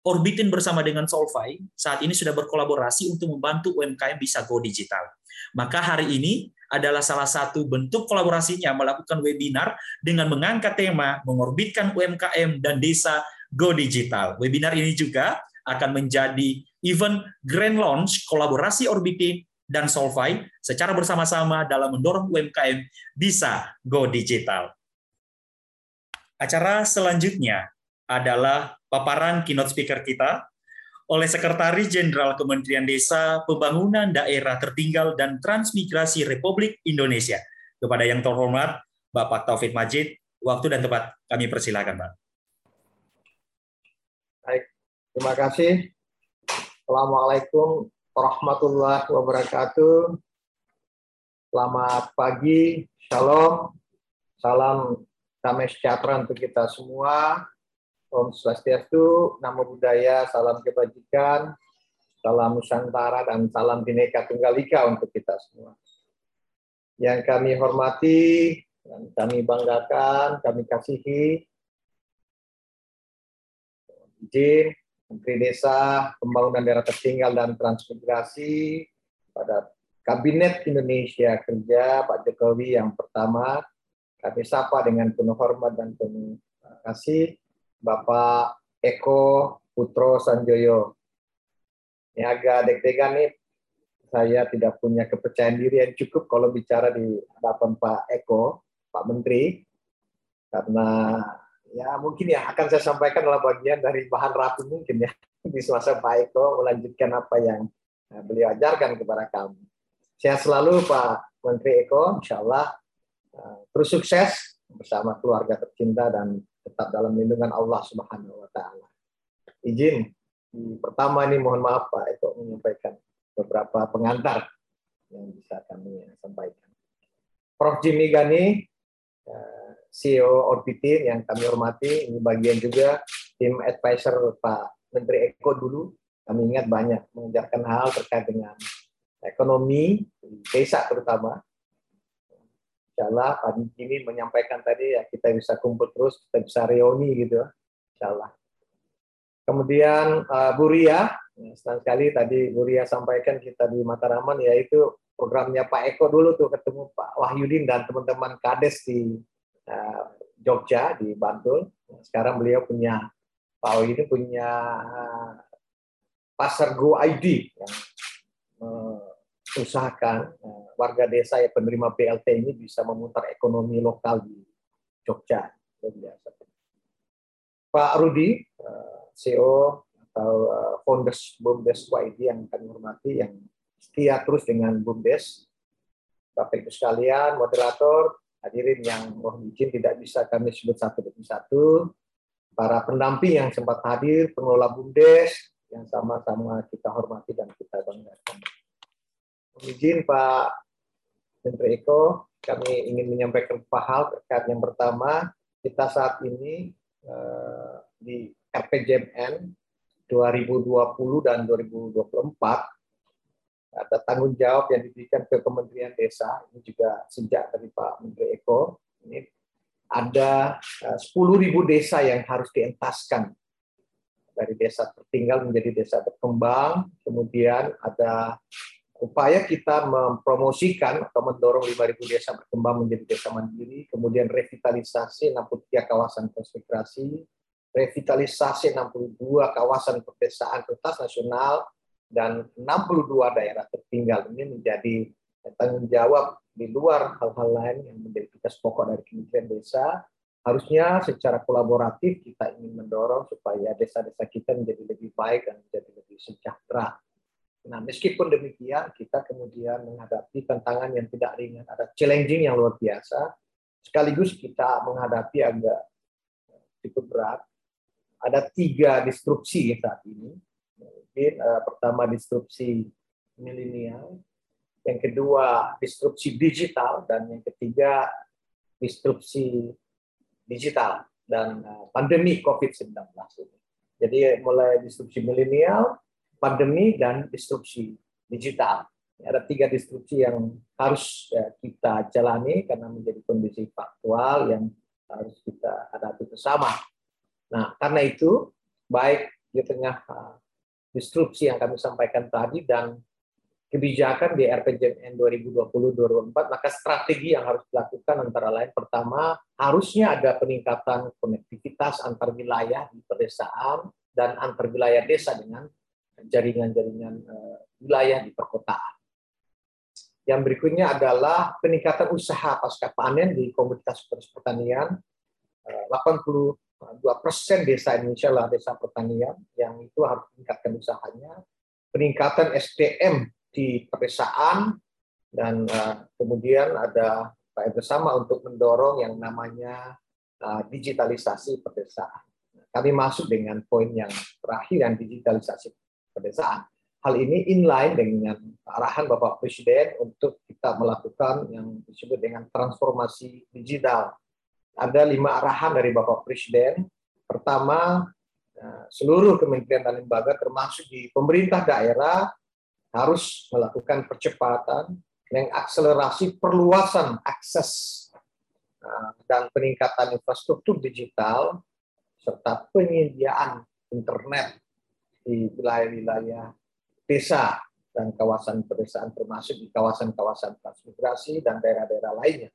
Orbitin bersama dengan Solvay saat ini sudah berkolaborasi untuk membantu UMKM bisa go digital. Maka hari ini adalah salah satu bentuk kolaborasinya melakukan webinar dengan mengangkat tema mengorbitkan UMKM dan desa go digital. Webinar ini juga akan menjadi event grand launch kolaborasi Orbitin dan Solvay secara bersama-sama dalam mendorong UMKM bisa go digital. Acara selanjutnya adalah paparan keynote speaker kita oleh Sekretaris Jenderal Kementerian Desa, Pembangunan Daerah Tertinggal dan Transmigrasi Republik Indonesia. Kepada yang terhormat, Bapak Taufik Majid, waktu dan tempat kami persilakan, Pak. Baik, terima kasih. Assalamualaikum warahmatullahi wabarakatuh. Selamat pagi, shalom, salam damai sejahtera untuk kita semua. Om Swastiastu, Namo Buddhaya, salam kebajikan, salam Nusantara, dan salam Bhinneka Tunggal Ika untuk kita semua. Yang kami hormati, dan kami banggakan, kami kasihi, izin Menteri Desa, Pembangunan Daerah Tertinggal dan Transmigrasi, pada Kabinet Indonesia Kerja Pak Jokowi yang pertama, kami sapa dengan penuh hormat dan penuh kasih Bapak Eko Putro Sanjoyo. Ini agak deg-degan nih, saya tidak punya kepercayaan diri yang cukup kalau bicara di hadapan Pak Eko, Pak Menteri, karena ya mungkin ya akan saya sampaikan adalah bagian dari bahan rapi mungkin ya di semasa Pak Eko melanjutkan apa yang eh, beliau ajarkan kepada kami. Sehat selalu Pak Menteri Eko, insya Allah eh, terus sukses bersama keluarga tercinta dan tetap dalam lindungan Allah Subhanahu wa taala. Izin pertama ini mohon maaf Pak itu menyampaikan beberapa pengantar yang bisa kami sampaikan. Prof. Jimmy Gani, eh, CEO Orbitin yang kami hormati, ini bagian juga tim advisor Pak Menteri Eko dulu. Kami ingat banyak mengejarkan hal terkait dengan ekonomi, desa terutama, Insya Allah Pak ini menyampaikan tadi ya kita bisa kumpul terus, kita bisa reuni gitu. Insya Allah. Kemudian uh, Bu Ria, ya, senang sekali tadi Bu Ria sampaikan kita di Mataraman yaitu programnya Pak Eko dulu tuh ketemu Pak Wahyudin dan teman-teman Kades di uh, Jogja di Bantul. Sekarang beliau punya Pak ini punya uh, pasar Go ID yang uh, usahakan uh, warga desa yang penerima BLT ini bisa memutar ekonomi lokal di Jogja. Pak Rudi, uh, CEO atau uh, founders BUMDes YD yang kami hormati, yang setia terus dengan BUMDes. Bapak Ibu sekalian, moderator, hadirin yang mohon izin tidak bisa kami sebut satu demi satu. Para pendamping yang sempat hadir, pengelola BUMDes, yang sama-sama kita hormati dan kita banggakan izin Pak Menteri Eko, kami ingin menyampaikan beberapa hal terkait yang pertama, kita saat ini eh, di RPJMN 2020 dan 2024 ada tanggung jawab yang diberikan ke Kementerian Desa, ini juga sejak dari Pak Menteri Eko, ini ada 10.000 eh, desa yang harus dientaskan. Dari desa tertinggal menjadi desa berkembang, kemudian ada upaya kita mempromosikan atau mendorong 5.000 desa berkembang menjadi desa mandiri, kemudian revitalisasi 63 kawasan konsentrasi, revitalisasi 62 kawasan pedesaan kertas nasional, dan 62 daerah tertinggal. Ini menjadi tanggung jawab di luar hal-hal lain yang menjadi tugas pokok dari Kementerian Desa. Harusnya secara kolaboratif kita ingin mendorong supaya desa-desa kita menjadi lebih baik dan menjadi lebih sejahtera Nah, meskipun demikian, kita kemudian menghadapi tantangan yang tidak ringan, ada challenging yang luar biasa, sekaligus kita menghadapi agak cukup berat. Ada tiga disrupsi saat ini. Mungkin uh, pertama disrupsi milenial, yang kedua disrupsi digital, dan yang ketiga disrupsi digital dan uh, pandemi COVID-19 ini. Jadi mulai disrupsi milenial, pandemi dan disrupsi digital. Ada tiga disrupsi yang harus ya, kita jalani karena menjadi kondisi faktual yang harus kita hadapi bersama. Nah, karena itu baik di tengah uh, disrupsi yang kami sampaikan tadi dan kebijakan di RPJMN 2020-2024, maka strategi yang harus dilakukan antara lain pertama harusnya ada peningkatan konektivitas antar wilayah di pedesaan dan antar wilayah desa dengan jaringan-jaringan uh, wilayah di perkotaan. Yang berikutnya adalah peningkatan usaha pasca panen di komunitas pertanian. 82 eh, persen desa Indonesia lah desa pertanian yang itu harus meningkatkan usahanya. Peningkatan SDM di pedesaan dan uh, kemudian ada upaya bersama untuk mendorong yang namanya digitalisasi pedesaan. Kami masuk dengan poin yang terakhir yang digitalisasi pedesaan. Hal ini inline dengan arahan Bapak Presiden untuk kita melakukan yang disebut dengan transformasi digital. Ada lima arahan dari Bapak Presiden. Pertama, eh, seluruh kementerian dan lembaga termasuk di pemerintah daerah harus melakukan percepatan mengakselerasi perluasan akses eh, dan peningkatan infrastruktur digital serta penyediaan internet di wilayah-wilayah desa dan kawasan pedesaan termasuk di kawasan-kawasan transmigrasi dan daerah-daerah lainnya.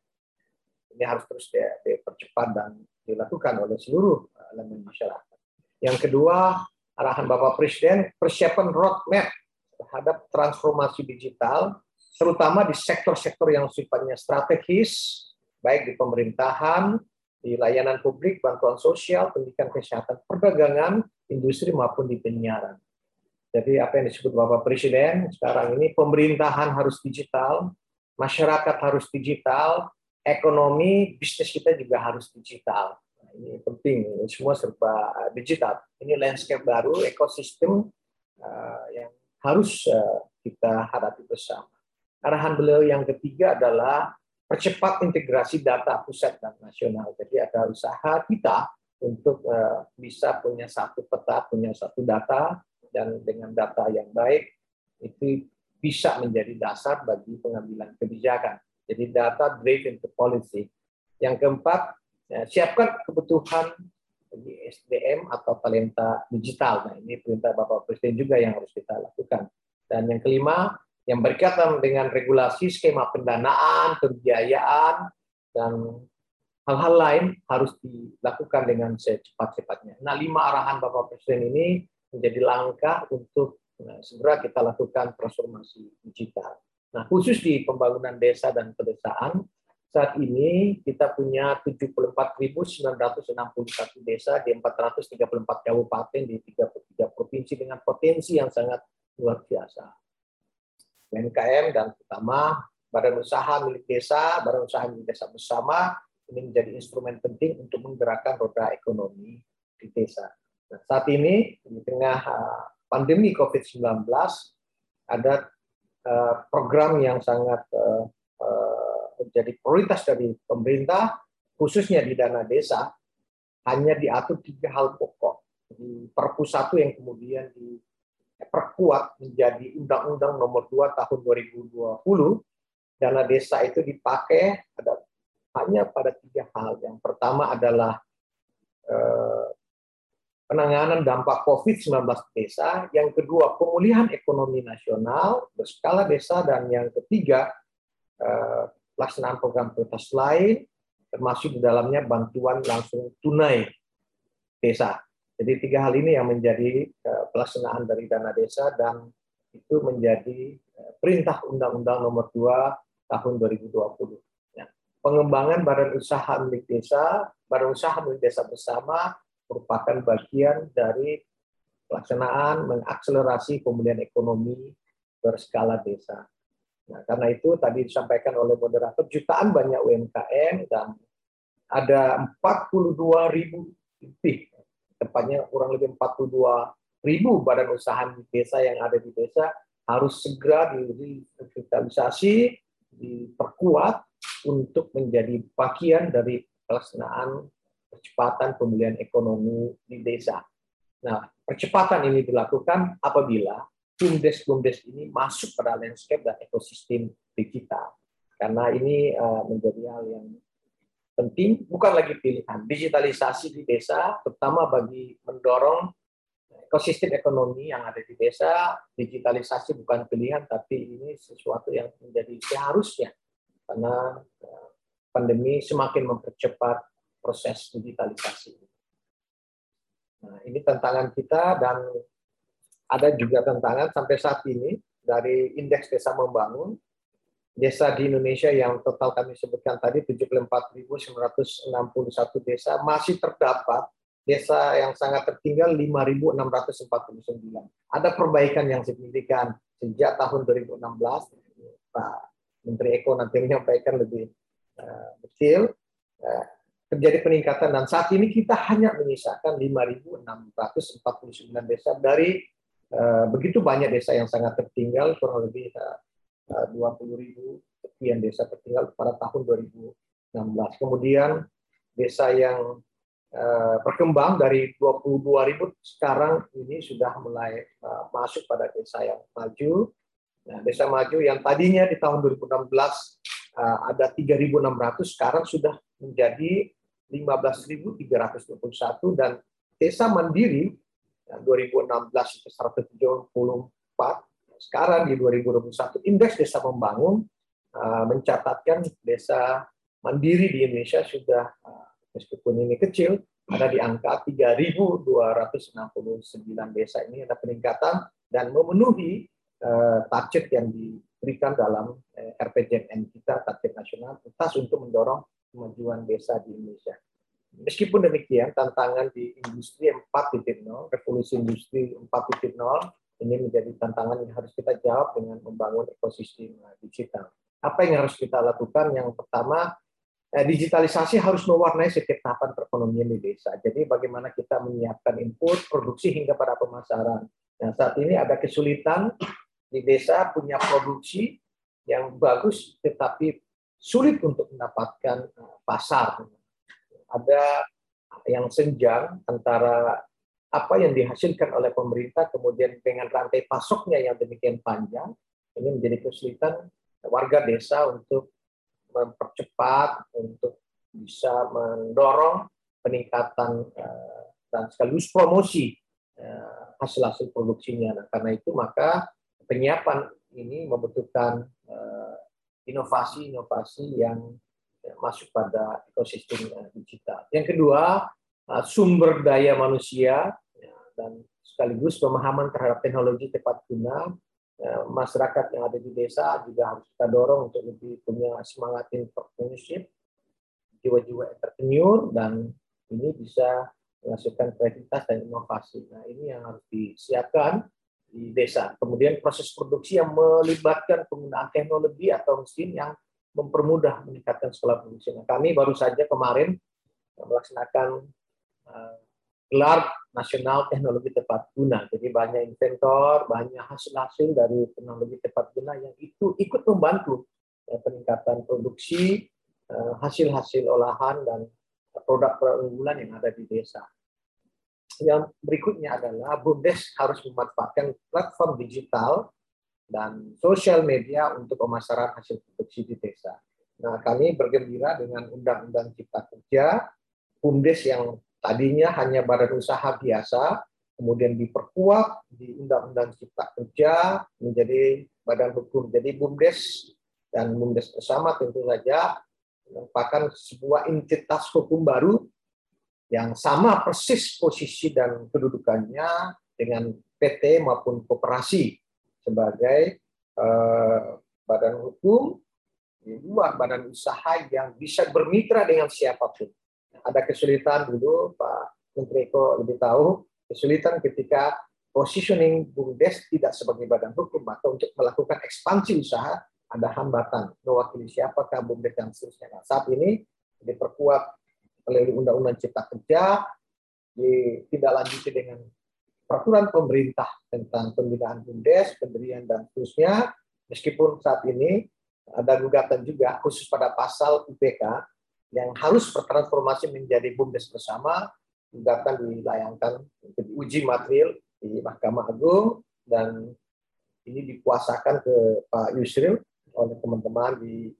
Ini harus terus dipercepat dan dilakukan oleh seluruh elemen masyarakat. Yang kedua, arahan Bapak Presiden persiapan roadmap terhadap transformasi digital, terutama di sektor-sektor yang sifatnya strategis, baik di pemerintahan, di layanan publik, bantuan sosial, pendidikan kesehatan, perdagangan, industri maupun di penyiaran. Jadi apa yang disebut Bapak Presiden sekarang ini pemerintahan harus digital, masyarakat harus digital, ekonomi, bisnis kita juga harus digital. Nah, ini penting, ini semua serba digital. Ini landscape baru, ekosistem uh, yang harus uh, kita hadapi bersama. Arahan beliau yang ketiga adalah percepat integrasi data pusat dan nasional. Jadi ada usaha kita untuk uh, bisa punya satu peta, punya satu data dan dengan data yang baik itu bisa menjadi dasar bagi pengambilan kebijakan. Jadi data driven to policy. Yang keempat, ya, siapkan kebutuhan bagi SDM atau talenta digital. Nah, ini perintah Bapak Presiden juga yang harus kita lakukan. Dan yang kelima, yang berkaitan dengan regulasi skema pendanaan, pembiayaan, dan hal-hal lain harus dilakukan dengan secepat-cepatnya. Nah, lima arahan Bapak Presiden ini menjadi langkah untuk nah, segera kita lakukan transformasi digital. Nah, khusus di pembangunan desa dan pedesaan, saat ini kita punya 74.961 desa di 434 kabupaten di 33 provinsi dengan potensi yang sangat luar biasa. UMKM dan terutama badan usaha milik desa, badan usaha milik desa bersama ini menjadi instrumen penting untuk menggerakkan roda ekonomi di desa. Nah, saat ini di tengah uh, pandemi COVID-19 ada uh, program yang sangat uh, menjadi prioritas dari pemerintah khususnya di dana desa hanya diatur tiga hal pokok di Perpu satu yang kemudian diperkuat menjadi Undang-Undang Nomor 2 Tahun 2020 dana desa itu dipakai ada hanya pada tiga hal. Yang pertama adalah penanganan dampak COVID-19 desa, yang kedua pemulihan ekonomi nasional berskala desa, dan yang ketiga eh, pelaksanaan program prioritas lain, termasuk di dalamnya bantuan langsung tunai desa. Jadi tiga hal ini yang menjadi eh, pelaksanaan dari dana desa dan itu menjadi eh, perintah Undang-Undang Nomor 2 Tahun 2020. Pengembangan badan usaha milik desa, badan usaha milik desa bersama merupakan bagian dari pelaksanaan mengakselerasi pemulihan ekonomi berskala desa. Nah, karena itu tadi disampaikan oleh moderator jutaan banyak UMKM dan ada 42 ribu lebih, tepatnya kurang lebih 42 ribu badan usaha di desa yang ada di desa harus segera direvitalisasi, diperkuat untuk menjadi bagian dari pelaksanaan percepatan pemulihan ekonomi di desa. Nah, percepatan ini dilakukan apabila BUMDes-BUMDes ini masuk pada landscape dan ekosistem digital. Karena ini uh, menjadi hal yang penting, bukan lagi pilihan. Digitalisasi di desa, terutama bagi mendorong ekosistem ekonomi yang ada di desa, digitalisasi bukan pilihan, tapi ini sesuatu yang menjadi seharusnya karena eh, pandemi semakin mempercepat proses digitalisasi. Nah, ini tantangan kita dan ada juga tantangan sampai saat ini dari indeks desa membangun desa di Indonesia yang total kami sebutkan tadi 74.961 desa masih terdapat desa yang sangat tertinggal 5.649. Ada perbaikan yang signifikan sejak tahun 2016. Pak Menteri Eko nanti menyampaikan lebih uh, detail. Uh, terjadi peningkatan dan saat ini kita hanya menyisakan 5.649 desa dari uh, begitu banyak desa yang sangat tertinggal kurang lebih uh, 20 ribu sekian desa tertinggal pada tahun 2016. Kemudian desa yang berkembang dari 22 ribu sekarang ini sudah mulai masuk pada desa yang maju. Nah, desa maju yang tadinya di tahun 2016 uh, ada 3.600 sekarang sudah menjadi 15.321 dan desa mandiri yang 2016 itu 174 sekarang di 2021 indeks desa membangun uh, mencatatkan desa mandiri di Indonesia sudah uh, meskipun ini kecil ada di angka 3.269 desa ini ada peningkatan dan memenuhi uh, target yang diberikan dalam uh, RPJMN kita target nasional tuntas untuk mendorong kemajuan desa di Indonesia. Meskipun demikian, tantangan di industri 4.0, revolusi industri 4.0 ini menjadi tantangan yang harus kita jawab dengan membangun ekosistem eh, digital. Apa yang harus kita lakukan? Yang pertama, eh, digitalisasi harus mewarnai setiap tahapan perekonomian di desa. Jadi bagaimana kita menyiapkan input, produksi hingga pada pemasaran. Nah, saat ini ada kesulitan di desa punya produksi yang bagus, tetapi sulit untuk mendapatkan eh, pasar. Ada yang senjang antara apa yang dihasilkan oleh pemerintah kemudian dengan rantai pasoknya yang demikian panjang ini menjadi kesulitan warga desa untuk mempercepat untuk bisa mendorong peningkatan eh, dan sekaligus promosi eh, hasil-hasil produksinya. Nah, karena itu maka penyiapan ini membutuhkan eh, inovasi-inovasi yang masuk pada ekosistem digital. Yang kedua, sumber daya manusia dan sekaligus pemahaman terhadap teknologi tepat guna ya, masyarakat yang ada di desa juga harus kita dorong untuk lebih punya semangat entrepreneurship, jiwa-jiwa entrepreneur dan ini bisa menghasilkan kreativitas dan inovasi. Nah ini yang harus disiapkan di desa. Kemudian proses produksi yang melibatkan penggunaan teknologi atau mesin yang mempermudah meningkatkan skala produksi. Nah, kami baru saja kemarin melaksanakan uh, gelar nasional teknologi tepat guna. Jadi banyak inventor, banyak hasil-hasil dari teknologi tepat guna yang itu ikut membantu ya, peningkatan produksi, eh, hasil-hasil olahan dan produk-produk unggulan yang ada di desa. Yang berikutnya adalah BUMDes harus memanfaatkan platform digital dan sosial media untuk pemasaran hasil produksi di desa. Nah, kami bergembira dengan Undang-Undang Cipta Kerja, BUMDes yang Tadinya hanya badan usaha biasa, kemudian diperkuat di Undang-Undang Cipta Kerja menjadi badan hukum. Jadi BUMDes dan BUMDes bersama tentu saja merupakan sebuah entitas hukum baru yang sama persis posisi dan kedudukannya dengan PT maupun koperasi sebagai eh, badan hukum di luar badan usaha yang bisa bermitra dengan siapa pun ada kesulitan dulu Pak Menteri Eko lebih tahu kesulitan ketika positioning BUMDes tidak sebagai badan hukum atau untuk melakukan ekspansi usaha ada hambatan mewakili siapakah BUMDes dan seterusnya. Nah, saat ini diperkuat oleh Undang-Undang Cipta Kerja, ditindaklanjuti dengan peraturan pemerintah tentang pembinaan BUMDes, pendirian dan seterusnya. Meskipun saat ini ada gugatan juga khusus pada pasal UPK yang harus bertransformasi menjadi BUMDes bersama juga akan dilayangkan untuk diuji material di Mahkamah Agung dan ini dikuasakan ke Pak Yusril oleh teman-teman di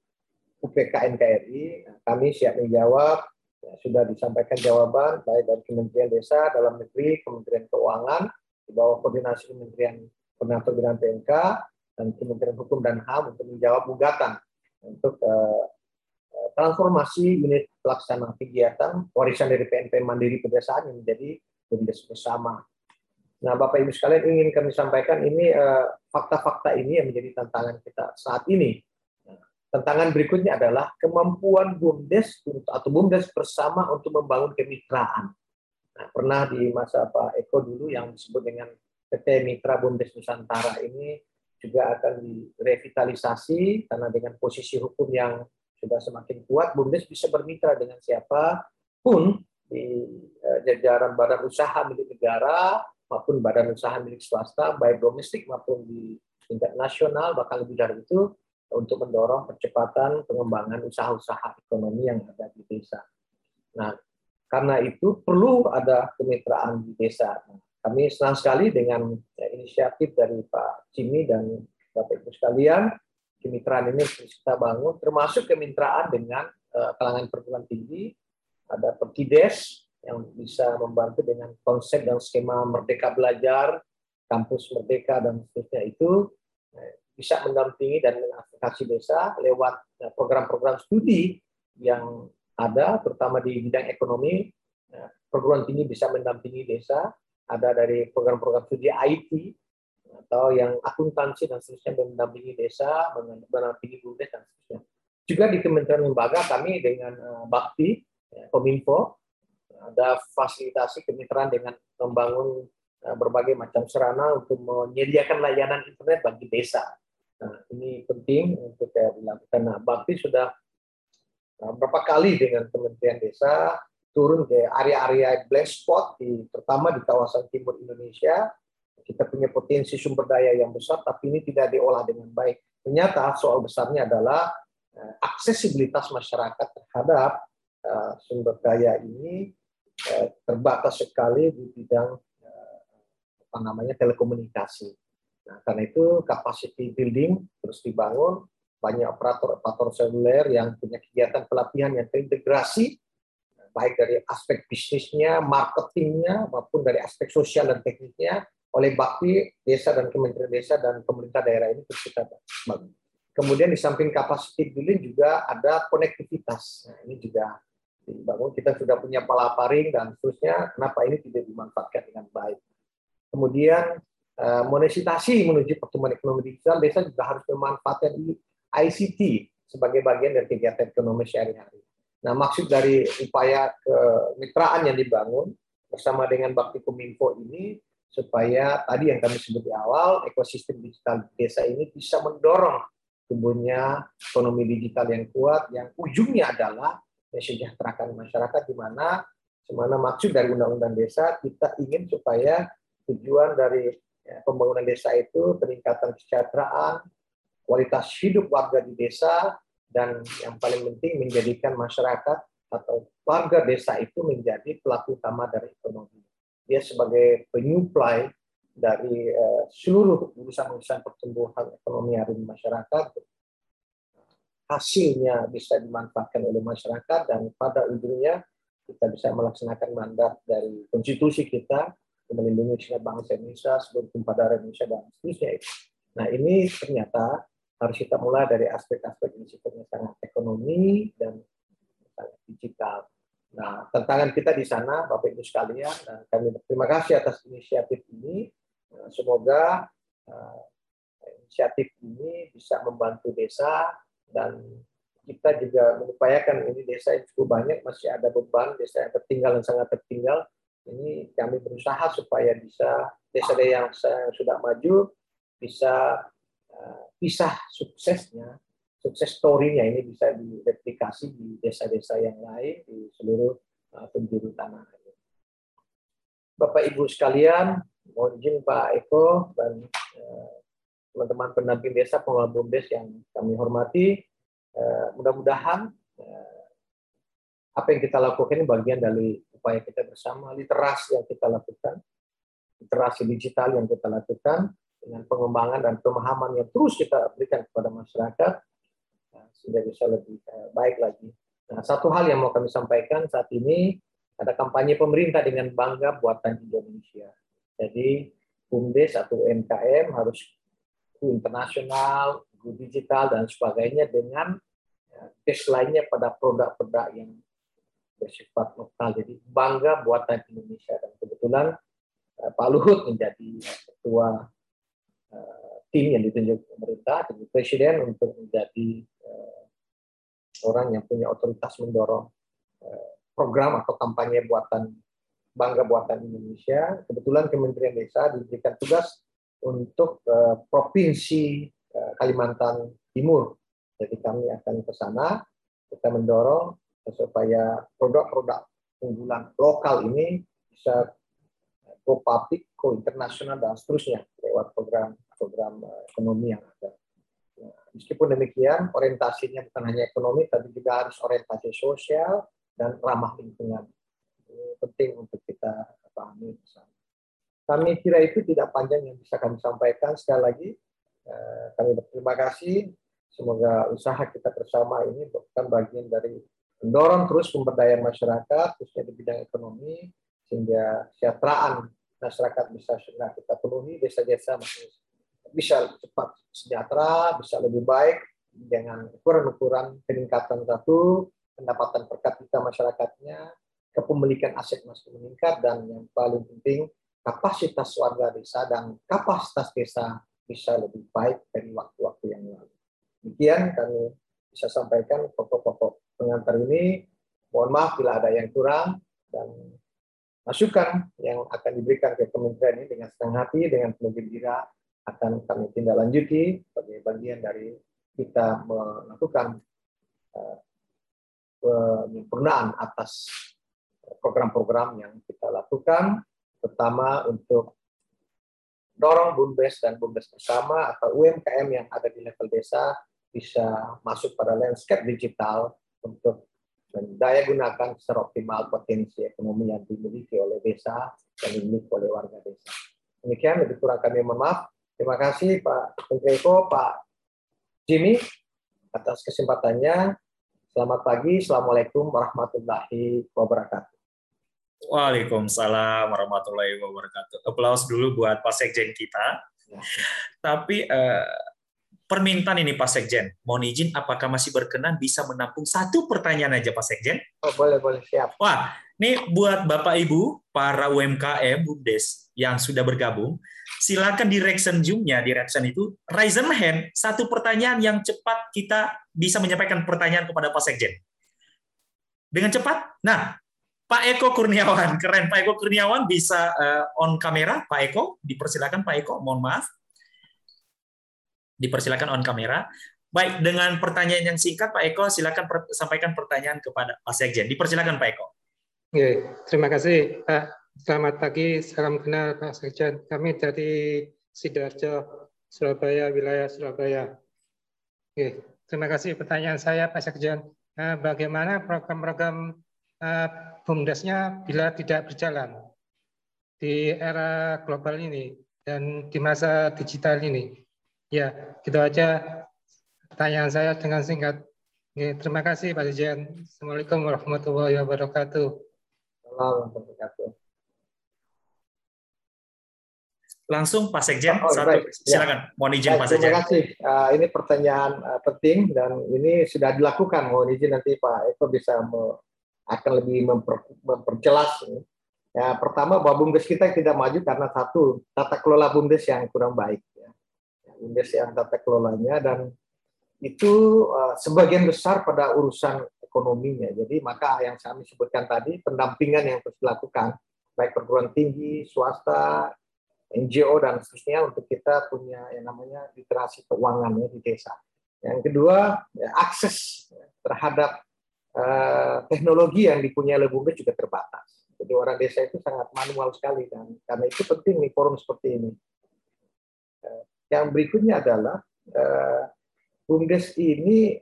UPK NKRI. Kami siap menjawab ya, sudah disampaikan jawaban baik dari Kementerian Desa, Dalam Negeri, Kementerian Keuangan, di bawah koordinasi Kementerian Koordinator Bidang dan Kementerian Hukum dan HAM untuk menjawab gugatan untuk uh, transformasi unit pelaksana kegiatan warisan dari PNP Mandiri Pedesaan yang menjadi BUMDes bersama. Nah, Bapak Ibu sekalian ingin kami sampaikan ini fakta-fakta uh, ini yang menjadi tantangan kita saat ini. Tantangan berikutnya adalah kemampuan BUMDes atau BUMDes bersama untuk membangun kemitraan. Nah, pernah di masa Pak Eko dulu yang disebut dengan PT Mitra BUMDes Nusantara ini juga akan direvitalisasi karena dengan posisi hukum yang sudah semakin kuat, BUMDes bisa bermitra dengan siapa pun di eh, jajaran badan usaha milik negara maupun badan usaha milik swasta, baik domestik maupun di tingkat nasional, bahkan lebih dari itu untuk mendorong percepatan pengembangan usaha-usaha ekonomi yang ada di desa. Nah, karena itu perlu ada kemitraan di desa. Kami senang sekali dengan inisiatif dari Pak Jimmy dan Bapak Ibu sekalian, kemitraan ini terus kita bangun, termasuk kemitraan dengan uh, kalangan perguruan tinggi, ada Perkides yang bisa membantu dengan konsep dan skema Merdeka Belajar, kampus Merdeka dan seterusnya itu eh, bisa mendampingi dan mengaplikasi desa lewat eh, program-program studi yang ada, terutama di bidang ekonomi, ya, perguruan tinggi bisa mendampingi desa, ada dari program-program studi IT, atau yang akuntansi dan seterusnya mendampingi desa, mendampingi BUMDes dan seterusnya. Juga di Kementerian Lembaga kami dengan uh, Bakti, ya, Kominfo, ada fasilitasi kemitraan dengan membangun uh, berbagai macam sarana untuk menyediakan layanan internet bagi desa. Nah, ini penting untuk uh, dilakukan. Nah, Bakti sudah Nah, berapa kali dengan Kementerian Desa turun ke area-area black spot, di, terutama di kawasan timur Indonesia, kita punya potensi sumber daya yang besar, tapi ini tidak diolah dengan baik. Ternyata soal besarnya adalah uh, aksesibilitas masyarakat terhadap uh, sumber daya ini uh, terbatas sekali di bidang uh, apa namanya telekomunikasi. Nah, karena itu capacity building terus dibangun, banyak operator-operator seluler yang punya kegiatan pelatihan yang terintegrasi, baik dari aspek bisnisnya, marketingnya, maupun dari aspek sosial dan tekniknya, oleh Bakti Desa dan Kementerian Desa dan pemerintah daerah ini terus kita bangun. Kemudian di samping capacity building juga ada konektivitas. Nah, ini juga dibangun. Kita sudah punya palaparing dan seterusnya. Kenapa ini tidak dimanfaatkan dengan baik? Kemudian monetisasi menuju pertumbuhan ekonomi digital, desa juga harus memanfaatkan ICT sebagai bagian dari kegiatan ekonomi sehari-hari. Nah, maksud dari upaya kemitraan yang dibangun bersama dengan Bakti Kominfo ini supaya tadi yang kami sebut di awal, ekosistem digital desa ini bisa mendorong tumbuhnya ekonomi digital yang kuat, yang ujungnya adalah mesejahterakan masyarakat di mana semana maksud dari undang-undang desa kita ingin supaya tujuan dari ya, pembangunan desa itu peningkatan kesejahteraan, kualitas hidup warga di desa, dan yang paling penting menjadikan masyarakat atau warga desa itu menjadi pelaku utama dari ekonomi. Dia sebagai penyuplai dari uh, seluruh urusan-urusan pertumbuhan ekonomi hari masyarakat, hasilnya bisa dimanfaatkan oleh masyarakat dan pada ujungnya kita bisa melaksanakan mandat dari konstitusi kita melindungi bangsa Indonesia, seluruh tumpah darah Indonesia dan seterusnya. Nah ini ternyata harus kita mulai dari aspek-aspek yang sifatnya sangat ekonomi dan sangat digital. Nah, tantangan kita di sana, Bapak Ibu sekalian, dan kami berterima kasih atas inisiatif ini. Nah, semoga uh, inisiatif ini bisa membantu desa dan kita juga mengupayakan ini desa yang cukup banyak, masih ada beban desa yang tertinggal dan sangat tertinggal. Ini kami berusaha supaya bisa desa-desa yang sudah maju bisa kisah suksesnya, sukses story-nya ini bisa direplikasi di desa-desa yang lain di seluruh uh, penjuru tanah air. Bapak Ibu sekalian, mohon izin Pak Eko dan uh, teman-teman pendamping desa pengelola BUMDes yang kami hormati, mudah-mudahan apa yang kita lakukan ini bagian dari upaya kita bersama, literasi yang kita lakukan, literasi digital yang kita lakukan, dengan pengembangan dan pemahaman yang terus kita berikan kepada masyarakat nah, sehingga bisa lebih eh, baik lagi. Nah, satu hal yang mau kami sampaikan saat ini ada kampanye pemerintah dengan bangga buatan Indonesia. Jadi BUMDes atau UMKM harus go internasional, go digital dan sebagainya dengan case lainnya pada produk-produk yang bersifat lokal. Jadi bangga buatan Indonesia dan kebetulan uh, Pak Luhut menjadi ketua uh, tim yang ditunjuk pemerintah dan presiden untuk menjadi uh, orang yang punya otoritas mendorong program atau kampanye buatan bangga buatan Indonesia. Kebetulan Kementerian Desa diberikan tugas untuk provinsi Kalimantan Timur. Jadi kami akan ke sana, kita mendorong supaya produk-produk unggulan lokal ini bisa go public, go internasional dan seterusnya lewat program-program uh, ekonomi yang ada. Nah, meskipun demikian, orientasinya bukan hanya ekonomi, tapi juga harus orientasi sosial, dan ramah lingkungan. Ini penting untuk kita pahami bersama. Kami kira itu tidak panjang yang bisa kami sampaikan. Sekali lagi, eh, kami berterima kasih. Semoga usaha kita bersama ini bukan bagian dari mendorong terus pemberdayaan masyarakat, khususnya di bidang ekonomi, sehingga kesejahteraan masyarakat bisa segera kita penuhi, desa-desa bisa cepat sejahtera, bisa lebih baik dengan ukuran-ukuran peningkatan satu, pendapatan per kapita masyarakatnya, kepemilikan aset masih meningkat, dan yang paling penting kapasitas warga desa dan kapasitas desa bisa lebih baik dari waktu-waktu yang lalu. Demikian kami bisa sampaikan pokok-pokok pengantar ini. Mohon maaf bila ada yang kurang dan masukan yang akan diberikan ke kementerian ini dengan senang hati, dengan penuh gembira akan kami tindak lanjuti sebagai bagian dari kita melakukan eh, penyempurnaan atas program-program yang kita lakukan, pertama untuk dorong BUMDes dan BUMDes bersama atau UMKM yang ada di level desa bisa masuk pada landscape digital untuk mendaya gunakan secara optimal potensi ekonomi yang dimiliki oleh desa dan dimiliki oleh warga desa. Demikian lebih kurang kami mohon maaf. Terima kasih Pak Menteri Pak Jimmy atas kesempatannya. Selamat pagi, Assalamualaikum warahmatullahi wabarakatuh. Waalaikumsalam warahmatullahi wabarakatuh. Aplaus dulu buat Pak Sekjen kita. Ya. Tapi eh, permintaan ini Pak Sekjen, mohon izin apakah masih berkenan bisa menampung satu pertanyaan aja Pak Sekjen? Oh, boleh, boleh, siap. Wah, ini buat Bapak Ibu, para UMKM, BUMDes yang sudah bergabung, silakan di reaction Zoom-nya, di reaction itu, raise hand, satu pertanyaan yang cepat kita bisa menyampaikan pertanyaan kepada Pak Sekjen. Dengan cepat. Nah, Pak Eko Kurniawan, keren. Pak Eko Kurniawan bisa uh, on kamera. Pak Eko, dipersilakan Pak Eko, mohon maaf. Dipersilakan on kamera. Baik, dengan pertanyaan yang singkat, Pak Eko, silakan per sampaikan pertanyaan kepada Pak Sekjen. Dipersilakan Pak Eko. Oke, terima kasih Pak Selamat pagi, salam kenal Pak Sekjen. Kami dari Sidoarjo, Surabaya, wilayah Surabaya. Oke, terima kasih pertanyaan saya Pak Sekjen. Nah, bagaimana program-program uh, BUMDES-nya bila tidak berjalan di era global ini dan di masa digital ini? Ya, gitu aja pertanyaan saya dengan singkat. Oke, terima kasih Pak Sekjen. Assalamualaikum warahmatullahi wabarakatuh. Langsung Pak Sekjen, oh, satu, baik. Ya. silakan. Ya. Mohon izin baik, Pak Sekjen. Terima kasih. Uh, ini pertanyaan uh, penting dan ini sudah dilakukan. Mohon izin nanti Pak Eko bisa me, akan lebih memper, memperjelas. Ya, pertama bahwa bumdes kita tidak maju karena satu tata kelola bumdes yang kurang baik. Bumdes yang tata kelolanya dan itu uh, sebagian besar pada urusan ekonominya. Jadi maka yang kami sebutkan tadi pendampingan yang harus dilakukan baik perguruan tinggi, swasta, NGO dan seterusnya untuk kita punya yang namanya literasi keuangan ya, di desa. Yang kedua, ya, akses terhadap uh, teknologi yang dipunyai oleh Bumdes juga terbatas. Jadi orang desa itu sangat manual sekali dan karena itu penting nih forum seperti ini. Yang berikutnya adalah uh, Bumdes ini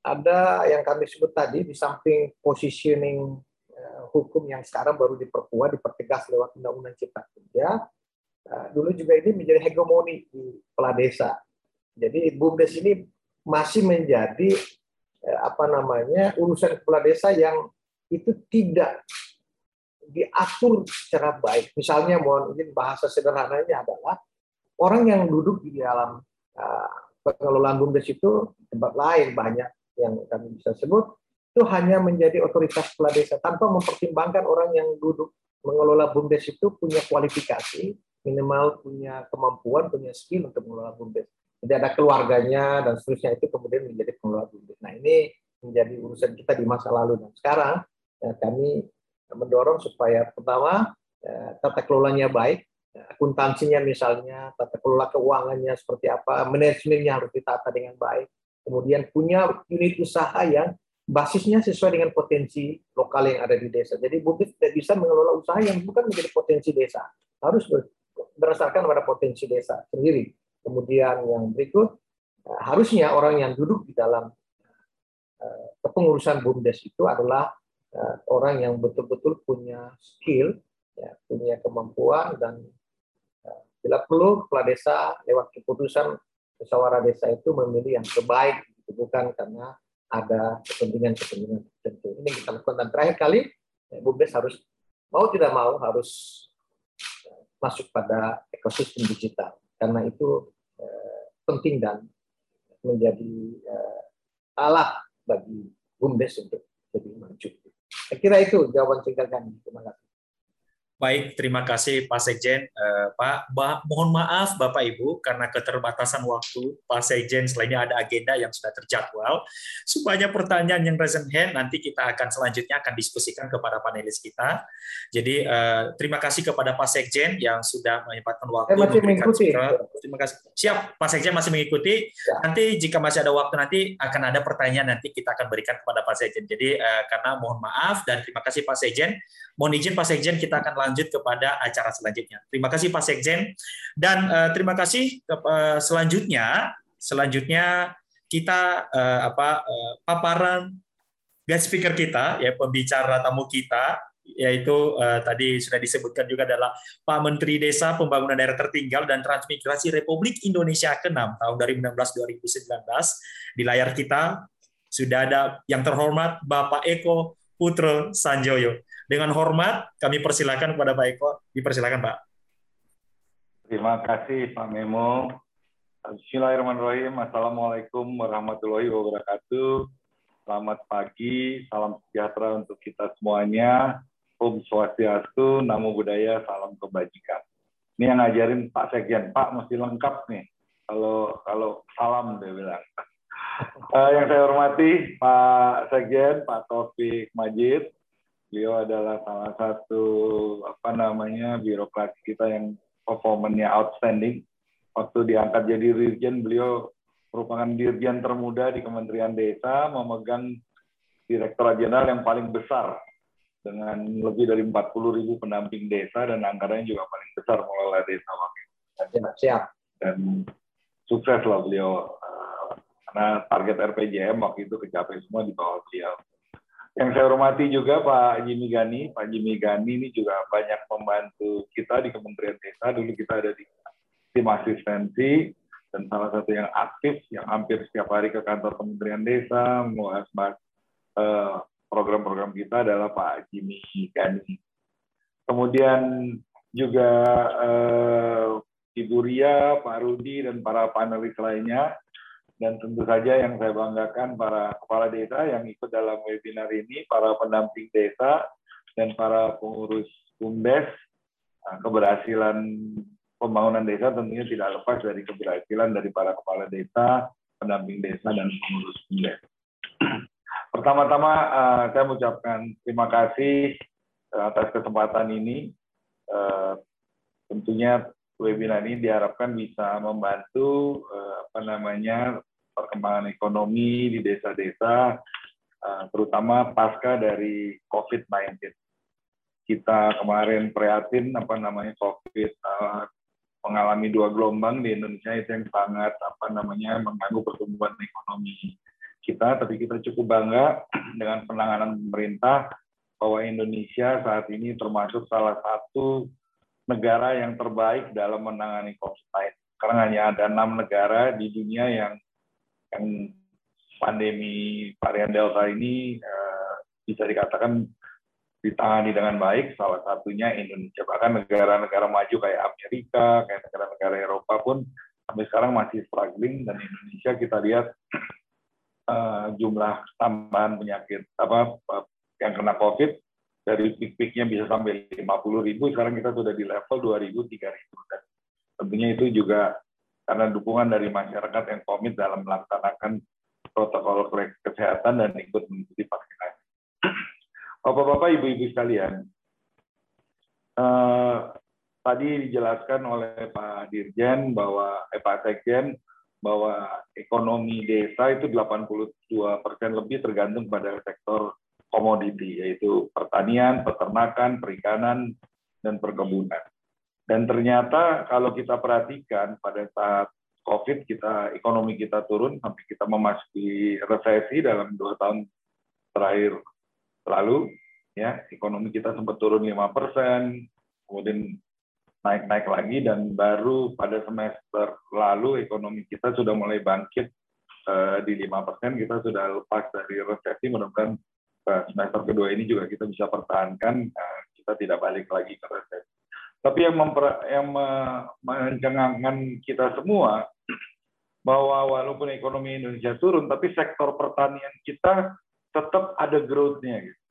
ada yang kami sebut tadi di samping positioning hukum yang sekarang baru diperkuat, dipertegas lewat Undang-Undang Cipta Kerja, Nah, dulu juga ini menjadi hegemoni di kepala desa. Jadi BUMDes ini masih menjadi eh, apa namanya urusan kepala desa yang itu tidak diatur secara baik. Misalnya mohon izin bahasa sederhananya adalah orang yang duduk di dalam uh, pengelolaan BUMDes itu tempat lain banyak yang kami bisa sebut itu hanya menjadi otoritas kepala desa tanpa mempertimbangkan orang yang duduk mengelola BUMDes itu punya kualifikasi minimal punya kemampuan punya skill untuk mengelola BUMDes. Jadi ada keluarganya dan seterusnya itu kemudian menjadi pengelola BUMDes. Nah ini menjadi urusan kita di masa lalu dan sekarang ya, kami mendorong supaya pertama ya, tata kelolanya baik, akuntansinya misalnya, tata kelola keuangannya seperti apa, manajemennya harus ditata dengan baik, kemudian punya unit usaha yang basisnya sesuai dengan potensi lokal yang ada di desa. Jadi BUMDes tidak bisa mengelola usaha yang bukan menjadi potensi desa, harus berdasarkan pada potensi desa sendiri. Kemudian yang berikut, eh, harusnya orang yang duduk di dalam eh, kepengurusan BUMDes itu adalah eh, orang yang betul-betul punya skill, ya, punya kemampuan, dan bila perlu kepala desa lewat keputusan musyawarah desa itu memilih yang terbaik, bukan karena ada kepentingan-kepentingan tertentu. Ini kita lakukan dan terakhir kali BUMDes harus mau tidak mau harus masuk pada ekosistem digital karena itu eh, penting dan menjadi eh, alat bagi BUMDes untuk lebih maju. Saya kira itu jawaban singkat kami. Terima. Baik, terima kasih Pak Sekjen. Uh, Pak, bah, mohon maaf Bapak Ibu karena keterbatasan waktu Pak Sekjen selainnya ada agenda yang sudah terjadwal. Supaya pertanyaan yang present hand nanti kita akan selanjutnya akan diskusikan kepada panelis kita. Jadi uh, terima kasih kepada Pak Sekjen yang sudah menyempatkan waktu. Saya masih mengikuti. Terima kasih. Siap, Pak Sekjen masih mengikuti. Ya. Nanti jika masih ada waktu nanti akan ada pertanyaan nanti kita akan berikan kepada Pak Sekjen. Jadi uh, karena mohon maaf dan terima kasih Pak Sekjen. Mohon izin Pak Sekjen kita akan lanjut kepada acara selanjutnya. Terima kasih Pak Sekjen dan uh, terima kasih uh, selanjutnya selanjutnya kita uh, apa uh, paparan guest speaker kita ya pembicara tamu kita yaitu uh, tadi sudah disebutkan juga adalah Pak Menteri Desa Pembangunan Daerah Tertinggal dan Transmigrasi Republik Indonesia ke-6 tahun 2016-2019 di layar kita sudah ada yang terhormat Bapak Eko Putro Sanjoyo. Dengan hormat, kami persilakan kepada Pak Eko. Dipersilakan, Pak. Terima kasih, Pak Memo. Bismillahirrahmanirrahim. Assalamualaikum warahmatullahi wabarakatuh. Selamat pagi, salam sejahtera untuk kita semuanya. Om Swastiastu, Namo Buddhaya, salam kebajikan. Ini yang ngajarin Pak Sekjen, Pak mesti lengkap nih. Kalau kalau salam dia bilang. Uh, yang saya hormati Pak Sekjen, Pak Taufik Majid, Beliau adalah salah satu apa namanya birokrat kita yang performanya outstanding. Waktu diangkat jadi dirjen, beliau merupakan dirjen termuda di Kementerian Desa, memegang Direktorat Jenderal yang paling besar dengan lebih dari 40 ribu pendamping desa dan anggarannya juga paling besar mengelola desa waktu. Siap. Dan sukses lah beliau karena target RPJM waktu itu kecapai semua di bawah beliau. Yang saya hormati juga Pak Jimmy Gani. Pak Jimmy Gani ini juga banyak membantu kita di Kementerian Desa. Dulu kita ada di tim asistensi dan salah satu yang aktif yang hampir setiap hari ke kantor Kementerian Desa membahas eh, program-program kita adalah Pak Jimmy Gani. Kemudian juga eh, Ibu Ria, Pak Rudi, dan para panelis lainnya dan tentu saja yang saya banggakan para kepala desa yang ikut dalam webinar ini, para pendamping desa dan para pengurus BUMDes. Nah, keberhasilan pembangunan desa tentunya tidak lepas dari keberhasilan dari para kepala desa, pendamping desa, dan pengurus BUMDes. Pertama-tama eh, saya mengucapkan terima kasih eh, atas kesempatan ini. Eh, tentunya webinar ini diharapkan bisa membantu apa namanya perkembangan ekonomi di desa-desa, eh, terutama pasca dari COVID-19. Kita kemarin prihatin apa namanya COVID eh, mengalami dua gelombang di Indonesia itu yang sangat apa namanya mengganggu pertumbuhan ekonomi kita, tapi kita cukup bangga dengan penanganan pemerintah bahwa Indonesia saat ini termasuk salah satu negara yang terbaik dalam menangani COVID-19. Karena hanya ada enam negara di dunia yang yang pandemi varian Delta ini uh, bisa dikatakan ditangani dengan baik, salah satunya Indonesia. Bahkan negara-negara maju kayak Amerika, kayak negara-negara Eropa pun sampai sekarang masih struggling dan Indonesia kita lihat uh, jumlah tambahan penyakit apa yang kena COVID dari peak-peaknya bisa sampai 50 ribu, sekarang kita sudah di level 2 ribu, 3 ribu. Dan tentunya itu juga karena dukungan dari masyarakat yang komit dalam melaksanakan protokol kesehatan dan ikut mengikuti vaksinasi. Bapak-bapak, ibu-ibu sekalian, eh, tadi dijelaskan oleh Pak Dirjen bahwa eh, Pak Sekjen bahwa ekonomi desa itu 82 persen lebih tergantung pada sektor komoditi, yaitu pertanian, peternakan, perikanan, dan perkebunan. Dan ternyata kalau kita perhatikan pada saat COVID kita ekonomi kita turun sampai kita memasuki resesi dalam dua tahun terakhir lalu ya ekonomi kita sempat turun lima persen kemudian naik-naik lagi dan baru pada semester lalu ekonomi kita sudah mulai bangkit uh, di lima persen. Kita sudah lepas dari resesi mudah-mudahan uh, semester kedua ini juga kita bisa pertahankan uh, kita tidak balik lagi ke resesi tapi yang, memper, yang mencengangkan kita semua bahwa walaupun ekonomi Indonesia turun, tapi sektor pertanian kita tetap ada growth-nya. Gitu.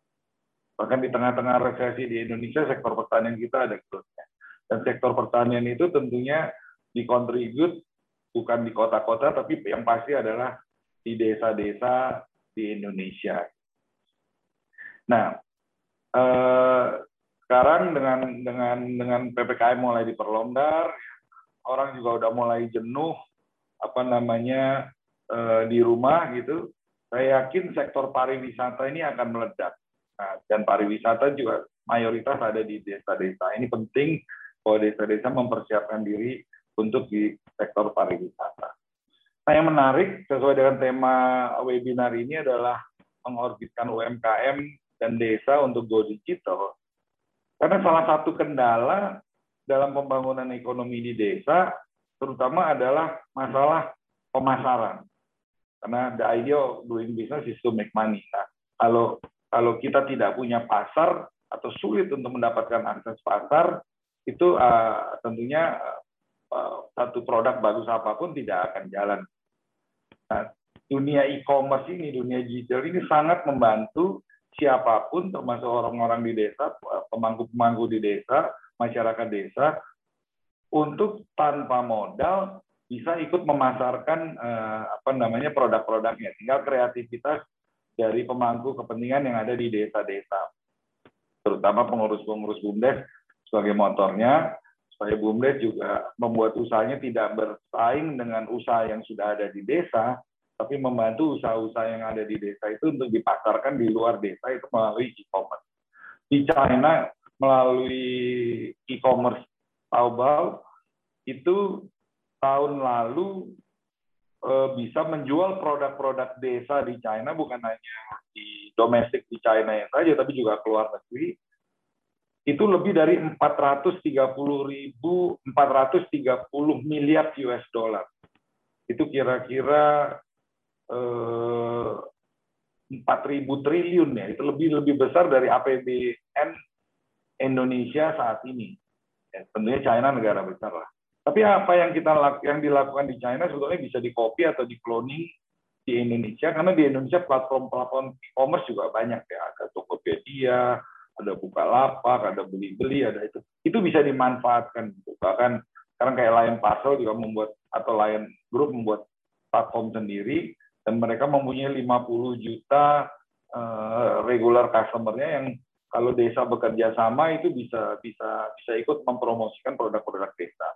Bahkan di tengah-tengah resesi di Indonesia, sektor pertanian kita ada growth-nya. Dan sektor pertanian itu tentunya dikontribut bukan di kota-kota, tapi yang pasti adalah di desa-desa di Indonesia. Nah, eh, sekarang dengan dengan dengan ppkm mulai diperlonggar orang juga udah mulai jenuh apa namanya eh, di rumah gitu saya yakin sektor pariwisata ini akan meledak. Nah, dan pariwisata juga mayoritas ada di desa-desa. Ini penting bahwa desa-desa mempersiapkan diri untuk di sektor pariwisata. Nah yang menarik sesuai dengan tema webinar ini adalah mengorbitkan UMKM dan desa untuk go digital karena salah satu kendala dalam pembangunan ekonomi di desa, terutama adalah masalah pemasaran. Karena the idea of doing business is to make money. Nah, kalau kalau kita tidak punya pasar atau sulit untuk mendapatkan akses pasar, itu uh, tentunya uh, satu produk bagus apa pun tidak akan jalan. Nah, dunia e-commerce ini, dunia digital ini sangat membantu siapa pun termasuk orang-orang di desa, pemangku-pemangku di desa, masyarakat desa untuk tanpa modal bisa ikut memasarkan eh, apa namanya produk-produknya. Tinggal kreativitas dari pemangku kepentingan yang ada di desa-desa. Terutama pengurus-pengurus BUMDes sebagai motornya supaya BUMDes juga membuat usahanya tidak bersaing dengan usaha yang sudah ada di desa, tapi membantu usaha-usaha yang ada di desa itu untuk dipasarkan di luar desa itu melalui e-commerce. Di China melalui e-commerce Taobao itu tahun lalu eh, bisa menjual produk-produk desa di China bukan hanya di domestik di China yang saja tapi juga keluar negeri itu lebih dari 430 ribu 430 miliar US dollar itu kira-kira Eh, empat ribu triliun ya. Itu lebih lebih besar dari APBN Indonesia saat ini. Ya, tentunya China negara besar lah. Tapi apa yang kita yang dilakukan di China sebetulnya bisa di copy atau di cloning di Indonesia karena di Indonesia platform-platform e-commerce juga banyak ya. Ada Tokopedia ada Bukalapak ada beli-beli ada itu. Itu bisa dimanfaatkan bahkan sekarang kayak Lion Parcel juga membuat atau Lion Group membuat platform sendiri dan mereka mempunyai 50 juta uh, regular customer-nya yang kalau desa bekerja sama itu bisa bisa bisa ikut mempromosikan produk-produk desa.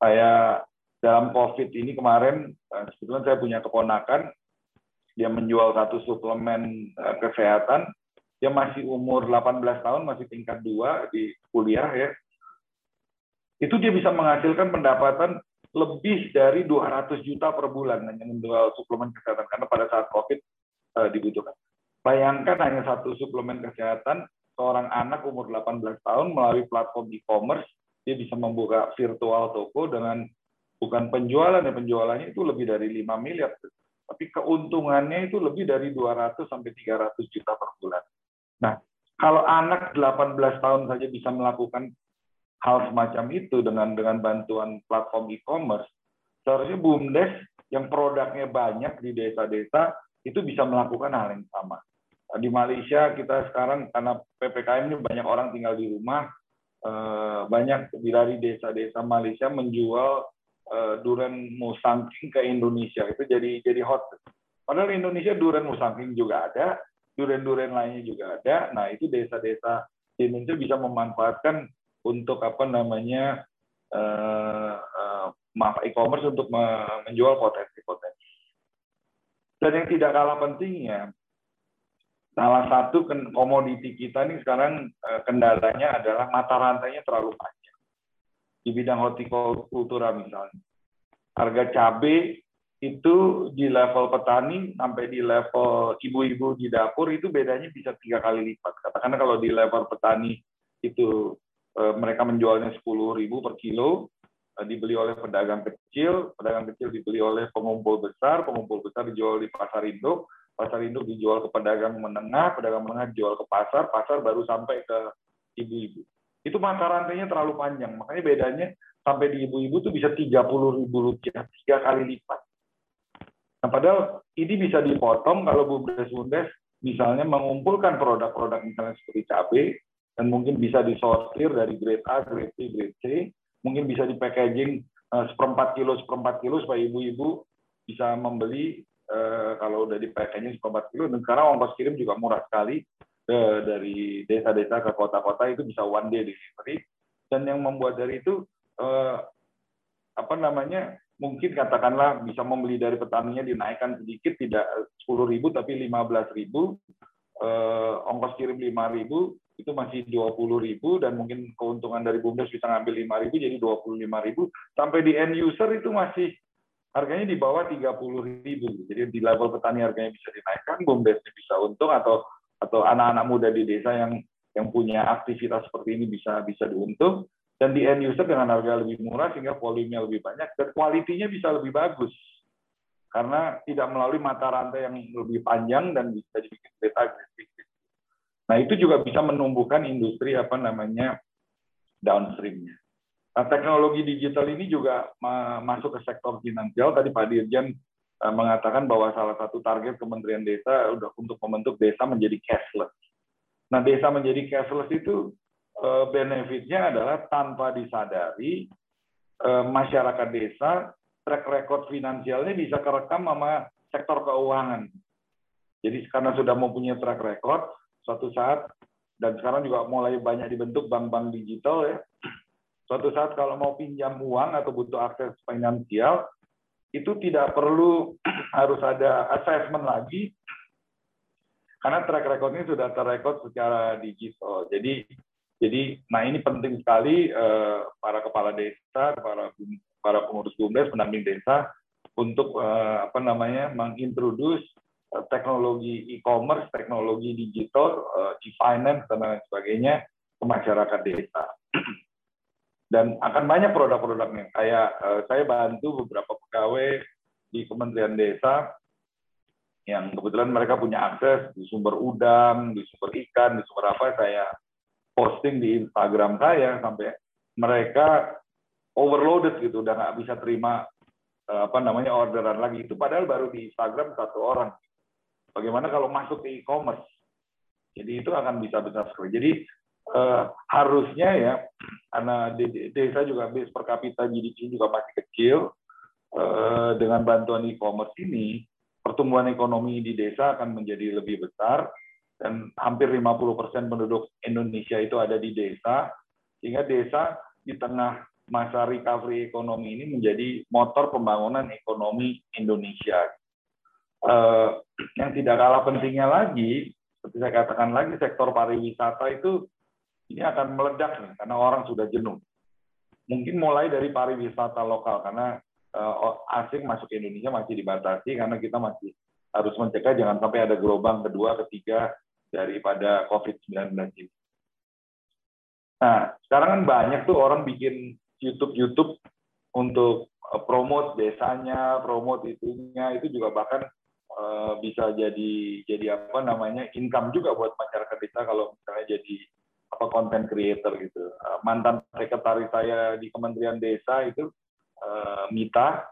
Saya dalam COVID ini kemarin sebetulnya saya punya keponakan dia menjual satu suplemen uh, kesehatan dia masih umur 18 tahun masih tingkat dua di kuliah ya itu dia bisa menghasilkan pendapatan lebih dari 200 juta per bulan hanya menjual suplemen kesehatan karena pada saat COVID uh, dibutuhkan. Bayangkan hanya satu suplemen kesehatan seorang anak umur 18 tahun melalui platform e-commerce dia bisa membuka virtual toko dengan bukan penjualan ya penjualannya itu lebih dari 5 miliar tapi keuntungannya itu lebih dari 200 sampai 300 juta per bulan. Nah, kalau anak 18 tahun saja bisa melakukan hal semacam itu dengan dengan bantuan platform e-commerce, seharusnya BUMDes yang produknya banyak di desa-desa itu bisa melakukan hal yang sama. Di Malaysia kita sekarang karena PPKM ini banyak orang tinggal di rumah, eh, banyak dari desa-desa Malaysia menjual uh, durian musangking ke Indonesia itu jadi jadi hot. Padahal Indonesia durian musangking juga ada, durian-durian lainnya juga ada. Nah itu desa-desa di Indonesia bisa memanfaatkan untuk apa namanya uh, uh, e-commerce untuk menjual potensi-potensi. Dan yang tidak kalah pentingnya, salah satu komoditi kita ini sekarang kendalanya adalah mata rantainya terlalu panjang di bidang hortikultura misalnya. Harga cabai itu di level petani sampai di level ibu-ibu di dapur itu bedanya bisa tiga kali lipat. Katakanlah kalau di level petani itu eh, mereka menjualnya 10.000 per kilo, eh, dibeli oleh pedagang kecil, pedagang kecil dibeli oleh pengumpul besar, pengumpul besar dijual di pasar induk, pasar induk dijual ke pedagang menengah, pedagang menengah dijual ke pasar, pasar baru sampai ke ibu-ibu itu mata rantainya terlalu panjang. Makanya bedanya sampai di ibu-ibu tuh bisa 30 ribu rupiah, tiga kali lipat. Nah, padahal ini bisa dipotong kalau bumdes-bumdes misalnya mengumpulkan produk-produk misalnya seperti cabai, dan mungkin bisa disortir dari grade A, grade B, grade C, mungkin bisa di packaging eh, seperempat kilo, seperempat kilo supaya ibu-ibu bisa membeli eh, kalau udah di packaging seperempat kilo, dan sekarang ongkos kirim juga murah sekali, ke, dari desa-desa ke kota-kota. Itu bisa one day delivery. Dan yang membuat dari itu eh, apa namanya mungkin katakanlah bisa membeli dari petaninya dinaikkan sedikit tidak 10.000 tapi 15.000 eh, ongkos kirim 5.000 itu masih 20.000 dan mungkin keuntungan dari bumdes bisa ngambil 5.000 jadi 25.000 sampai di end user itu masih harganya di bawah 30.000 jadi di level petani harganya bisa dinaikkan bumdesnya bisa untung atau atau anak-anak muda di desa yang yang punya aktivitas seperti ini bisa bisa diuntung. Dan di end user dengan harga lebih murah sehingga volumenya lebih banyak dan kualitinya bisa lebih bagus karena tidak melalui mata rantai yang lebih panjang dan bisa dibikin data agresif. Nah itu juga bisa menumbuhkan industri apa namanya downstreamnya. Nah, teknologi digital ini juga masuk ke sektor finansial. Tadi Pak Dirjen Eh, mengatakan bahwa salah satu target Kementerian Desa udah untuk membentuk desa menjadi cashless. Nah, desa menjadi cashless itu eh, benefitnya adalah tanpa disadari eh, masyarakat desa track record finansialnya bisa kerekam sama sektor keuangan. Jadi karena sudah mempunyai track record, suatu saat dan sekarang juga mulai banyak dibentuk bank-bank digital ya. Suatu saat kalau mau pinjam uang atau butuh akses finansial, itu tidak perlu harus ada assessment lagi karena track recordnya sudah terrekod secara digital. Jadi jadi nah ini penting sekali eh, para kepala desa, para para pengurus bumdes, pendamping desa untuk eh, apa namanya mengintroduce eh, teknologi e-commerce, teknologi digital, e-finance dan lain sebagainya ke masyarakat desa. dan akan banyak produk-produknya. Kayak uh, saya bantu beberapa pegawai di Kementerian Desa yang kebetulan mereka punya akses di sumber udang, di sumber ikan, di sumber apa saya posting di Instagram saya sampai mereka overloaded gitu, udah nggak bisa terima uh, apa namanya orderan lagi. Itu padahal baru di Instagram satu orang. Bagaimana kalau masuk ke e-commerce? Jadi itu akan bisa besar sekali. Jadi uh, harusnya ya karena desa juga base per kapita GDP juga masih kecil uh, dengan bantuan e-commerce ini pertumbuhan ekonomi di desa akan menjadi lebih besar dan hampir 50% penduduk Indonesia itu ada di desa sehingga desa di tengah masa recovery ekonomi ini menjadi motor pembangunan ekonomi Indonesia. Uh, yang tidak kalah pentingnya lagi, seperti saya katakan lagi, sektor pariwisata itu ini akan meledak nih karena orang sudah jenuh. Mungkin mulai dari pariwisata lokal karena uh, asing masuk ke Indonesia masih dibatasi karena kita masih harus mencegah jangan sampai ada gelombang kedua, ketiga daripada COVID-19 ini. Nah, sekarang kan banyak tuh orang bikin YouTube-YouTube untuk eh, promote desanya, promote itunya, itu juga bahkan uh, bisa jadi jadi apa namanya income juga buat masyarakat desa kalau misalnya jadi apa konten creator gitu. Uh, mantan sekretaris saya di Kementerian Desa itu uh, Mita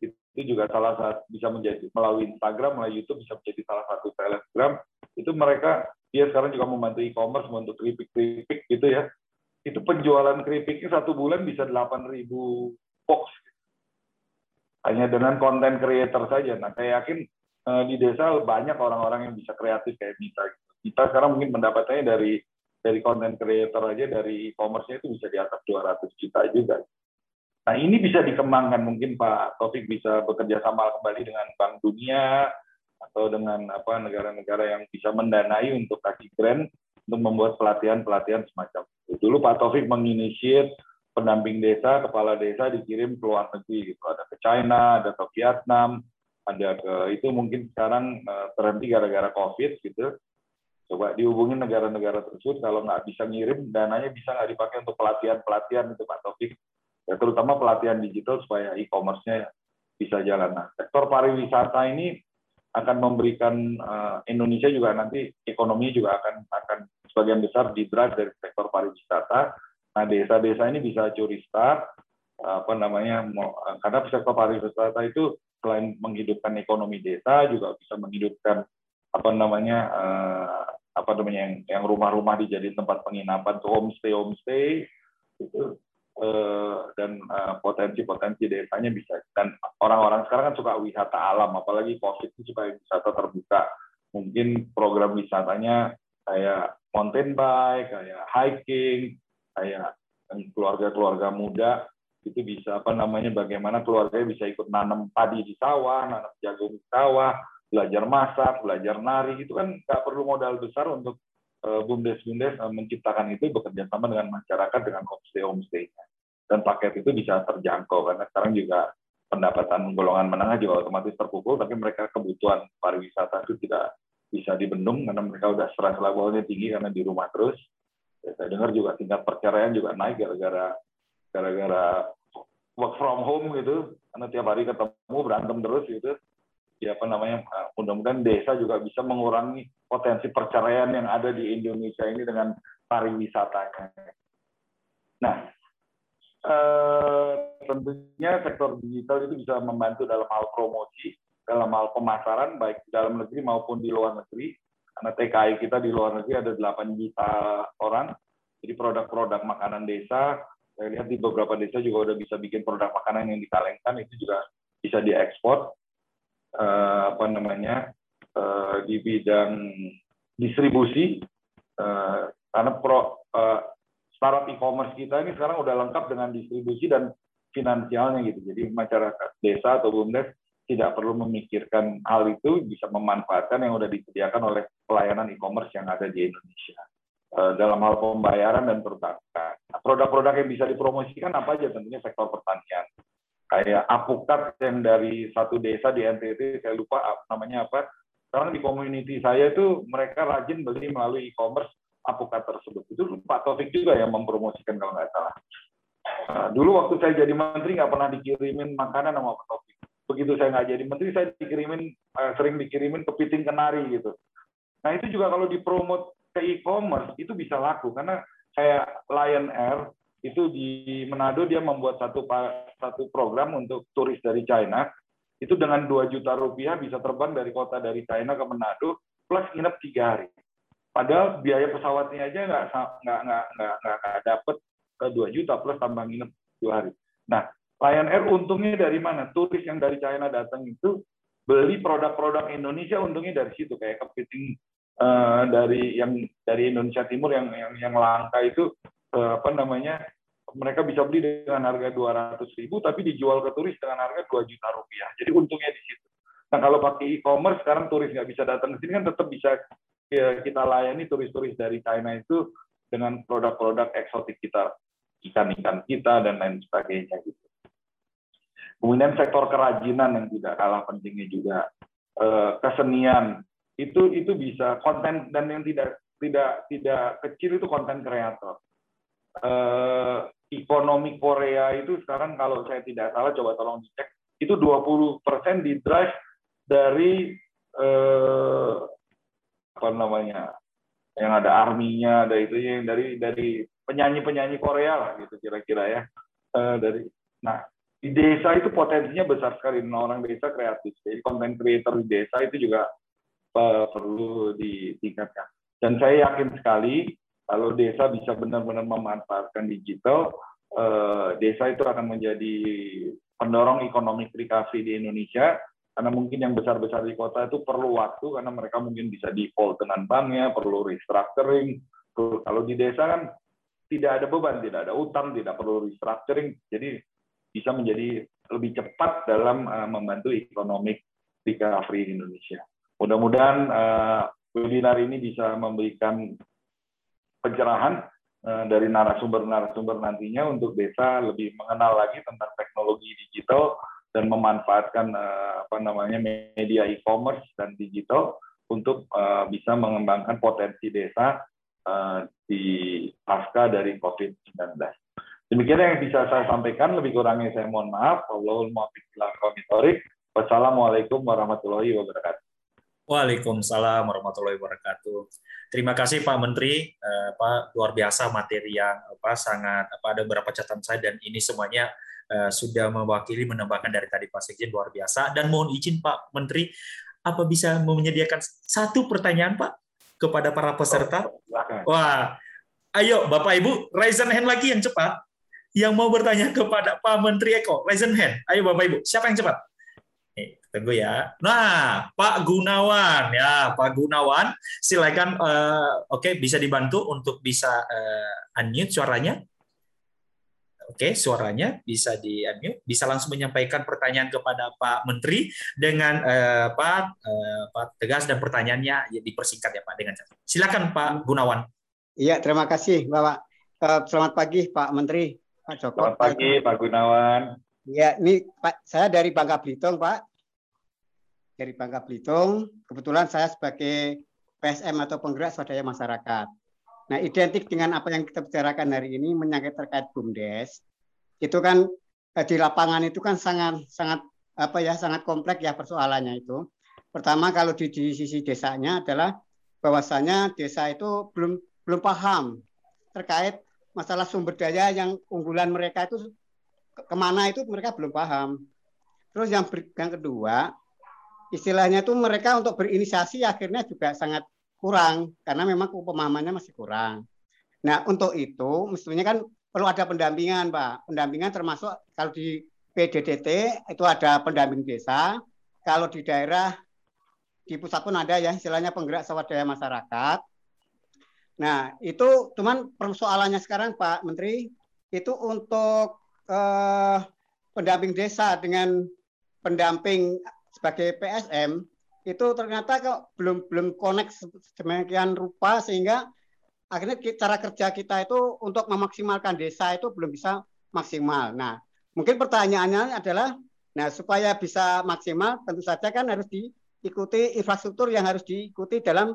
itu juga salah satu bisa menjadi melalui Instagram, melalui YouTube bisa menjadi salah satu telegram. Itu mereka dia sekarang juga membantu e-commerce, membantu keripik-keripik gitu ya. Itu penjualan keripiknya satu bulan bisa 8.000 box hanya dengan konten creator saja. Nah, saya yakin uh, di desa banyak orang-orang yang bisa kreatif kayak Mita. Kita sekarang mungkin pendapatannya dari dari konten creator aja dari e-commerce-nya itu bisa di atas 200 juta juga. Nah, ini bisa dikembangkan mungkin Pak Taufik bisa bekerja sama kembali dengan Bank Dunia atau dengan apa negara-negara yang bisa mendanai untuk kasih grant untuk membuat pelatihan-pelatihan semacam itu. Dulu Pak Taufik menginisiat pendamping desa, kepala desa dikirim ke luar negeri gitu. Ada ke China, ada ke Vietnam, ada ke itu mungkin sekarang uh, terhenti gara-gara COVID gitu. Coba dihubungi negara-negara tersebut kalau nggak bisa ngirim dananya bisa nggak dipakai untuk pelatihan-pelatihan itu Pak Taufik. Ya, terutama pelatihan digital supaya e-commerce-nya bisa jalan. Nah, sektor pariwisata ini akan memberikan uh, Indonesia juga nanti ekonomi juga akan akan sebagian besar drive dari sektor pariwisata. Nah, desa-desa ini bisa curi start apa namanya karena sektor pariwisata itu selain menghidupkan ekonomi desa juga bisa menghidupkan apa namanya eh, apa namanya yang rumah-rumah dijadiin tempat penginapan tuh homestay homestay itu dan eh, potensi-potensi desanya bisa. Dan orang-orang sekarang kan suka wisata alam apalagi covid itu suka wisata terbuka. Mungkin program wisatanya kayak mountain bike kayak hiking kayak keluarga-keluarga muda itu bisa apa namanya bagaimana keluarga bisa ikut nanam padi di sawah, nanam jagung di sawah, belajar masak, belajar nari. Itu kan nggak perlu modal besar untuk bumdes-bumdes uh, menciptakan itu bekerja sama dengan masyarakat dengan homestay homestay dan paket itu bisa terjangkau karena sekarang juga pendapatan golongan menengah juga otomatis terpukul tapi mereka kebutuhan pariwisata itu tidak bisa dibendung karena mereka udah stres levelnya tinggi karena di rumah terus Ya, saya dengar juga tingkat perceraian juga naik gara-gara gara-gara work from home gitu, karena tiap hari ketemu berantem terus gitu. Ya apa namanya, ah, mudah-mudahan desa juga bisa mengurangi potensi perceraian yang ada di Indonesia ini dengan pariwisatanya. Nah, eh, tentunya sektor digital itu bisa membantu dalam hal promosi, dalam hal pemasaran, baik di dalam negeri maupun di luar negeri karena TKI kita di luar negeri ada 8 juta orang. Jadi produk-produk makanan desa, saya lihat di beberapa desa juga udah bisa bikin produk makanan yang dikalengkan, itu juga bisa diekspor. Uh, apa namanya uh, di bidang distribusi uh, karena pro uh, startup e-commerce kita ini sekarang udah lengkap dengan distribusi dan finansialnya gitu. Jadi masyarakat desa atau bumdes tidak perlu memikirkan hal itu bisa memanfaatkan yang sudah disediakan oleh pelayanan e-commerce yang ada di Indonesia. Eh, dalam hal pembayaran dan terutama produk-produk yang bisa dipromosikan apa aja? Tentunya sektor pertanian. Kayak apukat yang dari satu desa di NTT saya lupa namanya apa. Sekarang di community saya itu mereka rajin beli melalui e-commerce apukat tersebut. Itu Pak Taufik juga yang mempromosikan kalau nggak salah. Nah, dulu waktu saya jadi menteri nggak pernah dikirimin makanan sama Pak Taufik. Begitu saya nggak jadi menteri saya dikirimin uh, sering dikirimin kepiting kenari gitu. Nah itu juga kalau dipromot ke e-commerce itu bisa laku. Karena kayak Lion Air itu di Manado dia membuat satu satu program untuk turis dari China. Itu dengan 2 juta rupiah bisa terbang dari kota dari China ke Manado plus nginep tiga hari padahal biaya pesawatnya aja nggak nggak nggak nggak nggak dapet ke 2 juta plus tambah nginep dua hari nah Lion Air untungnya dari mana? Turis yang dari China datang itu beli produk-produk Indonesia untungnya dari situ kayak kepiting uh, dari yang dari Indonesia Timur yang yang, yang langka itu uh, apa namanya mereka bisa beli dengan harga 200 ribu tapi dijual ke turis dengan harga 2 juta rupiah. Jadi untungnya di situ. Nah kalau pakai e-commerce sekarang turis nggak bisa datang ke sini kan tetap bisa kita layani turis-turis dari China itu dengan produk-produk eksotik kita ikan-ikan kita dan lain sebagainya gitu. Kemudian sektor kerajinan yang tidak kalah pentingnya juga eh, kesenian itu itu bisa konten dan yang tidak tidak tidak kecil itu konten kreator. Eh, ekonomi Korea itu sekarang kalau saya tidak salah coba tolong dicek itu 20% di drive dari eh, apa namanya yang ada arminya ada itu yang dari dari penyanyi penyanyi Korea lah gitu kira-kira ya. Eh, dari nah di desa itu potensinya besar sekali. Nah, orang desa kreatif. Jadi konten creator di desa itu juga uh, perlu ditingkatkan. Dan saya yakin sekali kalau desa bisa benar-benar memanfaatkan digital uh, desa itu akan menjadi pendorong ekonomi kreasi di Indonesia karena mungkin yang besar-besar di kota itu perlu waktu karena mereka mungkin bisa default dengan banknya, perlu restructuring. Kalau di desa kan tidak ada beban, tidak ada utang, tidak perlu restructuring, jadi bisa menjadi lebih cepat dalam uh, membantu ekonomi recovery Indonesia. Mudah-mudahan uh, webinar ini bisa memberikan pencerahan uh, dari narasumber-narasumber nantinya untuk desa lebih mengenal lagi tentang teknologi digital dan memanfaatkan uh, apa namanya media e-commerce dan digital untuk uh, bisa mengembangkan potensi desa uh, di pasca dari COVID-19. Demikian yang bisa saya sampaikan, lebih kurangnya saya mohon maaf. Wassalamualaikum warahmatullahi wabarakatuh. Waalaikumsalam warahmatullahi wabarakatuh. Terima kasih Pak Menteri, eh, Pak luar biasa materi yang apa sangat apa ada beberapa catatan saya dan ini semuanya Eh, sudah mewakili menambahkan dari tadi Pak Sekjen luar biasa dan mohon izin Pak Menteri apa bisa menyediakan satu pertanyaan Pak kepada para peserta? Wah, ayo Bapak Ibu raise hand lagi yang cepat yang mau bertanya kepada Pak Menteri Eko raise hand. Ayo Bapak Ibu, siapa yang cepat? Nih, tunggu ya. Nah, Pak Gunawan ya, Pak Gunawan, silakan. Uh, Oke, okay, bisa dibantu untuk bisa uh, unmute suaranya. Oke, suaranya bisa di unmute, bisa langsung menyampaikan pertanyaan kepada Pak Menteri dengan eh, Pak, eh, Pak tegas dan pertanyaannya ya, dipersingkat ya Pak dengan Silakan Pak Gunawan. Iya, terima kasih Bapak. Uh, selamat pagi Pak Menteri, Pak Joko. Selamat pagi Pak Gunawan. Iya, ini Pak saya dari Bangka Belitung Pak. Dari Bangka Belitung. Kebetulan saya sebagai PSM atau penggerak swadaya masyarakat. Nah, identik dengan apa yang kita bicarakan hari ini menyangkut terkait BUMDes, itu kan eh, di lapangan itu kan sangat sangat apa ya sangat kompleks ya persoalannya itu. Pertama kalau di, di sisi desanya adalah bahwasanya desa itu belum belum paham terkait masalah sumber daya yang unggulan mereka itu ke mana itu mereka belum paham. Terus yang, ber, yang kedua istilahnya itu mereka untuk berinisiasi akhirnya juga sangat kurang karena memang pemahamannya masih kurang. Nah, untuk itu mestinya kan perlu ada pendampingan, Pak. Pendampingan termasuk kalau di PDDT itu ada pendamping desa, kalau di daerah di pusat pun ada ya istilahnya penggerak swadaya masyarakat. Nah, itu cuman persoalannya sekarang Pak Menteri itu untuk eh, pendamping desa dengan pendamping sebagai PSM itu ternyata kok belum belum connect sedemikian rupa sehingga akhirnya cara kerja kita itu untuk memaksimalkan desa itu belum bisa maksimal. Nah, mungkin pertanyaannya adalah nah supaya bisa maksimal tentu saja kan harus diikuti infrastruktur yang harus diikuti dalam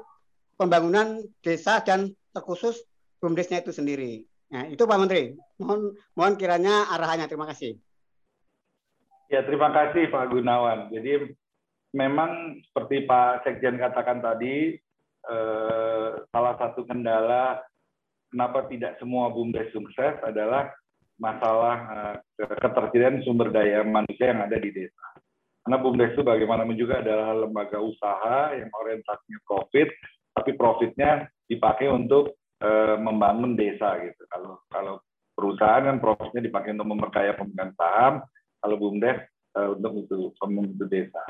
pembangunan desa dan terkhusus BUMDesnya itu sendiri. Nah, itu Pak Menteri. Mohon mohon kiranya arahannya. Terima kasih. Ya, terima kasih Pak Gunawan. Jadi memang seperti Pak Sekjen katakan tadi, eh, salah satu kendala kenapa tidak semua BUMDes sukses adalah masalah eh, ketersediaan sumber daya manusia yang ada di desa. Karena BUMDes itu bagaimanapun juga adalah lembaga usaha yang orientasinya profit, tapi profitnya dipakai untuk eh, membangun desa gitu. Kalau kalau perusahaan kan profitnya dipakai untuk memperkaya pemegang saham, kalau BUMDes eh, untuk itu desa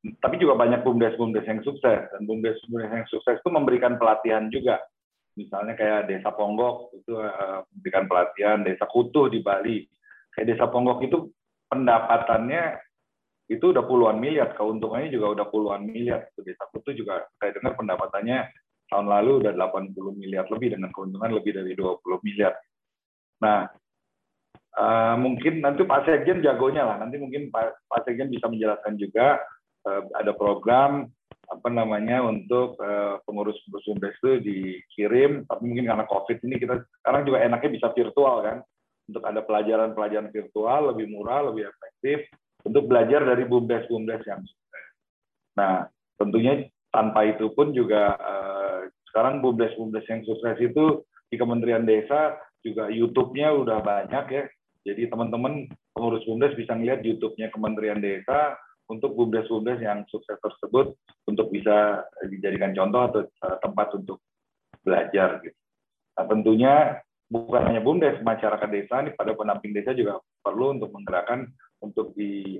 tapi juga banyak bumdes-bumdes yang sukses. Dan bumdes-bumdes yang sukses itu memberikan pelatihan juga. Misalnya kayak desa Ponggok itu uh, memberikan pelatihan. Desa Kutuh di Bali. Kayak desa Ponggok itu pendapatannya itu udah puluhan miliar. Keuntungannya juga udah puluhan miliar. Itu desa Kutuh juga saya dengar pendapatannya tahun lalu udah 80 miliar lebih dengan keuntungan lebih dari 20 miliar. Nah uh, mungkin nanti Pak Sekjen jagonya lah. Nanti mungkin Pak, Pak Sekjen bisa menjelaskan juga ada program apa namanya untuk uh, pengurus-pengurus BUMDes itu dikirim, tapi mungkin karena COVID ini kita sekarang juga enaknya bisa virtual kan, untuk ada pelajaran-pelajaran virtual lebih murah, lebih efektif untuk belajar dari BUMDes-BUMDes yang sukses. Nah, tentunya tanpa itu pun juga uh, sekarang bumdes-bumdes yang sukses itu di Kementerian Desa juga YouTube-nya udah banyak ya. Jadi teman-teman pengurus bumdes bisa melihat YouTube-nya Kementerian Desa untuk bumdes-bumdes yang sukses tersebut untuk bisa dijadikan contoh atau uh, tempat untuk belajar gitu. Nah, tentunya bukan hanya bumdes, masyarakat desa ini pada pendamping desa juga perlu untuk menggerakkan untuk di,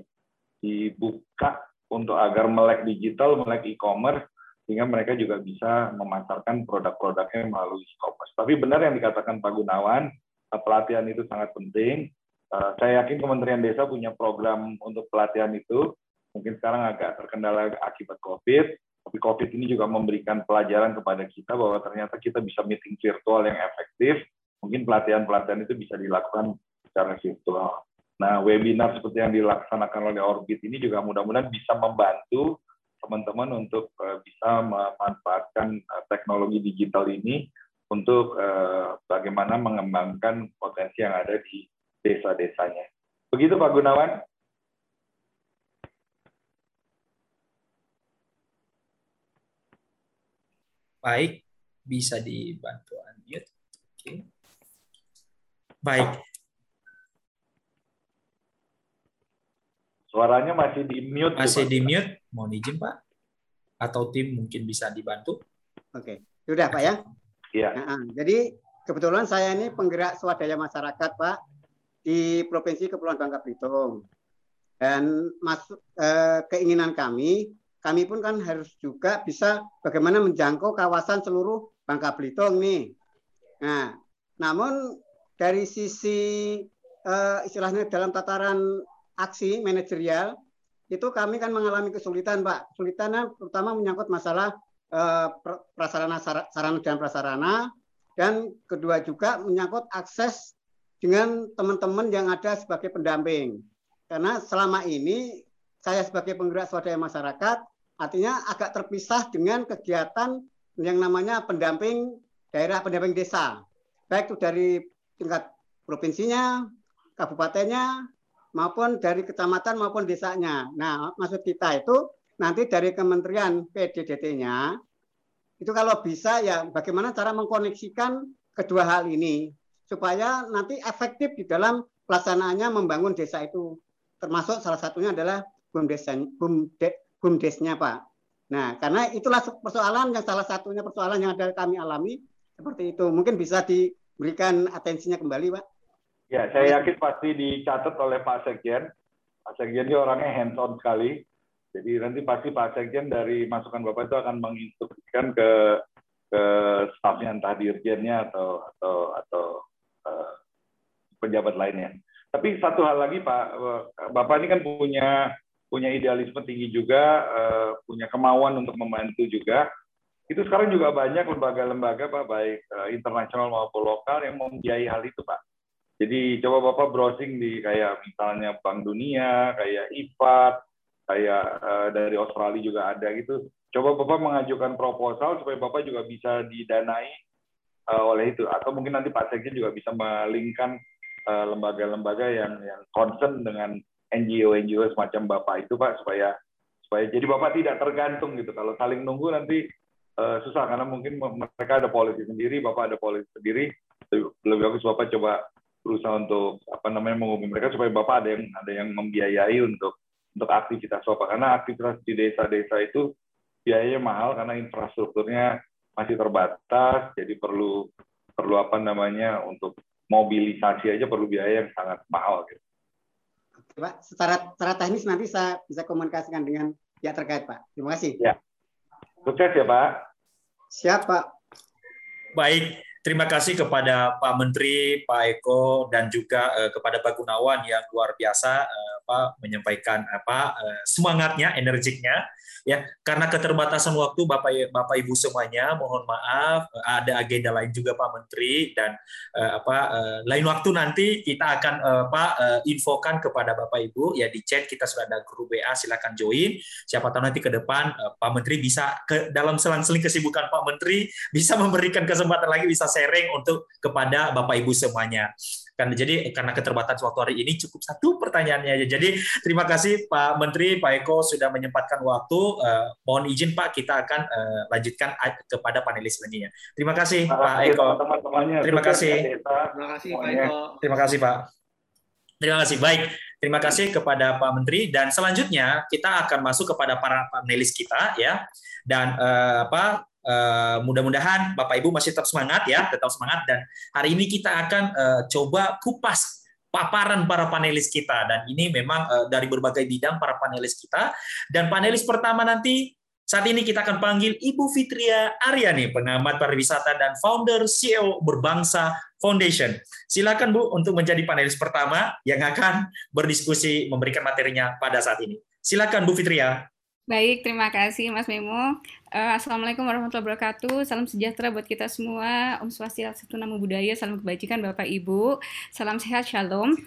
dibuka untuk agar melek digital, melek e-commerce, sehingga mereka juga bisa memasarkan produk-produknya melalui e-commerce. Tapi benar yang dikatakan Pak Gunawan, pelatihan itu sangat penting. Eh, saya yakin Kementerian Desa punya program untuk pelatihan itu. Mungkin sekarang agak terkendala akibat COVID, tapi COVID ini juga memberikan pelajaran kepada kita bahwa ternyata kita bisa meeting virtual yang efektif. Mungkin pelatihan-pelatihan itu bisa dilakukan secara virtual. Nah, webinar seperti yang dilaksanakan oleh Orbit ini juga mudah-mudahan bisa membantu teman-teman untuk uh, bisa memanfaatkan uh, teknologi digital ini untuk uh, bagaimana mengembangkan potensi yang ada di desa-desanya. Begitu Pak Gunawan? Baik, bisa dibantu unmute. Oke. Baik. Suaranya masih di mute. Masih di mute. Mohon izin Pak. Atau tim mungkin bisa dibantu. Oke, sudah Pak ya. Iya. Nah, jadi kebetulan saya ini penggerak swadaya masyarakat Pak di Provinsi Kepulauan Bangka Belitung. Dan masuk eh, keinginan kami kami pun kan harus juga bisa bagaimana menjangkau kawasan seluruh Bangka Belitung nih. Nah, namun dari sisi uh, istilahnya dalam tataran aksi manajerial itu kami kan mengalami kesulitan, Pak. Kesulitannya terutama menyangkut masalah uh, prasarana sarana dan prasarana dan kedua juga menyangkut akses dengan teman-teman yang ada sebagai pendamping. Karena selama ini saya sebagai penggerak swadaya masyarakat Artinya agak terpisah dengan kegiatan yang namanya pendamping daerah pendamping desa. Baik itu dari tingkat provinsinya, kabupatennya, maupun dari kecamatan maupun desanya. Nah, maksud kita itu nanti dari Kementerian PDDT-nya itu kalau bisa ya bagaimana cara mengkoneksikan kedua hal ini supaya nanti efektif di dalam pelaksanaannya membangun desa itu. Termasuk salah satunya adalah BUMDes, BUMDesnya Pak. Nah, karena itulah persoalan yang salah satunya persoalan yang ada kami alami seperti itu. Mungkin bisa diberikan atensinya kembali, Pak. Ya, saya yakin pasti dicatat oleh Pak Sekjen. Pak Sekjen ini orangnya hands-on sekali. Jadi nanti pasti Pak Sekjen dari masukan Bapak itu akan menginstruksikan ke ke stafnya entah dirjennya atau atau atau uh, pejabat lainnya. Tapi satu hal lagi Pak, Bapak ini kan punya punya idealisme tinggi juga, uh, punya kemauan untuk membantu juga. Itu sekarang juga banyak lembaga-lembaga Pak, baik uh, internasional maupun lokal yang membiayai hal itu Pak. Jadi coba Bapak browsing di kayak misalnya Bank Dunia, kayak IFAD, kayak uh, dari Australia juga ada gitu. Coba Bapak mengajukan proposal supaya Bapak juga bisa didanai uh, oleh itu. Atau mungkin nanti Pak Sekjen juga bisa melingkan lembaga-lembaga yang yang concern dengan NGO-NGO semacam Bapak itu Pak supaya supaya jadi Bapak tidak tergantung gitu. Kalau saling nunggu nanti uh, susah karena mungkin mereka ada polisi sendiri, Bapak ada polisi sendiri. Lebih bagus Bapak coba berusaha untuk apa namanya menghubungi mereka supaya Bapak ada yang ada yang membiayai untuk untuk aktivitas Bapak karena aktivitas di desa-desa itu biayanya mahal karena infrastrukturnya masih terbatas, jadi perlu perlu apa namanya untuk mobilisasi aja perlu biaya yang sangat mahal gitu. Pak, secara secara teknis nanti saya bisa komunikasikan dengan pihak terkait, Pak. Terima kasih. Ya. Sukses ya, Pak. Siap, Pak. Baik, terima kasih kepada Pak Menteri, Pak Eko, dan juga uh, kepada Pak Gunawan yang luar biasa uh, apa, menyampaikan apa uh, semangatnya, energiknya ya. Karena keterbatasan waktu Bapak Bapak Ibu semuanya mohon maaf ada agenda lain juga Pak Menteri dan uh, apa lain waktu nanti kita akan uh, infokan kepada Bapak Ibu. Ya di chat kita sudah ada grup WA silakan join. Siapa tahu nanti ke depan Pak Menteri bisa ke dalam selang-seling kesibukan Pak Menteri bisa memberikan kesempatan lagi bisa sharing untuk kepada Bapak Ibu semuanya Karena jadi karena keterbatasan waktu hari ini cukup satu pertanyaannya aja. Jadi terima kasih Pak Menteri, Pak Eko sudah menyempatkan waktu. Uh, mohon izin Pak, kita akan uh, lanjutkan kepada panelis selanjutnya. Terima kasih Pak Eko. Terima kasih. Terima kasih Pak Eko. Terima kasih Pak. Terima kasih. Baik, terima kasih kepada Pak Menteri dan selanjutnya kita akan masuk kepada para panelis kita ya. Dan uh, apa Uh, mudah-mudahan Bapak Ibu masih tetap semangat ya, tetap semangat dan hari ini kita akan uh, coba kupas paparan para panelis kita dan ini memang uh, dari berbagai bidang para panelis kita dan panelis pertama nanti saat ini kita akan panggil Ibu Fitria Aryani, pengamat pariwisata dan founder CEO Berbangsa Foundation. Silakan Bu untuk menjadi panelis pertama yang akan berdiskusi memberikan materinya pada saat ini. Silakan Bu Fitria. Baik, terima kasih Mas Memo. Uh, Assalamualaikum warahmatullahi wabarakatuh. Salam sejahtera buat kita semua. Om Swastiastu, Namo Buddhaya, salam kebajikan Bapak Ibu. Salam sehat, Shalom.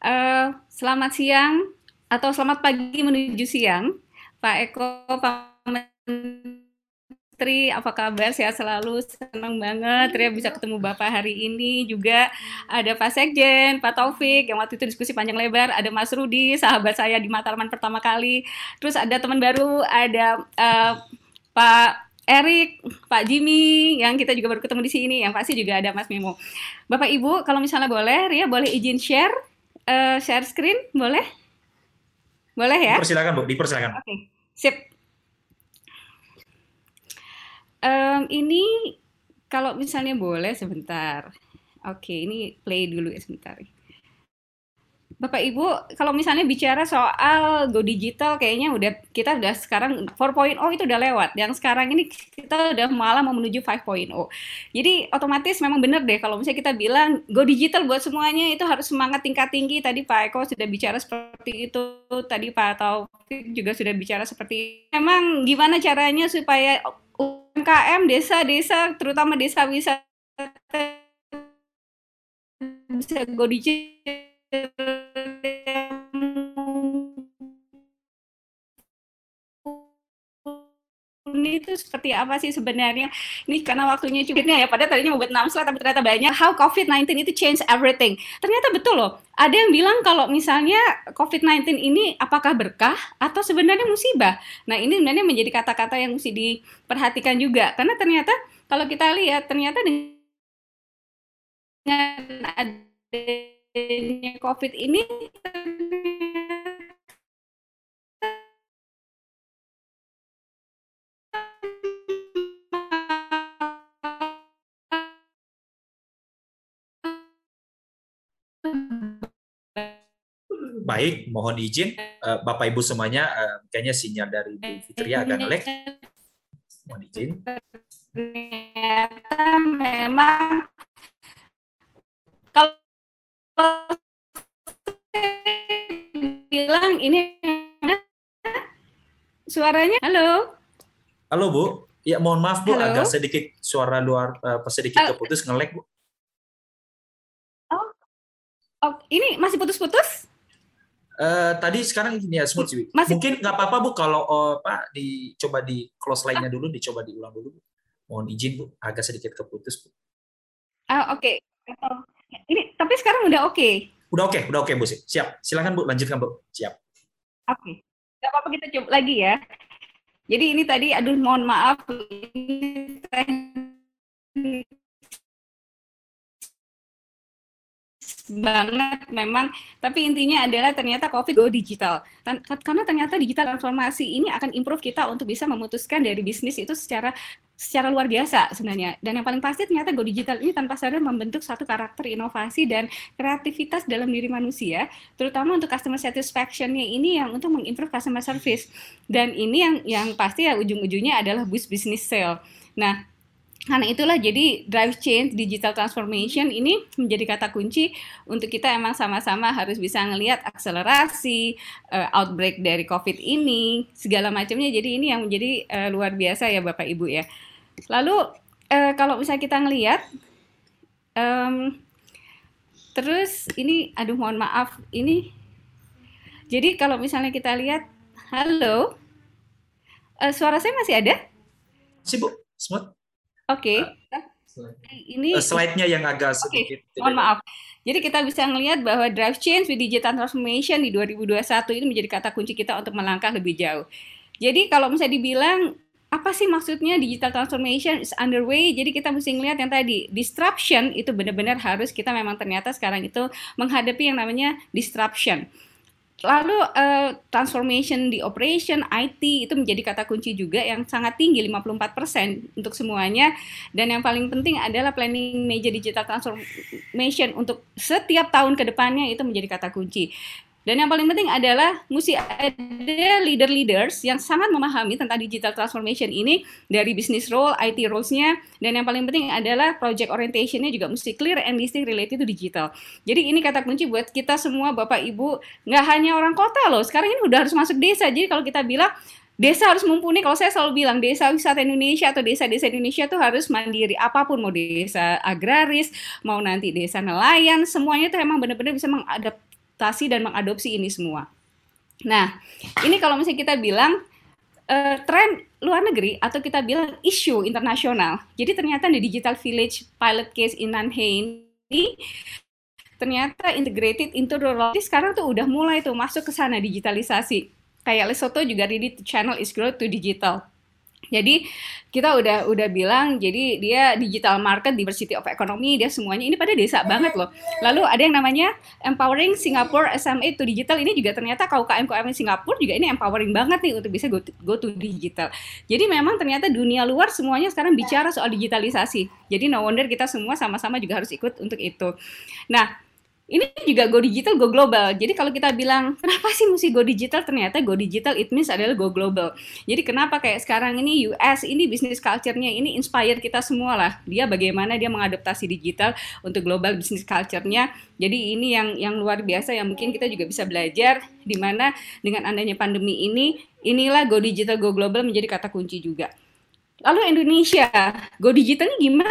Uh, selamat siang atau selamat pagi menuju siang, Pak Eko, Pak Menteri apa kabar? Sehat selalu, senang banget Tri bisa ketemu Bapak hari ini. Juga ada Pak Sekjen, Pak Taufik, yang waktu itu diskusi panjang lebar. Ada Mas Rudi, sahabat saya di Mataraman pertama kali. Terus ada teman baru, ada uh, Pak Erik, Pak Jimmy, yang kita juga baru ketemu di sini. Yang pasti juga ada Mas Memo. Bapak Ibu, kalau misalnya boleh, Ria boleh izin share, uh, share screen, boleh? Boleh ya? Dipersilakan Bu, dipersilakan. Oke, okay. sip um, ini kalau misalnya boleh sebentar. Oke, ini play dulu ya sebentar. Bapak Ibu, kalau misalnya bicara soal go digital kayaknya udah kita udah sekarang 4.0 itu udah lewat. Yang sekarang ini kita udah malah mau menuju 5.0. Jadi otomatis memang benar deh kalau misalnya kita bilang go digital buat semuanya itu harus semangat tingkat tinggi. Tadi Pak Eko sudah bicara seperti itu, tadi Pak Taufik juga sudah bicara seperti itu. Memang gimana caranya supaya UMKM desa-desa terutama desa wisata bisa go digital itu seperti apa sih sebenarnya? Ini karena waktunya cukup ya, padahal tadinya mau buat 6 slide, tapi ternyata banyak. How COVID-19 itu change everything. Ternyata betul loh. Ada yang bilang kalau misalnya COVID-19 ini apakah berkah atau sebenarnya musibah. Nah ini sebenarnya menjadi kata-kata yang mesti diperhatikan juga. Karena ternyata kalau kita lihat, ternyata dengan adanya COVID ini Baik, mohon izin uh, Bapak Ibu semuanya uh, kayaknya sinyal dari Bu Fitria agak ngelek. Mohon izin. Ternyata memang bilang ini suaranya halo halo bu ya mohon maaf bu halo? agak sedikit suara luar uh, sedikit keputus ngelek bu oh, oh ini masih putus-putus Uh, tadi sekarang ini ya smooth sih. Masih... Mungkin nggak apa-apa bu kalau uh, Pak dicoba di close lainnya dulu, dicoba diulang dulu. Mohon izin bu, agak sedikit keputus bu. Ah oke. Okay. Ini tapi sekarang udah oke. Okay. Udah oke, okay, udah oke okay, bu sih. Siap. Silakan bu, lanjutkan bu. Siap. Oke. Okay. Gak apa-apa kita coba lagi ya. Jadi ini tadi, aduh mohon maaf. Ini banget memang tapi intinya adalah ternyata covid go digital karena ternyata digital transformasi ini akan improve kita untuk bisa memutuskan dari bisnis itu secara secara luar biasa sebenarnya dan yang paling pasti ternyata go digital ini tanpa sadar membentuk satu karakter inovasi dan kreativitas dalam diri manusia terutama untuk customer satisfaction-nya ini yang untuk mengimprove customer service dan ini yang yang pasti ya ujung-ujungnya adalah boost business sale nah karena itulah jadi drive change digital transformation ini menjadi kata kunci untuk kita emang sama-sama harus bisa ngelihat akselerasi uh, outbreak dari COVID ini segala macamnya. Jadi ini yang menjadi uh, luar biasa ya Bapak Ibu ya. Lalu uh, kalau misalnya kita ngelihat um, terus ini aduh mohon maaf ini jadi kalau misalnya kita lihat halo uh, suara saya masih ada? Sibuk, smooth. Oke. Okay. Uh, ini uh, slide-nya yang agak sedikit. Okay. Mohon maaf. Jadi kita bisa melihat bahwa drive change with digital transformation di 2021 ini menjadi kata kunci kita untuk melangkah lebih jauh. Jadi kalau misalnya dibilang apa sih maksudnya digital transformation is underway? Jadi kita mesti ngelihat yang tadi disruption itu benar-benar harus kita memang ternyata sekarang itu menghadapi yang namanya disruption. Lalu uh, transformation di operation IT itu menjadi kata kunci juga yang sangat tinggi 54% untuk semuanya dan yang paling penting adalah planning major digital transformation untuk setiap tahun ke depannya itu menjadi kata kunci. Dan yang paling penting adalah mesti ada leader-leaders yang sangat memahami tentang digital transformation ini dari business role, IT roles-nya, dan yang paling penting adalah project orientation-nya juga mesti clear and distinct related to digital. Jadi ini kata kunci buat kita semua Bapak Ibu, nggak hanya orang kota loh, sekarang ini udah harus masuk desa. Jadi kalau kita bilang desa harus mumpuni kalau saya selalu bilang desa wisata Indonesia atau desa-desa Indonesia tuh harus mandiri apa pun mau desa agraris mau nanti desa nelayan semuanya itu emang benar-benar bisa mengadap mengadaptasi dan mengadopsi ini semua. Nah, ini kalau misalnya kita bilang uh, tren luar negeri atau kita bilang isu internasional. Jadi ternyata di Digital Village pilot case in Nanhai ini ternyata integrated into rural. Jadi sekarang tuh udah mulai tuh masuk ke sana digitalisasi. Kayak Lesotho juga to channel is growth to digital. Jadi kita udah udah bilang jadi dia digital market diversity of economy dia semuanya ini pada desa banget loh. Lalu ada yang namanya empowering Singapore SME to digital ini juga ternyata KUKM KUKM Singapura juga ini empowering banget nih untuk bisa go to, go to digital. Jadi memang ternyata dunia luar semuanya sekarang bicara soal digitalisasi. Jadi no wonder kita semua sama-sama juga harus ikut untuk itu. Nah, ini juga go digital, go global. Jadi kalau kita bilang kenapa sih mesti go digital, ternyata go digital it means adalah go global. Jadi kenapa kayak sekarang ini US ini bisnis culture-nya ini inspire kita semua lah. Dia bagaimana dia mengadaptasi digital untuk global bisnis culture-nya. Jadi ini yang yang luar biasa yang mungkin kita juga bisa belajar di mana dengan adanya pandemi ini inilah go digital, go global menjadi kata kunci juga. Lalu Indonesia, go digital ini gimana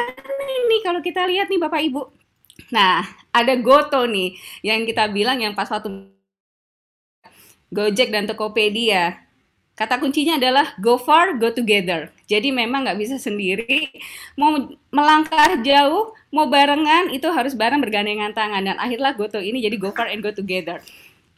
nih kalau kita lihat nih Bapak Ibu? Nah, ada Goto nih yang kita bilang yang pas waktu Gojek dan Tokopedia. Kata kuncinya adalah go far, go together. Jadi memang nggak bisa sendiri. Mau melangkah jauh, mau barengan, itu harus bareng bergandengan tangan. Dan akhirnya Goto ini jadi go far and go together.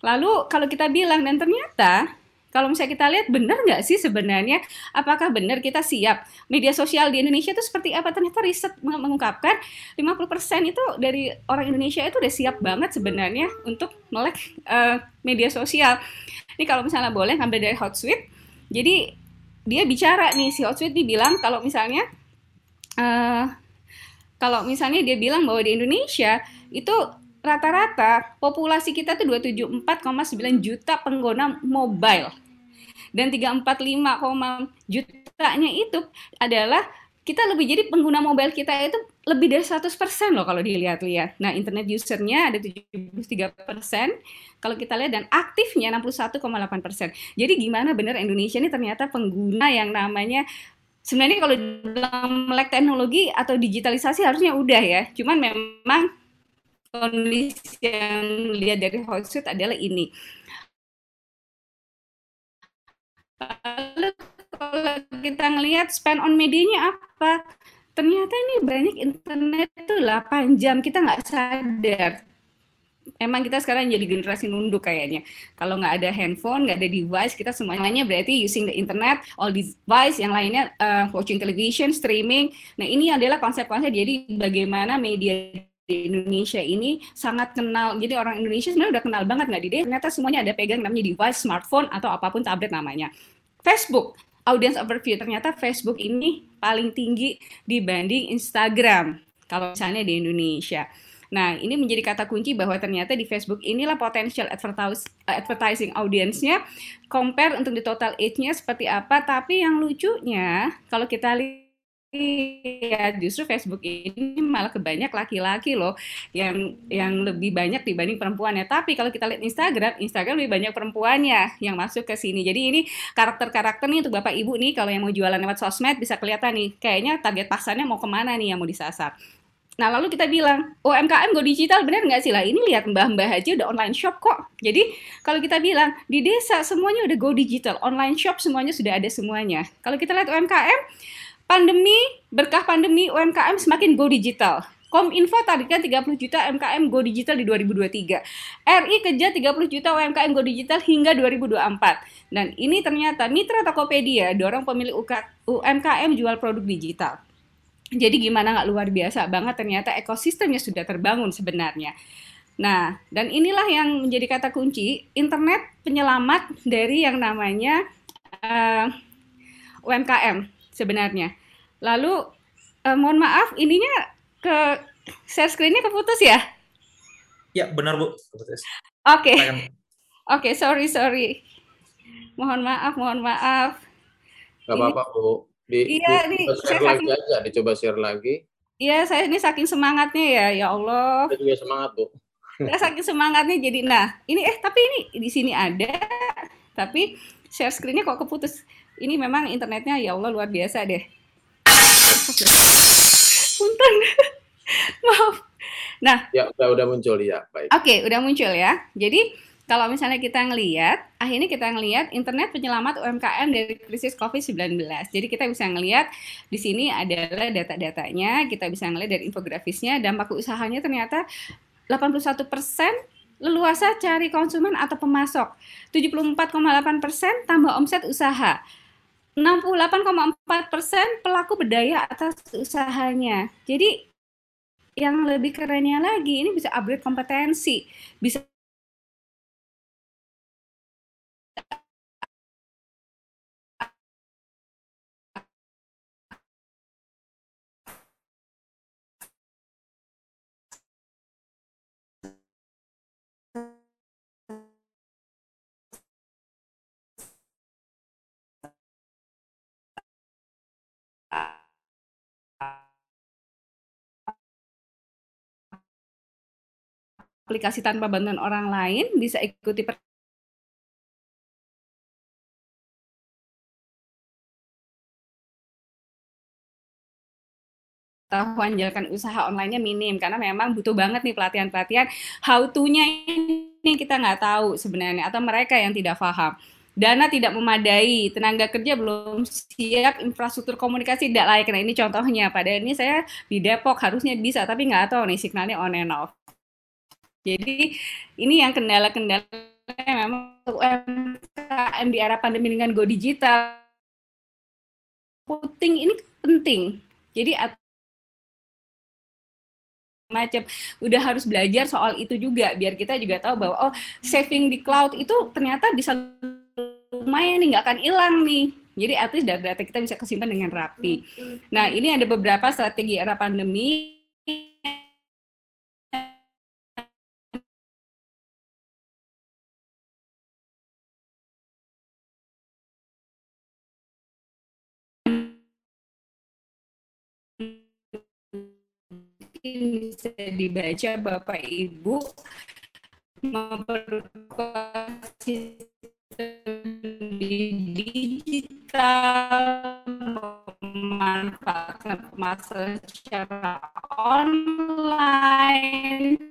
Lalu kalau kita bilang, dan ternyata kalau misalnya kita lihat benar nggak sih sebenarnya? Apakah benar kita siap? Media sosial di Indonesia itu seperti apa? Ternyata riset mengungkapkan 50% itu dari orang Indonesia itu udah siap banget sebenarnya untuk melek uh, media sosial. Ini kalau misalnya boleh ngambil dari Hotsuite jadi dia bicara nih si Hotsuite dibilang kalau misalnya uh, kalau misalnya dia bilang bahwa di Indonesia itu rata-rata populasi kita tuh 274,9 juta pengguna mobile. Dan 345, jutanya itu adalah kita lebih jadi pengguna mobile kita itu lebih dari 100% loh kalau dilihat-lihat. Nah, internet usernya ada 73%, kalau kita lihat dan aktifnya 61,8%. Jadi gimana benar Indonesia ini ternyata pengguna yang namanya sebenarnya kalau dalam melek teknologi atau digitalisasi harusnya udah ya. Cuman memang kondisi yang lihat dari Hotsuite adalah ini. Lalu kalau kita ngelihat spend on medianya apa? Ternyata ini banyak internet itu 8 jam kita nggak sadar. Emang kita sekarang jadi generasi nunduk kayaknya. Kalau nggak ada handphone, nggak ada device, kita semuanya berarti using the internet, all device, yang lainnya uh, watching television, streaming. Nah ini adalah konsep-konsep jadi bagaimana media di Indonesia ini sangat kenal. Jadi orang Indonesia sebenarnya udah kenal banget nggak di Ternyata semuanya ada pegang namanya device, smartphone atau apa pun tablet namanya. Facebook, audience overview ternyata Facebook ini paling tinggi dibanding Instagram kalau misalnya di Indonesia. Nah, ini menjadi kata kunci bahwa ternyata di Facebook inilah potensial advertising audience-nya compare untuk di total age-nya seperti apa, tapi yang lucunya kalau kita lihat Iya, justru Facebook ini malah kebanyak laki-laki loh yang yang lebih banyak dibanding perempuannya. Tapi kalau kita lihat Instagram, Instagram lebih banyak perempuannya yang masuk ke sini. Jadi ini karakter-karakter nih untuk Bapak Ibu nih kalau yang mau jualan lewat sosmed bisa kelihatan nih kayaknya target pasarnya mau ke mana nih yang mau disasar. Nah lalu kita bilang, UMKM go digital benar nggak sih lah? Ini lihat mbah-mbah aja udah online shop kok. Jadi kalau kita bilang di desa semuanya udah go digital, online shop semuanya sudah ada semuanya. Kalau kita lihat UMKM, pandemi, berkah pandemi UMKM semakin go digital. Kominfo targetkan 30 juta UMKM go digital di 2023. RI kejar 30 juta UMKM go digital hingga 2024. Dan ini ternyata Mitra Tokopedia dorong pemilik UMKM jual produk digital. Jadi gimana nggak luar biasa banget ternyata ekosistemnya sudah terbangun sebenarnya. Nah, dan inilah yang menjadi kata kunci internet penyelamat dari yang namanya uh, eh, UMKM sebenarnya. Lalu uh, mohon maaf ininya ke share screen-nya keputus ya? Ya, benar Bu, keputus. Oke. Okay. Oke, okay, sorry sorry. Mohon maaf, mohon maaf. Gak apa-apa Bu. Di, iya, di, coba share lagi saking, aja, dicoba share lagi. Iya, saya ini saking semangatnya ya, ya Allah. Saya juga semangat Bu. Saya saking semangatnya jadi, nah ini eh tapi ini di sini ada, tapi share screen-nya kok keputus. Ini memang internetnya ya Allah luar biasa deh. Punten. Maaf. Nah, ya udah udah muncul ya, baik. Oke, okay, udah muncul ya. Jadi kalau misalnya kita ngelihat, akhirnya kita ngelihat internet penyelamat UMKM dari krisis COVID-19. Jadi kita bisa ngelihat di sini adalah data-datanya, kita bisa ngelihat dari infografisnya, dampak usahanya ternyata 81 persen leluasa cari konsumen atau pemasok, 74,8 persen tambah omset usaha, 68,4 persen pelaku berdaya atas usahanya. Jadi yang lebih kerennya lagi ini bisa upgrade kompetensi, bisa aplikasi tanpa bantuan orang lain, bisa ikuti pengetahuan jalankan usaha online-nya minim karena memang butuh banget nih pelatihan-pelatihan how to-nya ini kita nggak tahu sebenarnya atau mereka yang tidak paham. Dana tidak memadai, tenaga kerja belum siap, infrastruktur komunikasi tidak layak. Nah ini contohnya, pada ini saya di Depok harusnya bisa, tapi nggak tahu nih signalnya on and off. Jadi ini yang kendala-kendala memang UMKM di era pandemi dengan go digital puting ini penting. Jadi macam udah harus belajar soal itu juga biar kita juga tahu bahwa oh saving di cloud itu ternyata bisa lumayan nih nggak akan hilang nih jadi at least data-data kita bisa kesimpan dengan rapi. Nah ini ada beberapa strategi era pandemi bisa dibaca Bapak Ibu memperkuat digital memanfaatkan pemasaran secara online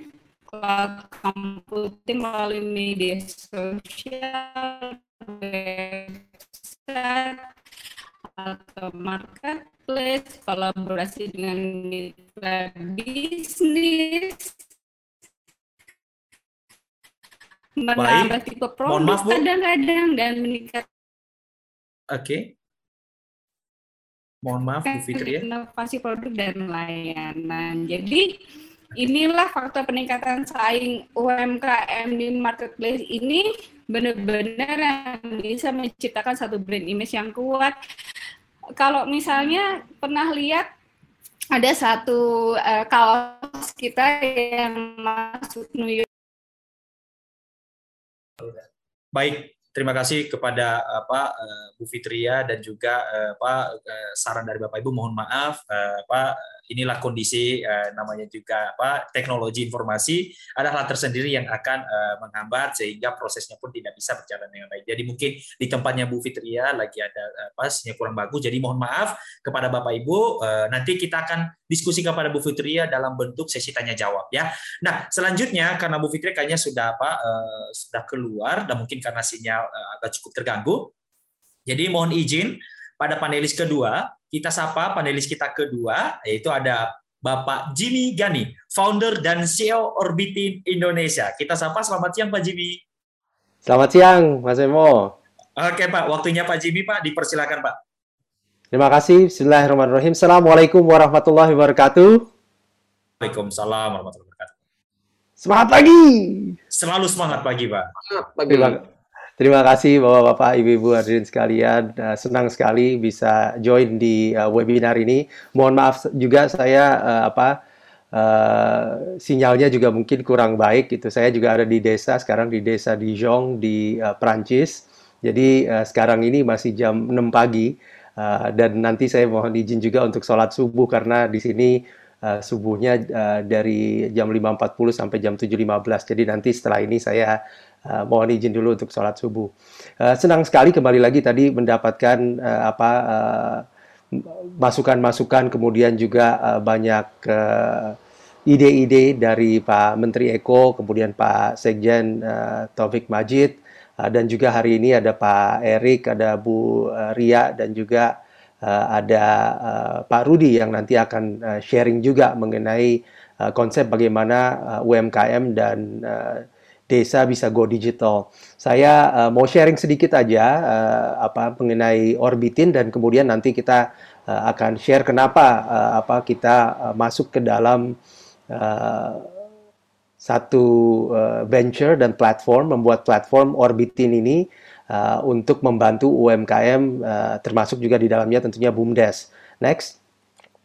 cloud computing melalui media sosial website atau marketplace kolaborasi dengan mitra bisnis menambah tipe produk kadang-kadang dan meningkat. Oke. Okay. Mohon maaf Bu Fitri ya. Inovasi produk dan layanan. Jadi inilah faktor peningkatan saing UMKM di marketplace ini benar-benar yang bisa menciptakan satu brand image yang kuat. Kalau misalnya pernah lihat ada satu uh, kaos kita yang masuk New York. Baik, terima kasih kepada apa eh, Bu Fitria dan juga eh, apa saran dari Bapak Ibu. Mohon maaf apa inilah kondisi uh, namanya juga apa teknologi informasi ada hal tersendiri yang akan uh, menghambat sehingga prosesnya pun tidak bisa berjalan dengan baik. Jadi mungkin di tempatnya Bu Fitria lagi ada apa sinyal kurang bagus. Jadi mohon maaf kepada Bapak Ibu. Uh, nanti kita akan diskusi kepada Bu Fitria dalam bentuk sesi tanya jawab ya. Nah selanjutnya karena Bu Fitria kayaknya sudah apa uh, sudah keluar dan mungkin karena sinyal uh, agak cukup terganggu. Jadi mohon izin pada panelis kedua kita sapa panelis kita kedua, yaitu ada Bapak Jimmy Gani, founder dan CEO Orbitin Indonesia. Kita sapa selamat siang Pak Jimmy. Selamat siang Mas Emo. Oke Pak, waktunya Pak Jimmy Pak, dipersilakan Pak. Terima kasih. Bismillahirrahmanirrahim. Assalamualaikum warahmatullahi wabarakatuh. Waalaikumsalam warahmatullahi wabarakatuh. Semangat pagi. Selalu semangat pagi Pak. Semangat pagi. Terima, terima kasih Bapak-Bapak, Ibu-Ibu hadirin sekalian. Uh, senang sekali bisa join di uh, webinar ini. Mohon maaf juga saya uh, apa sinyalnya juga mungkin kurang baik gitu. Saya juga ada di desa sekarang di desa Dijon di uh, Prancis. Jadi sekarang ini masih jam 6 pagi dan nanti saya mohon izin juga untuk sholat subuh karena di sini uh, subuhnya uh, dari jam 5.40 sampai jam 7.15. Jadi nanti setelah ini saya uh, mohon izin dulu untuk sholat subuh. Uh, senang sekali kembali lagi tadi mendapatkan uh, apa masukan-masukan kemudian juga banyak ide-ide dari Pak Menteri Eko, kemudian Pak Sekjen Taufik Majid, dan juga hari ini ada Pak Erik, ada Bu Ria, dan juga ada Pak Rudi yang nanti akan sharing juga mengenai konsep bagaimana UMKM dan desa bisa go digital. Saya uh, mau sharing sedikit aja uh, apa mengenai Orbitin dan kemudian nanti kita uh, akan share kenapa uh, apa kita uh, masuk ke dalam uh, satu uh, venture dan platform membuat platform Orbitin ini uh, untuk membantu UMKM uh, termasuk juga di dalamnya tentunya BUMDes. Next.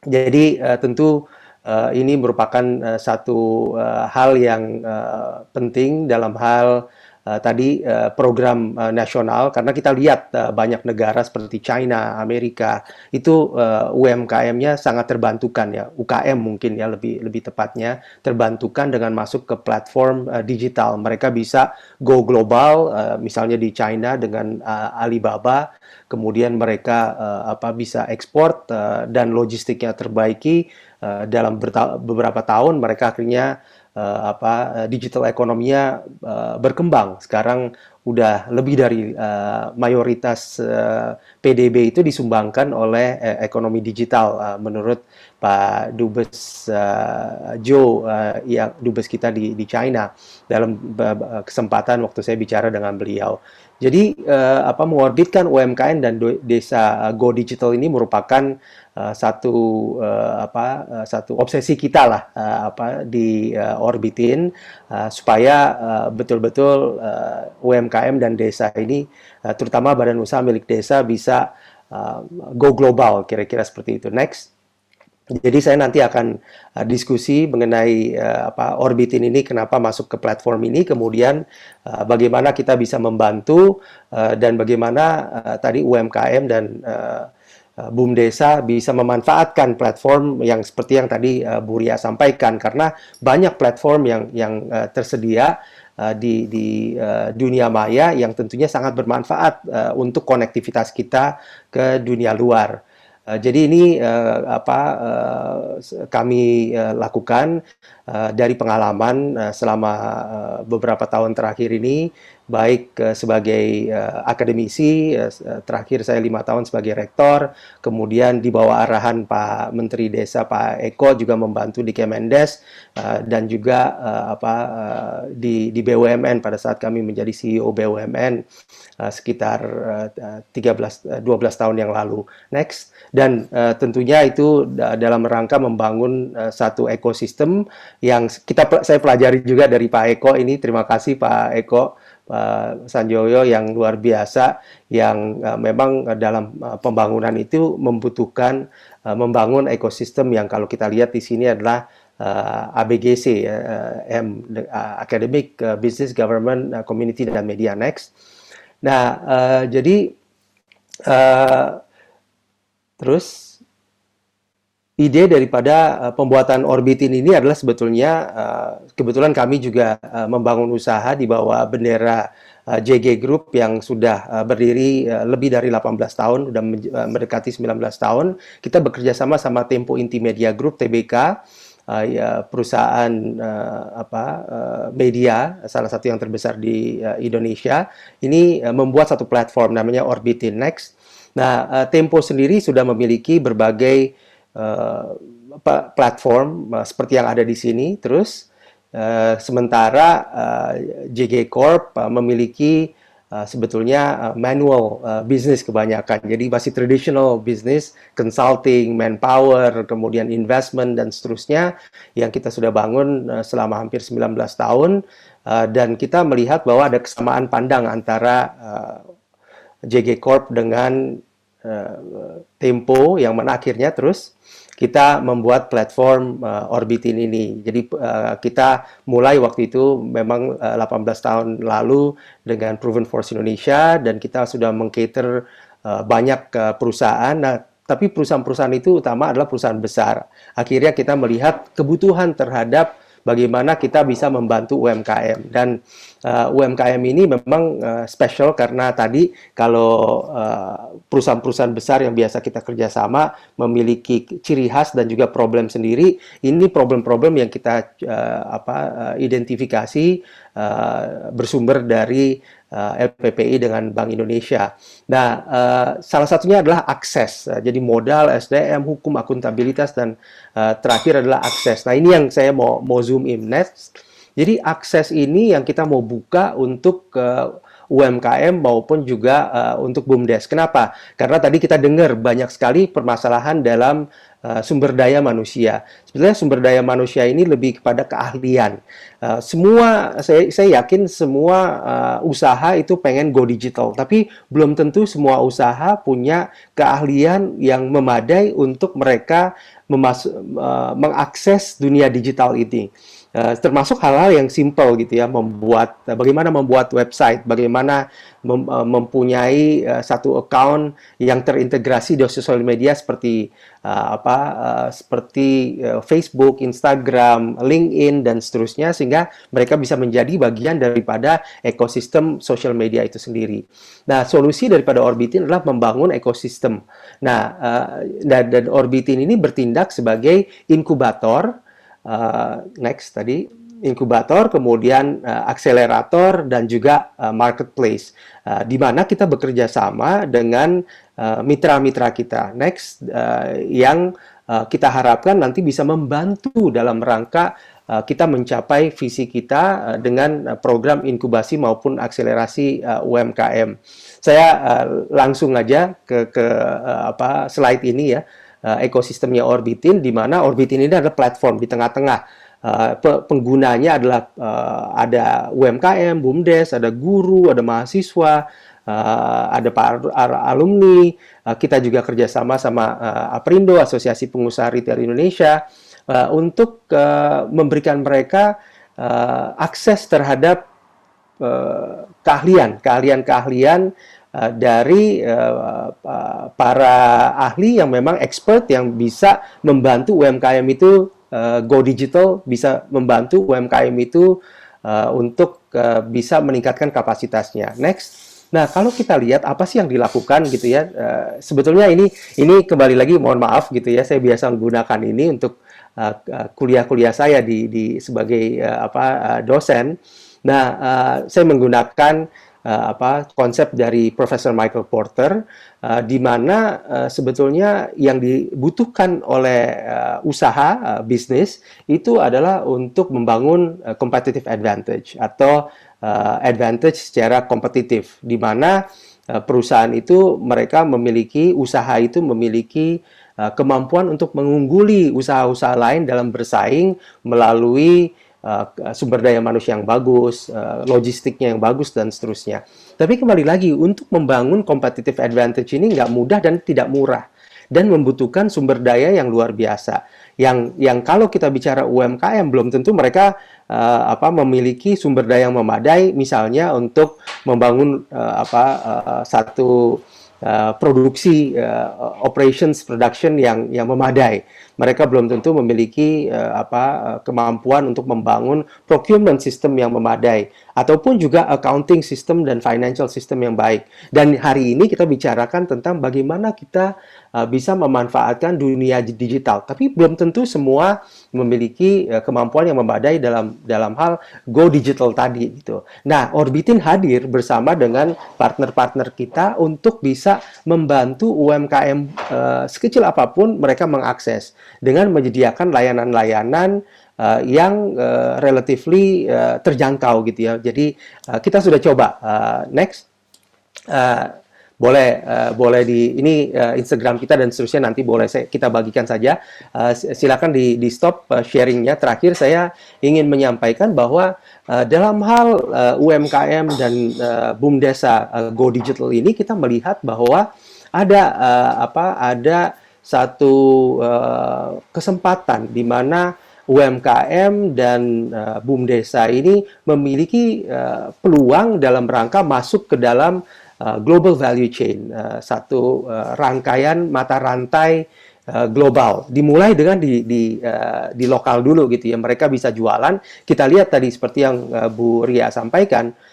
Jadi uh, tentu uh, ini merupakan uh, satu uh, hal yang uh, penting dalam hal uh, tadi uh, program uh, nasional. Karena kita lihat uh, banyak negara seperti China, Amerika itu uh, UMKM-nya sangat terbantukan ya, UKM mungkin ya lebih lebih tepatnya terbantukan dengan masuk ke platform uh, digital. Mereka bisa go global uh, misalnya di China dengan uh, Alibaba, kemudian mereka uh, apa bisa ekspor uh, dan logistiknya terbaiki uh, dalam beberapa tahun mereka akhirnya uh, apa digital ekonominya uh, berkembang. Sekarang udah lebih dari uh, mayoritas uh, PDB itu disumbangkan oleh uh, ekonomi digital uh, menurut Pak Dubes uh, Joe uh, yang dubes kita di di China dalam kesempatan waktu saya bicara dengan beliau. Jadi uh, apa mengorbitkan UMKM dan desa uh, Go Digital ini merupakan uh, satu uh, apa satu obsesi kita lah uh, apa di uh, orbitin uh, supaya betul-betul uh, UMKM dan desa ini uh, terutama badan usaha milik desa bisa uh, go global kira-kira seperti itu. Next. Jadi saya nanti akan uh, diskusi mengenai uh, apa orbitin ini kenapa masuk ke platform ini kemudian uh, bagaimana kita bisa membantu uh, dan bagaimana uh, tadi UMKM dan uh, Uh, Boom Desa bisa memanfaatkan platform yang seperti yang tadi uh, Bu sampaikan karena banyak platform yang yang uh, tersedia uh, di di uh, dunia maya yang tentunya sangat bermanfaat uh, untuk konektivitas kita ke dunia luar. Uh, jadi ini uh, apa uh, kami uh, lakukan uh, dari pengalaman uh, selama uh, beberapa tahun terakhir ini baik uh, sebagai uh, akademisi, uh, terakhir saya lima tahun sebagai rektor, kemudian di bawah arahan Pak Menteri Desa Pak Eko juga membantu di Kemendes uh, dan juga uh, apa uh, di di BUMN pada saat kami menjadi CEO BUMN sekitar uh, 13 12 tahun yang lalu. Next dan uh, tentunya itu dalam rangka membangun uh, satu ekosistem yang kita saya pelajari juga dari Pak Eko ini. Terima kasih Pak Eko Pak Sanjoyo yang luar biasa yang uh, memang dalam uh, pembangunan itu membutuhkan uh, membangun ekosistem yang kalau kita lihat di sini adalah uh, ABGC uh, M uh, Academic uh, Business Government uh, Community dan Media Next. Nah, uh, jadi uh, terus ide daripada uh, pembuatan orbitin ini adalah sebetulnya uh, kebetulan kami juga uh, membangun usaha di bawah bendera uh, JG Group yang sudah uh, berdiri uh, lebih dari 18 tahun, sudah uh, mendekati 19 tahun. Kita bekerja sama sama Tempo Inti Media Group TBK. Uh, ya, perusahaan uh, apa uh, media salah satu yang terbesar di uh, Indonesia ini uh, membuat satu platform namanya Orbitin Next. Nah, uh, Tempo sendiri sudah memiliki berbagai uh, platform uh, seperti yang ada di sini. Terus uh, sementara uh, JG Corp uh, memiliki uh, sebetulnya uh, manual uh, business kebanyakan. Jadi masih traditional business, consulting, manpower, kemudian investment dan seterusnya yang kita sudah bangun selama hampir 19 tahun dan kita melihat bahwa ada kesamaan pandang antara uh, JG Corp dengan Tempo yang mana akhirnya terus kita membuat platform uh, Orbitin ini. Jadi uh, kita mulai waktu itu memang uh, 18 tahun lalu dengan Proven Force Indonesia dan kita sudah mengcater uh, banyak uh, perusahaan. Nah, tapi perusahaan-perusahaan itu utama adalah perusahaan besar. Akhirnya kita melihat kebutuhan terhadap bagaimana kita bisa membantu UMKM dan uh, UMKM ini memang uh, special karena tadi kalau uh, perusahaan-perusahaan besar yang biasa kita kerjasama memiliki ciri khas dan juga problem sendiri ini problem-problem yang kita uh, apa uh, identifikasi uh, bersumber dari uh, LPPI dengan Bank Indonesia. Nah, uh, salah satunya adalah akses. Uh, jadi modal, SDM, hukum, akuntabilitas, dan uh, terakhir adalah akses. Nah, ini yang saya mau mau zoom in next. Jadi akses ini yang kita mau buka untuk uh, UMKM maupun juga uh, untuk BUMDes. Kenapa? Karena tadi kita dengar banyak sekali permasalahan dalam uh, sumber daya manusia. Sebenarnya sumber daya manusia ini lebih kepada keahlian. Uh, semua saya saya yakin semua uh, usaha itu pengen go digital, tapi belum tentu semua usaha punya keahlian yang memadai untuk mereka uh, mengakses dunia digital ini. Uh, termasuk hal-hal yang simple gitu ya membuat uh, bagaimana membuat website bagaimana mem, uh, mempunyai uh, satu account yang terintegrasi di sosial media seperti uh, apa uh, seperti uh, Facebook, Instagram, LinkedIn dan seterusnya sehingga mereka bisa menjadi bagian daripada ekosistem sosial media itu sendiri. Nah, solusi daripada Orbitin adalah membangun ekosistem. Nah, uh, dan, dan Orbitin ini bertindak sebagai inkubator uh, next tadi inkubator, kemudian uh, akselerator dan juga uh, marketplace, uh, di mana kita bekerja sama dengan mitra-mitra uh, kita. Next, uh, yang uh, kita harapkan nanti bisa membantu dalam rangka kita mencapai visi kita dengan program inkubasi maupun akselerasi UMKM. Saya langsung aja ke ke apa slide ini ya ekosistemnya Orbitin di mana Orbitin ini adalah platform di tengah-tengah. Uh, penggunanya adalah uh, ada UMKM, BUMDes, ada guru, ada mahasiswa, uh, ada para alumni. Uh, kita juga kerjasama sama uh, Aprindo, Asosiasi Pengusaha Retail Indonesia, uh, untuk uh, memberikan mereka uh, akses terhadap uh, keahlian, keahlian-keahlian Uh, dari uh, uh, para ahli yang memang expert yang bisa membantu UMKM itu uh, go digital, bisa membantu UMKM itu untuk bisa meningkatkan kapasitasnya. Next. Nah, kalau kita lihat apa sih yang dilakukan gitu ya, sebetulnya ini ini kembali lagi mohon maaf gitu ya, saya biasa menggunakan ini untuk kuliah-kuliah saya di, di sebagai apa dosen. Nah, saya menggunakan uh, apa konsep dari Profesor Michael Porter uh, di mana uh, sebetulnya yang dibutuhkan oleh uh, usaha uh, bisnis itu adalah untuk membangun uh, competitive advantage atau uh, advantage secara kompetitif di mana uh, perusahaan itu mereka memiliki usaha itu memiliki kemampuan untuk mengungguli usaha-usaha lain dalam bersaing melalui uh, sumber daya manusia yang bagus, uh, logistiknya yang bagus dan seterusnya. Tapi kembali lagi untuk membangun competitive advantage ini nggak mudah dan tidak murah dan membutuhkan sumber daya yang luar biasa. Yang yang kalau kita bicara UMKM belum tentu mereka uh, apa memiliki sumber daya yang memadai misalnya untuk membangun uh, apa uh, satu uh, produksi uh, operations production yang yang memadai mereka belum tentu memiliki uh, apa uh, kemampuan untuk membangun procurement system yang memadai ataupun juga accounting system dan financial system yang baik. Dan hari ini kita bicarakan tentang bagaimana kita uh, bisa memanfaatkan dunia digital. Tapi belum tentu semua memiliki uh, kemampuan yang memadai dalam dalam hal go digital tadi gitu. Nah, Orbitin hadir bersama dengan partner-partner kita untuk bisa bisa membantu UMKM uh, sekecil apa pun mereka mengakses dengan menyediakan layanan-layanan uh, yang uh, relatively uh, terjangkau gitu ya. Jadi uh, kita sudah coba uh, next uh, boleh uh, boleh di ini uh, Instagram kita dan seterusnya nanti boleh saya, kita bagikan saja. Uh, silakan di di stop uh, sharingnya. Terakhir saya ingin menyampaikan bahwa uh, dalam hal uh, UMKM dan uh, Bumdesa uh, Go Digital ini kita melihat bahwa ada uh, apa ada satu uh, kesempatan di mana UMKM dan uh, Bumdesa ini memiliki uh, peluang dalam rangka masuk ke dalam Uh, global value chain, uh, satu uh, rangkaian mata rantai global. Dimulai dengan di di uh, di lokal dulu gitu ya. Mereka bisa jualan. Kita lihat tadi seperti yang uh, Bu Ria sampaikan, uh,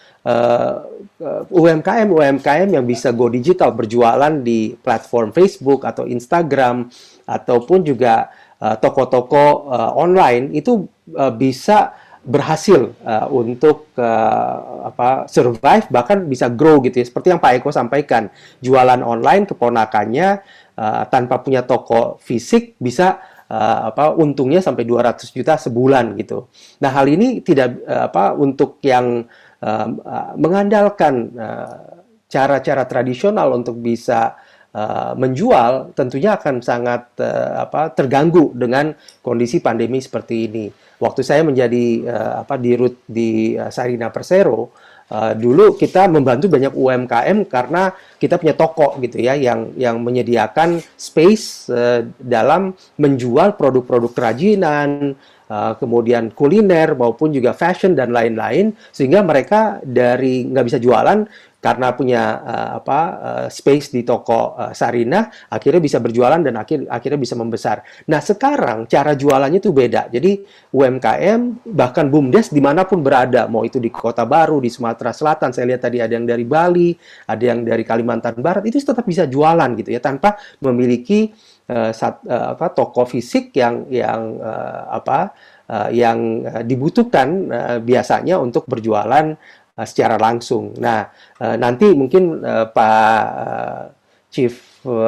UMKM UMKM yang bisa go digital berjualan di platform Facebook atau Instagram ataupun juga toko-toko uh, online itu uh, bisa berhasil uh, untuk uh, apa survive bahkan bisa grow gitu ya seperti yang Pak Eko sampaikan jualan online keponakannya uh, tanpa punya toko fisik bisa uh, apa untungnya sampai 200 juta sebulan gitu. Nah, hal ini tidak uh, apa untuk yang uh, uh, mengandalkan cara-cara uh, tradisional untuk bisa uh, menjual tentunya akan sangat uh, apa terganggu dengan kondisi pandemi seperti ini. Waktu saya menjadi uh, apa di root di uh, Sarina Persero uh, dulu kita membantu banyak UMKM karena kita punya toko gitu ya yang yang menyediakan space uh, dalam menjual produk-produk kerajinan uh, kemudian kuliner maupun juga fashion dan lain-lain sehingga mereka dari nggak bisa jualan karena punya uh, apa uh, space di toko uh, Sarina akhirnya bisa berjualan dan akhir akhirnya bisa membesar. Nah sekarang cara jualannya itu beda. Jadi UMKM bahkan bumdes di mana pun berada, mau itu di Kota Baru, di Sumatera Selatan, saya lihat tadi ada yang dari Bali, ada yang dari Kalimantan Barat, itu tetap bisa jualan gitu ya tanpa memiliki uh, sat, uh, apa toko fisik yang yang uh, apa uh, yang uh, dibutuhkan uh, biasanya untuk berjualan uh, secara langsung. Nah, uh, nanti mungkin uh, Pak Chief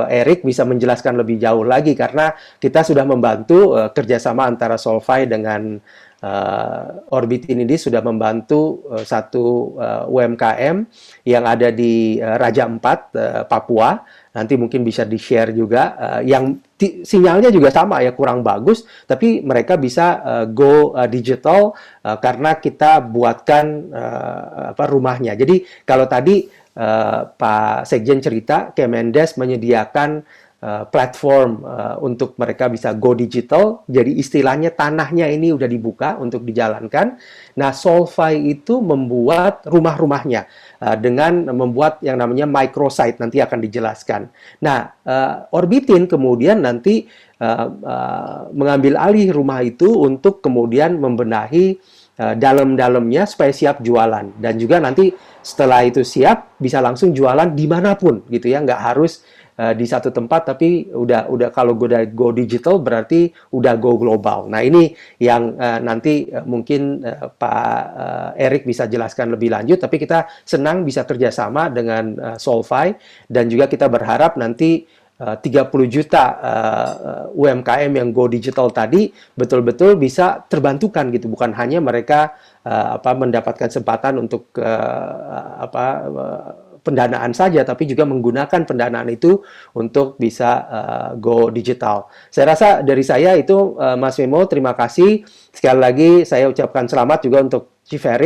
Eric bisa menjelaskan lebih jauh lagi karena kita sudah membantu uh, kerjasama antara Solvay dengan uh, Orbit ini sudah membantu uh, satu uh, UMKM yang ada di uh, Raja Empat uh, Papua nanti mungkin bisa di-share juga uh, yang sinyalnya juga sama ya kurang bagus tapi mereka bisa uh, go uh, digital uh, karena kita buatkan uh, apa rumahnya. Jadi kalau tadi uh, Pak Sekjen cerita Kemendes menyediakan uh, platform uh, untuk mereka bisa go digital. Jadi istilahnya tanahnya ini udah dibuka untuk dijalankan. Nah, Solvay itu membuat rumah-rumahnya uh, dengan membuat yang namanya microsite nanti akan dijelaskan. Nah, uh, Orbitin kemudian nanti uh, uh, mengambil alih rumah itu untuk kemudian membenahi uh, dalam-dalamnya supaya siap jualan dan juga nanti setelah itu siap bisa langsung jualan di mana pun gitu ya nggak harus uh, di satu tempat tapi udah udah kalau gue udah go digital berarti udah go global. Nah ini yang uh, nanti uh, mungkin uh, Pak uh, Erik bisa jelaskan lebih lanjut. Tapi kita senang bisa kerjasama dengan uh, Solvay dan juga kita berharap nanti 30 juta uh, UMKM yang go digital tadi betul-betul bisa terbantukan gitu bukan hanya mereka uh, apa mendapatkan kesempatan untuk uh, apa pendanaan saja, tapi juga menggunakan pendanaan itu untuk bisa uh, go digital. Saya rasa dari saya itu uh, Mas Memo, terima kasih. Sekali lagi saya ucapkan selamat juga untuk Chief uh,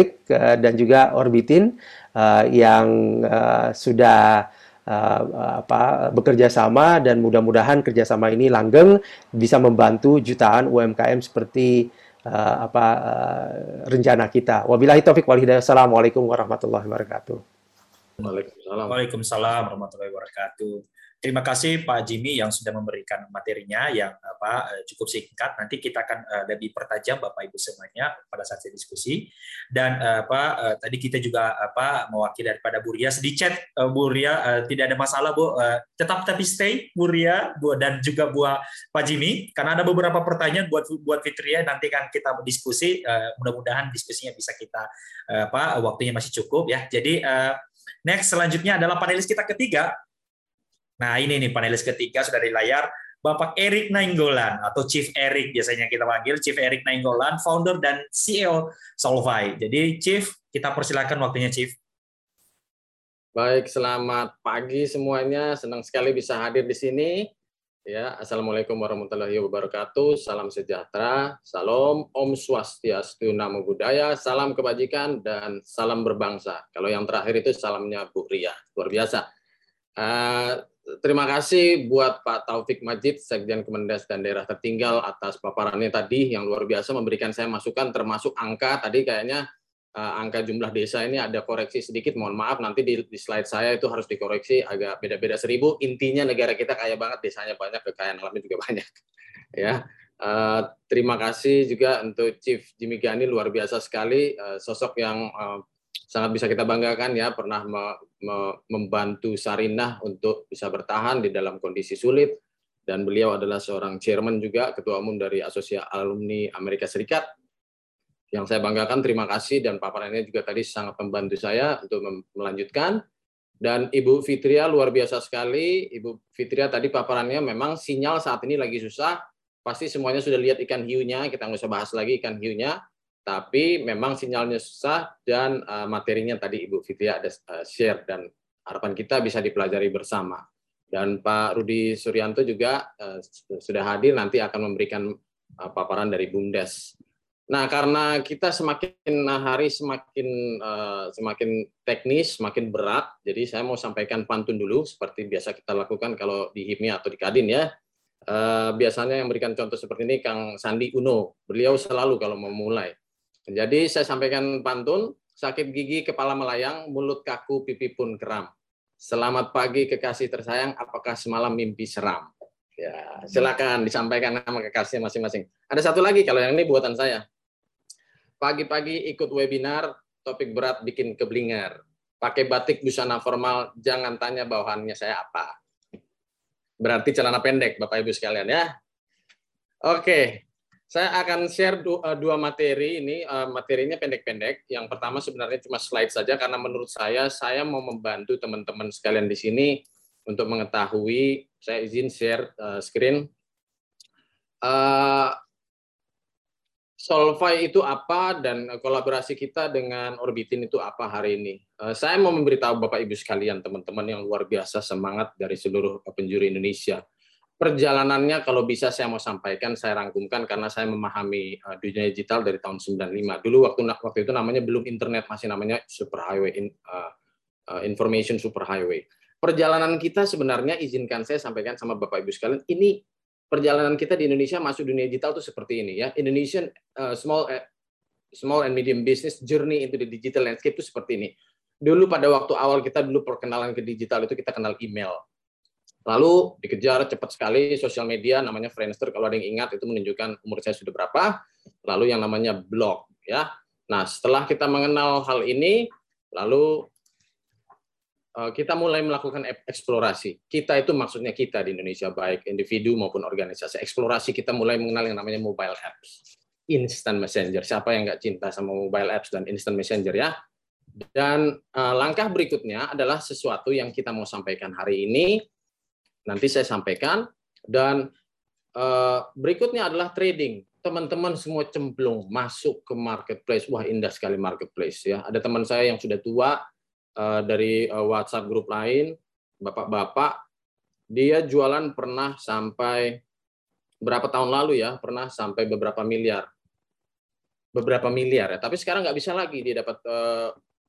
dan juga Orbitin uh, yang uh, sudah uh, apa bekerja sama dan mudah-mudahan kerjasama ini langgeng bisa membantu jutaan UMKM seperti uh, apa uh, rencana kita. Wabillahi taufik wal hidayah. Assalamualaikum warahmatullahi wabarakatuh. Waalaikumsalam. Waalaikumsalam warahmatullahi wabarakatuh. Terima kasih Pak Jimmy yang sudah memberikan materinya yang apa eh, cukup singkat. Nanti kita akan uh, lebih pertajam Bapak Ibu semuanya pada saat diskusi. Dan uh, apa tadi kita juga apa mewakili daripada Buria di chat Buria tidak ada masalah Bu. Tetap tapi stay Buria Bu dan juga buat Pak Jimmy karena ada beberapa pertanyaan buat buat Fitria nanti kan kita berdiskusi mudah-mudahan diskusinya bisa kita apa waktunya masih cukup ya. Jadi Next, selanjutnya adalah panelis kita ketiga. Nah ini nih panelis ketiga sudah di layar. Bapak Erik Nainggolan atau Chief Erik biasanya kita panggil Chief Erik Nainggolan, founder dan CEO Solvay. Jadi Chief, kita persilakan waktunya Chief. Baik, selamat pagi semuanya. Senang sekali bisa hadir di sini. Ya, Assalamualaikum warahmatullahi wabarakatuh. Salam sejahtera, salam Om Swastiastu, Namo Buddhaya, salam kebajikan dan salam berbangsa. Kalau yang terakhir itu salamnya Bu Ria, luar biasa. Uh, terima kasih buat Pak Taufik Majid, Sekjen Kemendes dan Daerah Tertinggal atas paparannya tadi yang luar biasa memberikan saya masukan termasuk angka tadi kayaknya uh, angka jumlah desa ini ada koreksi sedikit, mohon maaf nanti di, di slide saya itu harus dikoreksi agak beda-beda seribu. Intinya negara kita kaya banget, desanya banyak, kekayaan alamnya juga banyak. ya, uh, terima kasih juga untuk Chief Jimmy Gani luar biasa sekali, uh, sosok yang uh, sangat bisa kita banggakan ya pernah me, me, membantu Sarinah untuk bisa bertahan di dalam kondisi sulit dan beliau adalah seorang chairman juga ketua umum dari Asosiasi Alumni Amerika Serikat yang saya banggakan terima kasih dan paparannya juga tadi sangat membantu saya untuk melanjutkan. Dan Ibu Fitria luar biasa sekali. Ibu Fitria tadi paparannya memang sinyal saat ini lagi susah. Pasti semuanya sudah lihat ikan hiunya. Kita nggak usah bahas lagi ikan hiunya. Tapi memang sinyalnya susah dan uh, materinya tadi Ibu Fitria ada uh, share. Dan harapan kita bisa dipelajari bersama. Dan Pak Rudi Suryanto juga uh, sudah hadir. Nanti akan memberikan paparan dari BUMDes. Nah, karena kita semakin hari semakin uh, semakin teknis, semakin berat, jadi saya mau sampaikan pantun dulu seperti biasa kita lakukan kalau di HIPMI atau di Kadin ya. Uh, biasanya yang memberikan contoh seperti ini Kang Sandi Uno. Beliau selalu kalau mau mulai jadi saya sampaikan pantun, sakit gigi kepala melayang, mulut kaku, pipi pun kram. Selamat pagi kekasih tersayang, apakah semalam mimpi seram? Ya, silakan disampaikan nama kekasih masing-masing. Ada satu lagi kalau yang ini buatan saya. Pagi-pagi ikut webinar, topik berat bikin keblinger. Pakai batik busana formal, jangan tanya bawahannya saya apa. Berarti celana pendek, Bapak Ibu sekalian ya. Oke, saya akan share eh, dua materi ini, eh, materinya pendek-pendek. Yang pertama sebenarnya cuma slide saja karena menurut saya saya mau membantu teman-teman sekalian di sini untuk mengetahui. Saya izin share eh, screen. Solvay itu apa dan kolaborasi kita dengan Orbitin itu apa hari ini? Saya mau memberitahu Bapak Ibu sekalian, teman-teman yang luar biasa semangat dari seluruh penjuru Indonesia perjalanannya kalau bisa saya mau sampaikan saya rangkumkan karena saya memahami dunia digital dari tahun 95. Dulu waktu waktu itu namanya belum internet masih namanya superhighway in, information superhighway. Perjalanan kita sebenarnya izinkan saya sampaikan sama Bapak Ibu sekalian ini perjalanan kita di Indonesia masuk dunia digital itu seperti ini ya. Indonesian uh, small uh, small and medium business journey into the digital landscape itu seperti ini. Dulu pada waktu awal kita dulu perkenalan ke digital itu kita kenal email Lalu dikejar cepat sekali sosial media namanya Friendster kalau ada yang ingat itu menunjukkan umur saya sudah berapa. Lalu yang namanya blog ya. Nah, setelah kita mengenal hal ini lalu eh, kita mulai melakukan eksplorasi. Kita itu maksudnya kita di Indonesia baik individu maupun organisasi. Eksplorasi kita mulai mengenal yang namanya mobile apps. Instant Messenger. Siapa yang nggak cinta sama mobile apps dan instant messenger ya? Dan uh, langkah berikutnya adalah sesuatu yang kita mau sampaikan hari ini Nanti saya sampaikan. Dan uh, berikutnya adalah trading. Teman-teman semua cemplung masuk ke marketplace. Wah indah sekali marketplace ya. Ada teman saya yang sudah tua uh, dari uh, WhatsApp grup lain, bapak-bapak, dia jualan pernah sampai berapa tahun lalu ya, pernah sampai beberapa miliar, beberapa miliar ya. Tapi sekarang nggak bisa lagi dia dapat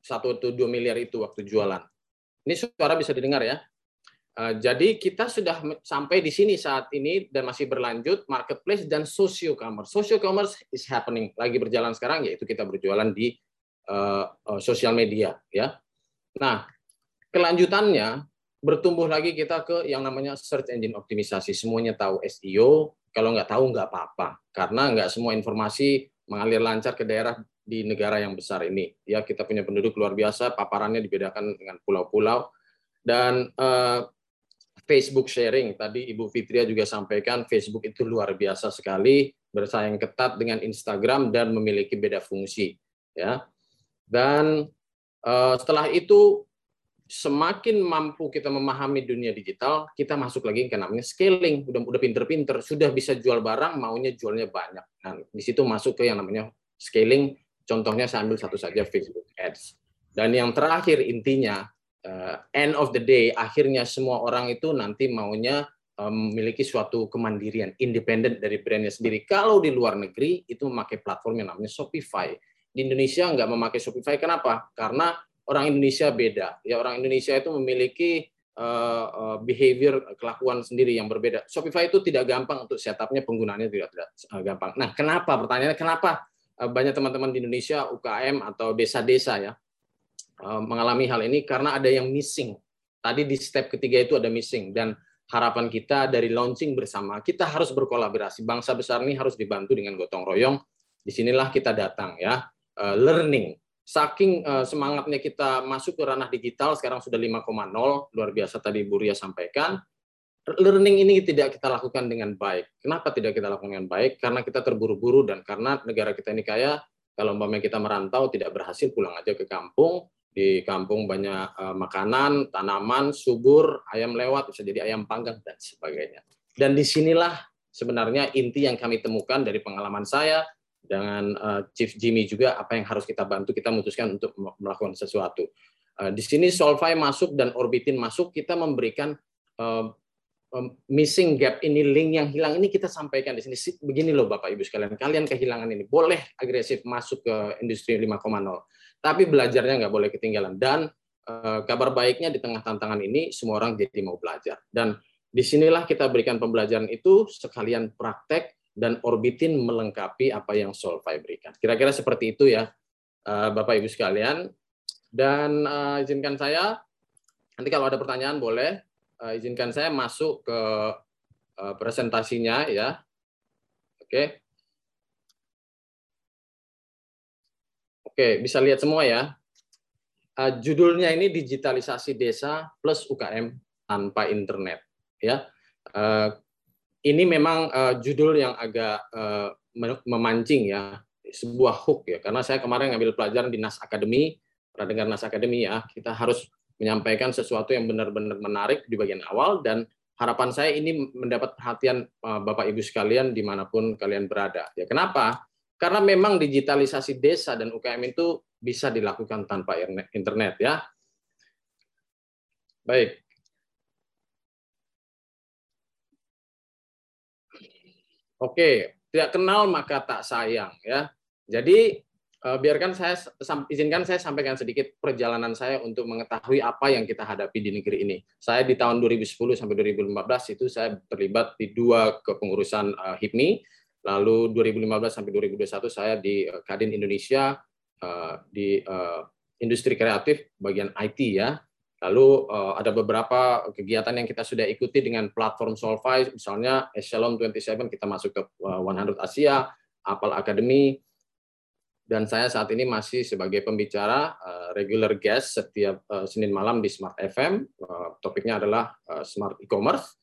satu atau dua miliar itu waktu jualan. Ini suara bisa didengar ya. Eh, jadi kita sudah sampai di sini saat ini dan masih berlanjut marketplace dan social commerce. Social commerce is happening lagi berjalan sekarang yaitu kita berjualan di uh, uh, sosial media ya. Nah, kelanjutannya bertumbuh lagi kita ke yang namanya search engine optimisasi. Semuanya tahu SEO, kalau nggak tahu nggak apa-apa karena nggak semua informasi mengalir lancar ke daerah di negara yang besar ini. Ya, kita punya penduduk luar biasa, paparannya dibedakan dengan pulau-pulau dan uh, Facebook sharing. Tadi Ibu Fitria juga sampaikan Facebook itu luar biasa sekali, bersaing ketat dengan Instagram dan memiliki beda fungsi. Ya. Dan setelah itu semakin mampu kita memahami dunia digital, kita masuk lagi ke namanya scaling. Udah udah pinter-pinter, sudah bisa jual barang, maunya jualnya banyak. Nah, di situ masuk ke yang namanya scaling. Contohnya saya ambil satu saja Facebook Ads. Dan yang terakhir intinya uh, end of the day akhirnya semua orang itu nanti maunya um, memiliki suatu kemandirian, independen dari brandnya sendiri. Kalau di luar negeri itu memakai platform yang namanya Shopify. Di Indonesia nggak memakai Shopify. Kenapa? Karena orang Indonesia beda. Ya orang Indonesia itu memiliki uh, uh, behavior kelakuan sendiri yang berbeda. Shopify itu tidak gampang untuk setupnya penggunaannya tidak tidak uh, gampang. Nah, kenapa? Pertanyaannya kenapa banyak teman-teman di Indonesia UKM atau desa-desa ya mengalami hal ini karena ada yang missing. Tadi di step ketiga itu ada missing dan harapan kita dari launching bersama kita harus berkolaborasi. Bangsa besar ini harus dibantu dengan gotong royong. Di sinilah kita datang ya uh, learning. Saking uh, semangatnya kita masuk ke ranah digital sekarang sudah 5,0 luar biasa tadi Bu Ria sampaikan. Learning ini tidak kita lakukan dengan baik. Kenapa tidak kita lakukan dengan baik? Karena kita terburu-buru dan karena negara kita ini kaya kalau umpamanya kita merantau tidak berhasil pulang aja ke kampung. Di kampung banyak uh, makanan tanaman subur ayam lewat bisa jadi ayam panggang dan sebagainya. Dan di sinilah sebenarnya inti yang kami temukan dari pengalaman saya dengan uh, Chief Jimmy juga apa yang harus kita bantu kita memutuskan untuk melakukan sesuatu. Uh, di sini Solvay masuk dan Orbitin masuk kita memberikan uh, missing gap ini link yang hilang ini kita sampaikan di sini. Begini loh Bapak Ibu sekalian kalian kehilangan ini boleh agresif masuk ke industri 5.0 tapi belajarnya nggak boleh ketinggalan. Dan uh, kabar baiknya di tengah tantangan ini semua orang jadi mau belajar. Dan di sinilah kita berikan pembelajaran itu sekalian praktek dan orbitin melengkapi apa yang Solvay berikan. Kira-kira seperti itu ya, eh, Bapak Ibu sekalian. Dan uh, izinkan saya, nanti kalau ada pertanyaan boleh, uh, izinkan saya masuk ke uh, presentasinya ya. Oke. Oke, bisa lihat semua ya. Uh, judulnya ini digitalisasi desa plus UKM tanpa internet ya. Uh, ini memang uh, judul yang agak uh, memancing ya, sebuah hook ya. Karena saya kemarin ngambil pelajaran di Nas Academy, pernah dengar Nas Academy ya, kita harus menyampaikan sesuatu yang benar-benar menarik di bagian awal dan harapan saya ini mendapat perhatian uh, Bapak Ibu sekalian di mana pun kalian berada. Ya kenapa? Karena memang digitalisasi desa dan UKM itu bisa dilakukan tanpa internet ya. Baik, Oke, tidak kenal maka tak sayang ya. Jadi eh, biarkan saya izinkan saya sampaikan sedikit perjalanan saya untuk mengetahui apa yang kita hadapi di negeri ini. Saya di tahun 2010 sampai 2015 itu saya terlibat di dua kepengurusan uh, HIPMI, lalu 2015 sampai 2021 saya di uh, Kadin Indonesia di industri kreatif bagian IT ya. Lalu uh, ada beberapa kegiatan yang kita sudah ikuti dengan platform Solvay, misalnya Echelon 27 kita masuk ke 100 Asia, Apple Academy, dan saya saat ini masih sebagai pembicara uh, regular guest setiap uh, Senin malam di Smart FM. Uh, topiknya adalah uh, Smart E-commerce.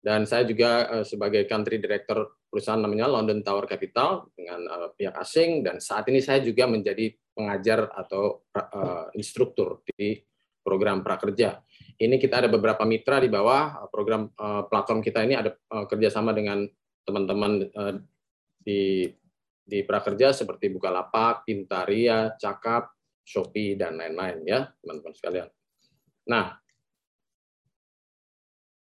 Dan saya juga uh, sebagai country director perusahaan namanya London Tower Capital dengan uh, pihak asing. Dan saat ini saya juga menjadi pengajar atau uh, instruktur di program prakerja. Ini kita ada beberapa mitra di bawah program uh, platform kita ini ada uh, kerjasama dengan teman-teman uh, di di prakerja seperti Bukalapak, Pintaria, Cakap, Shopee dan lain-lain ya teman-teman sekalian. Nah,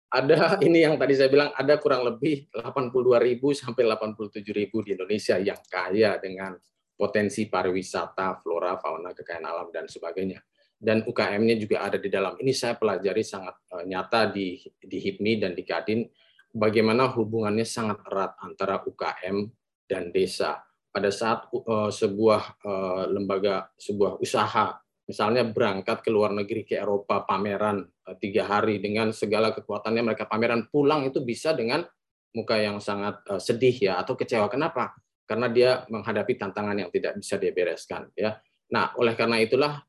ada ini yang tadi saya bilang ada kurang lebih 82.000 sampai 87.000 di Indonesia yang kaya dengan potensi pariwisata, flora, fauna, kekayaan alam dan sebagainya dan UKM-nya juga ada di dalam. Ini saya pelajari sangat uh, nyata di di HIPMI dan di Kadin bagaimana hubungannya sangat erat antara UKM dan desa. Pada saat uh, sebuah uh, lembaga, sebuah usaha, misalnya berangkat ke luar negeri ke Eropa pameran uh, tiga hari dengan segala kekuatannya mereka pameran pulang itu bisa dengan muka yang sangat uh, sedih ya atau kecewa. Kenapa? Karena dia menghadapi tantangan yang tidak bisa dia bereskan ya. Nah, oleh karena itulah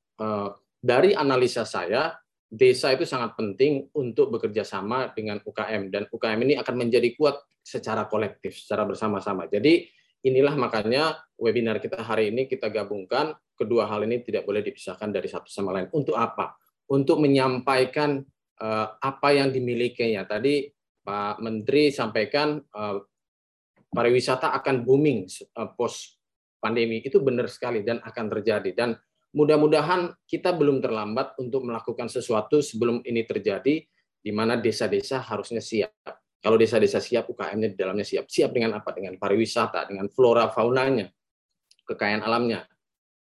dari analisa saya, desa itu sangat penting untuk bekerja sama dengan UKM dan UKM ini akan menjadi kuat secara kolektif, secara bersama-sama. Jadi inilah makanya webinar kita hari ini kita gabungkan kedua hal ini tidak boleh dipisahkan dari satu sama lain. Untuk apa? untuk menyampaikan uh, apa yang dimilikinya. Tadi Pak Menteri sampaikan uh, pariwisata akan booming uh, post pandemi itu benar sekali dan akan terjadi dan mudah-mudahan kita belum terlambat untuk melakukan sesuatu sebelum ini terjadi di mana desa-desa harusnya siap. Kalau desa-desa siap, UKM-nya di dalamnya siap. Siap dengan apa? Dengan pariwisata, dengan flora faunanya, kekayaan alamnya,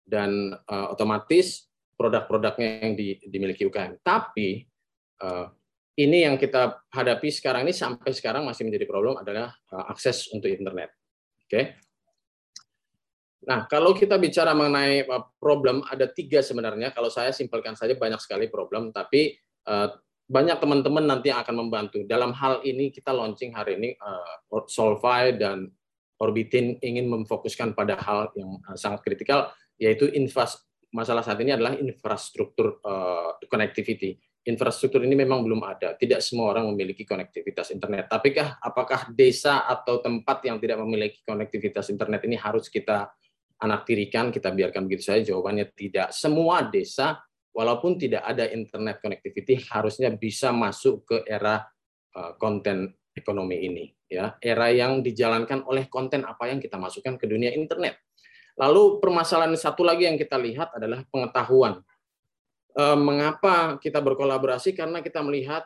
dan uh, otomatis produk-produknya yang di, dimiliki UKM. Tapi uh, ini yang kita hadapi sekarang ini sampai sekarang masih menjadi problem adalah uh, akses untuk internet. Oke. Okay? Nah, kalau kita bicara mengenai uh, problem, ada tiga sebenarnya. Kalau saya simpelkan saja banyak sekali problem, tapi uh, banyak teman-teman nanti yang akan membantu. Dalam hal ini kita launching hari ini uh, Solvay dan Orbitin ingin memfokuskan pada hal yang uh, sangat kritikal, yaitu infras masalah saat ini adalah infrastruktur uh, connectivity infrastruktur ini memang belum ada. Tidak semua orang memiliki konektivitas internet. Tapi kah, apakah desa atau tempat yang tidak memiliki konektivitas internet ini harus kita anak tirikan, kita biarkan begitu saja? Jawabannya tidak. Semua desa, walaupun tidak ada internet connectivity, harusnya bisa masuk ke era uh, konten ekonomi ini. ya Era yang dijalankan oleh konten apa yang kita masukkan ke dunia internet. Lalu permasalahan satu lagi yang kita lihat adalah pengetahuan Eh, mengapa kita berkolaborasi karena kita melihat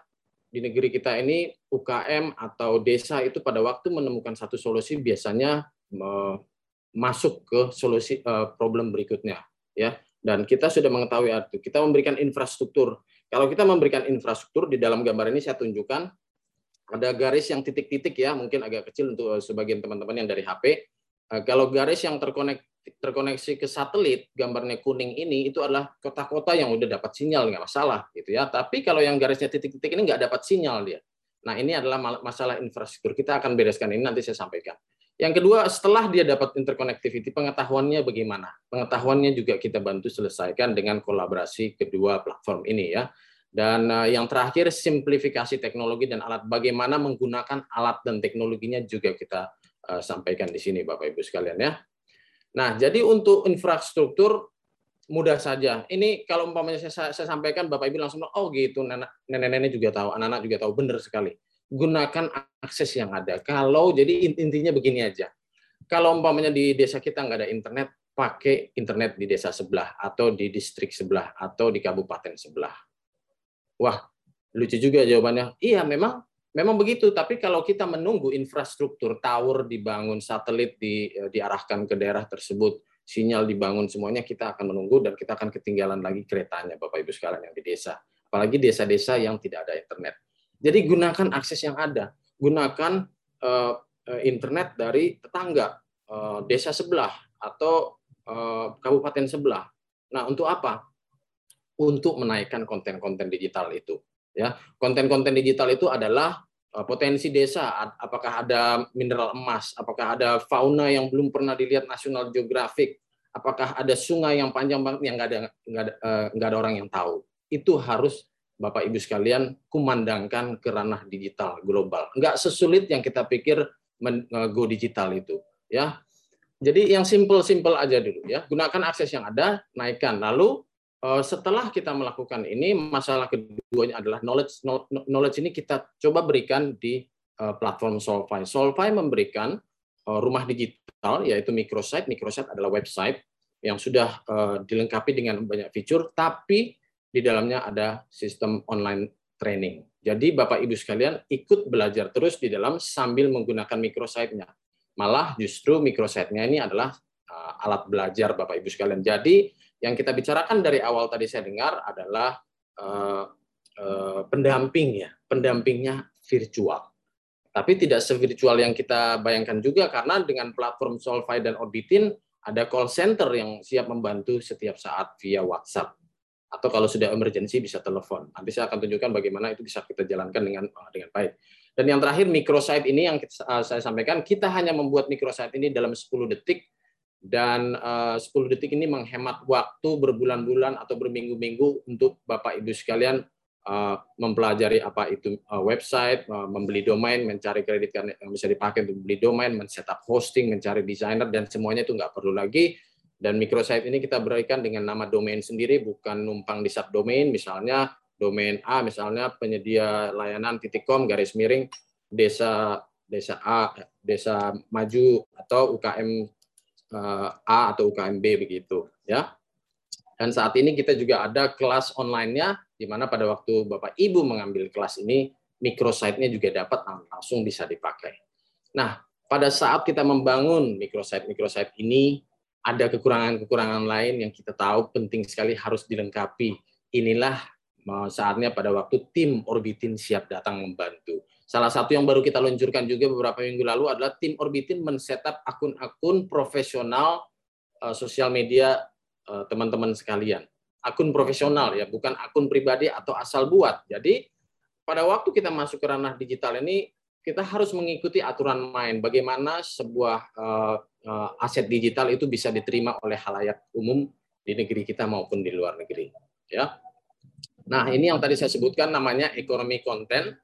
di negeri kita ini UKM atau desa itu pada waktu menemukan satu solusi biasanya masuk ke solusi eh, problem berikutnya ya dan kita sudah mengetahui itu kita memberikan infrastruktur kalau kita memberikan infrastruktur di dalam gambar ini saya tunjukkan ada garis yang titik-titik ya mungkin agak kecil untuk sebagian teman-teman yang dari HP eh, kalau garis yang terkonek terkoneksi ke satelit, gambarnya kuning ini itu adalah kota-kota yang udah dapat sinyal nggak masalah gitu ya. Tapi kalau yang garisnya titik-titik ini nggak dapat sinyal dia. Nah ini adalah masalah infrastruktur. Kita akan bereskan ini nanti saya sampaikan. Yang kedua, setelah dia dapat interconnectivity, pengetahuannya bagaimana? Pengetahuannya juga kita bantu selesaikan dengan kolaborasi kedua platform ini ya. Dan uh, yang terakhir, simplifikasi teknologi dan alat. Bagaimana menggunakan alat dan teknologinya juga kita uh, sampaikan di sini, Bapak Ibu sekalian ya. Nah, jadi untuk infrastruktur mudah saja. Ini kalau umpamanya saya, saya sampaikan, Bapak Ibu langsung, oh gitu, nenek-nenek juga tahu, anak-anak juga tahu, benar sekali. Gunakan akses yang ada. Kalau jadi intinya begini aja. Kalau umpamanya di desa kita nggak ada internet, pakai internet di desa sebelah atau di distrik sebelah atau di kabupaten sebelah. Wah, lucu juga jawabannya. Iya, memang Memang begitu, tapi kalau kita menunggu infrastruktur tower dibangun, satelit di, eh, diarahkan ke daerah tersebut, sinyal dibangun semuanya, kita akan menunggu dan kita akan ketinggalan lagi keretanya, Bapak Ibu sekalian yang di desa. Apalagi desa-desa yang tidak ada internet. Jadi gunakan akses yang ada, gunakan uh, internet dari tetangga, uh, desa sebelah atau uh, kabupaten sebelah. Nah, untuk apa? Untuk menaikkan konten-konten digital itu ya konten-konten digital itu adalah potensi desa apakah ada mineral emas apakah ada fauna yang belum pernah dilihat National Geographic apakah ada sungai yang panjang banget yang nggak ada ada, nggak ada orang yang tahu itu harus Bapak Ibu sekalian kumandangkan ke ranah digital global nggak sesulit yang kita pikir uh, go digital itu ya jadi yang simple-simple aja dulu ya gunakan akses yang ada naikkan lalu Eh, setelah kita melakukan ini, masalah keduanya adalah knowledge. Knowledge ini kita coba berikan di eh, platform Solvay. Solvay memberikan eh, rumah digital, yaitu microsite. Microsite adalah website yang sudah dilengkapi dengan banyak fitur, tapi di dalamnya ada sistem online training. Jadi Bapak Ibu sekalian ikut belajar terus di dalam sambil menggunakan microsite-nya. Malah justru microsite-nya ini adalah alat belajar Bapak Ibu sekalian. Jadi yang kita bicarakan dari awal tadi saya dengar adalah uh, uh, pendamping ya, pendampingnya virtual. Tapi tidak sevirtual yang kita bayangkan juga karena dengan platform Solvay dan Orbitin ada call center yang siap membantu setiap saat via WhatsApp atau kalau sudah emergency bisa telepon. Nanti saya akan tunjukkan bagaimana itu bisa kita jalankan dengan eh, dengan baik. Dan yang terakhir microsite ini yang saya sampaikan kita hanya membuat microsite ini dalam 10 detik dan eh, uh, 10 detik ini menghemat waktu berbulan-bulan atau berminggu-minggu untuk Bapak Ibu sekalian mempelajari apa itu website, membeli domain, mencari kredit yang bisa dipakai untuk beli domain, men-setup hosting, mencari desainer dan semuanya itu nggak perlu lagi Dan microsite ini kita berikan dengan nama domain sendiri, bukan numpang di subdomain. Misalnya domain A, misalnya penyedia layanan titik com garis miring desa desa A, desa maju atau UKM eh, A atau UKM B begitu, ya. Dan saat ini kita juga ada kelas online-nya, di mana pada waktu Bapak Ibu mengambil kelas ini, microsite-nya juga dapat langsung bisa dipakai. Nah, pada saat kita membangun microsite-microsite ini, ada kekurangan-kekurangan lain yang kita tahu penting sekali harus dilengkapi. Inilah saatnya pada waktu tim Orbitin siap datang membantu. Salah satu yang baru kita luncurkan juga beberapa minggu lalu adalah tim Orbitin men-setup akun-akun profesional uh, sosial media uh, teman-teman sekalian. Akun profesional ya, bukan akun pribadi atau asal buat. Jadi pada waktu kita masuk ke ranah digital ini kita harus mengikuti aturan main. Bagaimana sebuah uh, aset digital itu bisa diterima oleh halayak umum di negeri kita maupun di luar negeri. Ya. Nah, ini yang tadi saya sebutkan namanya ekonomi konten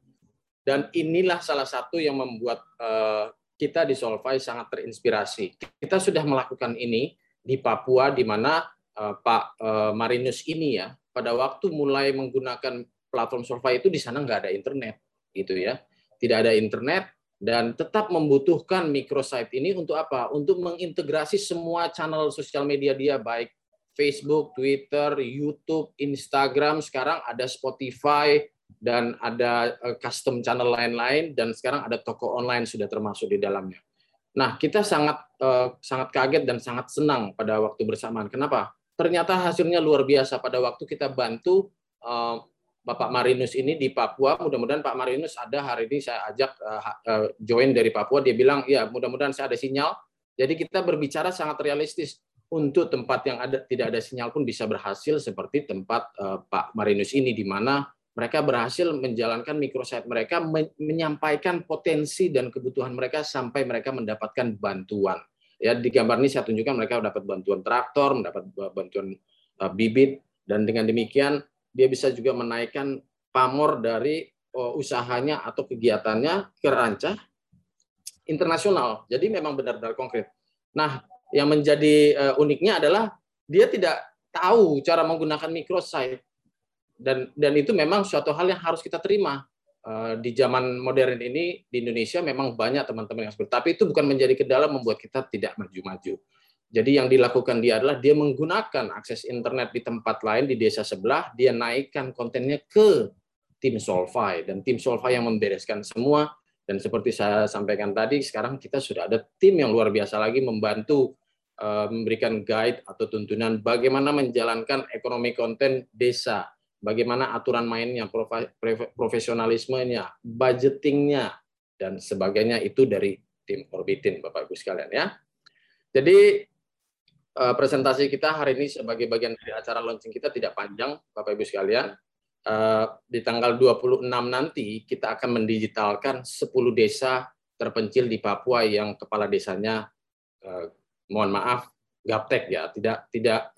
dan inilah salah satu yang membuat uh, kita di Solvay sangat terinspirasi. Kita sudah melakukan ini di Papua di mana uh, Pak Marinus ini ya pada waktu mulai menggunakan platform Solvay itu di sana nggak ada internet gitu ya tidak ada internet, dan tetap membutuhkan microsite ini untuk apa? Untuk mengintegrasi semua channel sosial media dia, baik Facebook, Twitter, YouTube, Instagram, sekarang ada Spotify, dan ada eh, custom channel lain-lain, dan sekarang ada toko online sudah termasuk di dalamnya. Nah, kita sangat eh, sangat kaget dan sangat senang pada waktu bersamaan. Kenapa? Ternyata hasilnya luar biasa pada waktu kita bantu eh, Bapak Marinus ini di Papua. Mudah-mudahan Pak Marinus ada hari ini saya ajak uh, join dari Papua. Dia bilang, ya mudah-mudahan saya ada sinyal. Jadi kita berbicara sangat realistis untuk tempat yang ada tidak ada sinyal pun bisa berhasil seperti tempat uh, Pak Marinus ini di mana mereka berhasil menjalankan microsite mereka menyampaikan potensi dan kebutuhan mereka sampai mereka mendapatkan bantuan. Ya di gambar ini saya tunjukkan mereka dapat bantuan traktor, mendapat bantuan bibit dan dengan demikian dia bisa juga menaikkan pamor dari oh, usahanya atau kegiatannya ke rancah internasional. Jadi memang benar-benar konkret. Nah, yang menjadi uh, uniknya adalah dia tidak tahu cara menggunakan microsite dan dan itu memang suatu hal yang harus kita terima uh, di zaman modern ini di Indonesia memang banyak teman-teman yang seperti tapi itu bukan menjadi kendala membuat kita tidak maju-maju. Jadi yang dilakukan dia adalah dia menggunakan akses internet di tempat lain di desa sebelah, dia naikkan kontennya ke tim Solvay. Dan tim Solvay yang membereskan semua. Dan seperti saya sampaikan tadi sekarang kita sudah ada tim yang luar biasa lagi membantu uh, memberikan guide atau tuntunan bagaimana menjalankan ekonomi konten desa, bagaimana aturan mainnya, profesionalismenya, budgetingnya dan sebagainya itu dari tim Orbitin Bapak Ibu sekalian ya. Jadi Eh, presentasi kita hari ini sebagai bagian dari acara launching kita tidak panjang, Bapak Ibu sekalian. Eh, di tanggal 26 nanti kita akan mendigitalkan 10 desa terpencil di Papua yang kepala desanya eh, mohon maaf gaptek ya, tidak tidak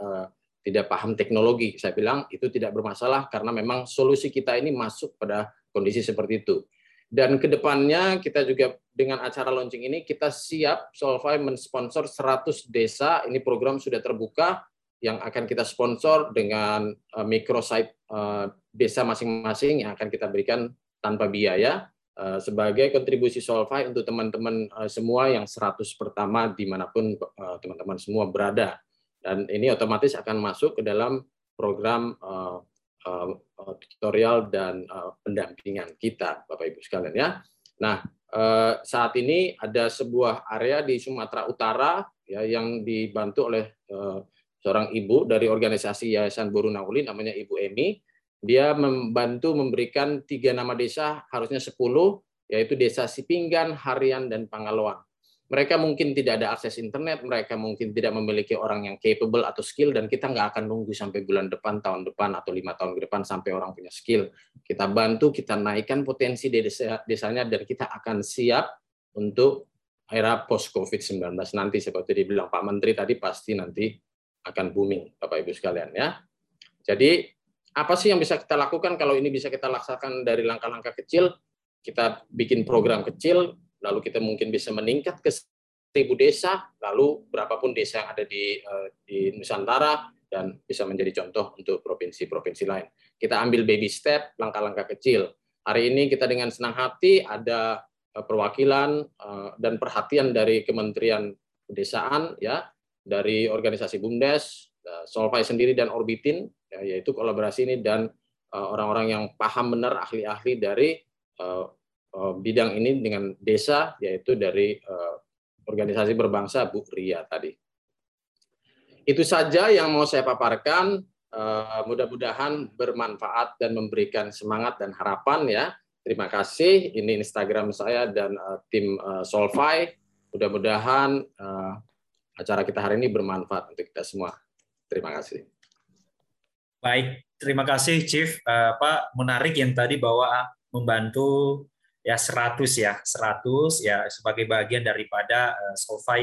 tidak paham teknologi. Saya bilang itu tidak bermasalah karena memang solusi kita ini masuk pada kondisi seperti itu. Dan ke depannya kita juga dengan acara launching ini kita siap Solvay mensponsor 100 desa. Ini program sudah terbuka yang akan kita sponsor dengan uh, microsite uh, desa masing-masing yang akan kita berikan tanpa biaya uh, sebagai kontribusi Solvay untuk teman-teman semua yang 100 pertama di mana pun teman-teman semua berada. Dan ini otomatis akan masuk ke dalam program tutorial dan uh, pendampingan kita, Bapak Ibu sekalian ya. Nah, saat ini ada sebuah area di Sumatera Utara ya yang dibantu oleh seorang ibu dari organisasi Yayasan Boru Nauli namanya Ibu Emi. Dia membantu memberikan tiga nama desa, harusnya sepuluh, yaitu Desa Sipinggan, Harian, dan Pangaloan mereka mungkin tidak ada akses internet, mereka mungkin tidak memiliki orang yang capable atau skill, dan kita nggak akan nunggu sampai bulan depan, tahun depan, atau lima tahun ke depan sampai orang punya skill. Kita bantu, kita naikkan potensi desa, desanya, dan kita akan siap untuk era post-COVID-19 nanti, seperti dibilang Pak Menteri tadi, pasti nanti akan booming, Bapak-Ibu sekalian. ya. Jadi, apa sih yang bisa kita lakukan kalau ini bisa kita laksanakan dari langkah-langkah kecil, kita bikin program kecil, lalu kita mungkin bisa meningkat ke seribu desa, lalu berapapun desa yang ada di, uh, di Nusantara, dan bisa menjadi contoh untuk provinsi-provinsi lain. Kita ambil baby step, langkah-langkah kecil. Hari ini kita dengan senang hati ada uh, perwakilan uh, dan perhatian dari Kementerian Pedesaan, ya, dari organisasi BUMDes, Solvay sendiri dan Orbitin, ya, yaitu kolaborasi ini dan orang-orang yang paham benar ahli-ahli dari Eh, bidang ini dengan desa, yaitu dari eh, organisasi berbangsa Bu Ria tadi. Itu saja yang mau saya paparkan. Eh, mudah-mudahan bermanfaat dan memberikan semangat dan harapan ya. Terima kasih. Ini Instagram saya dan tim Solvay. Mudah-mudahan acara kita hari ini bermanfaat untuk kita semua. Terima kasih. Baik, terima kasih Chief. Pak, menarik yang tadi bahwa membantu ya 100 ya 100 ya sebagai bagian daripada uh,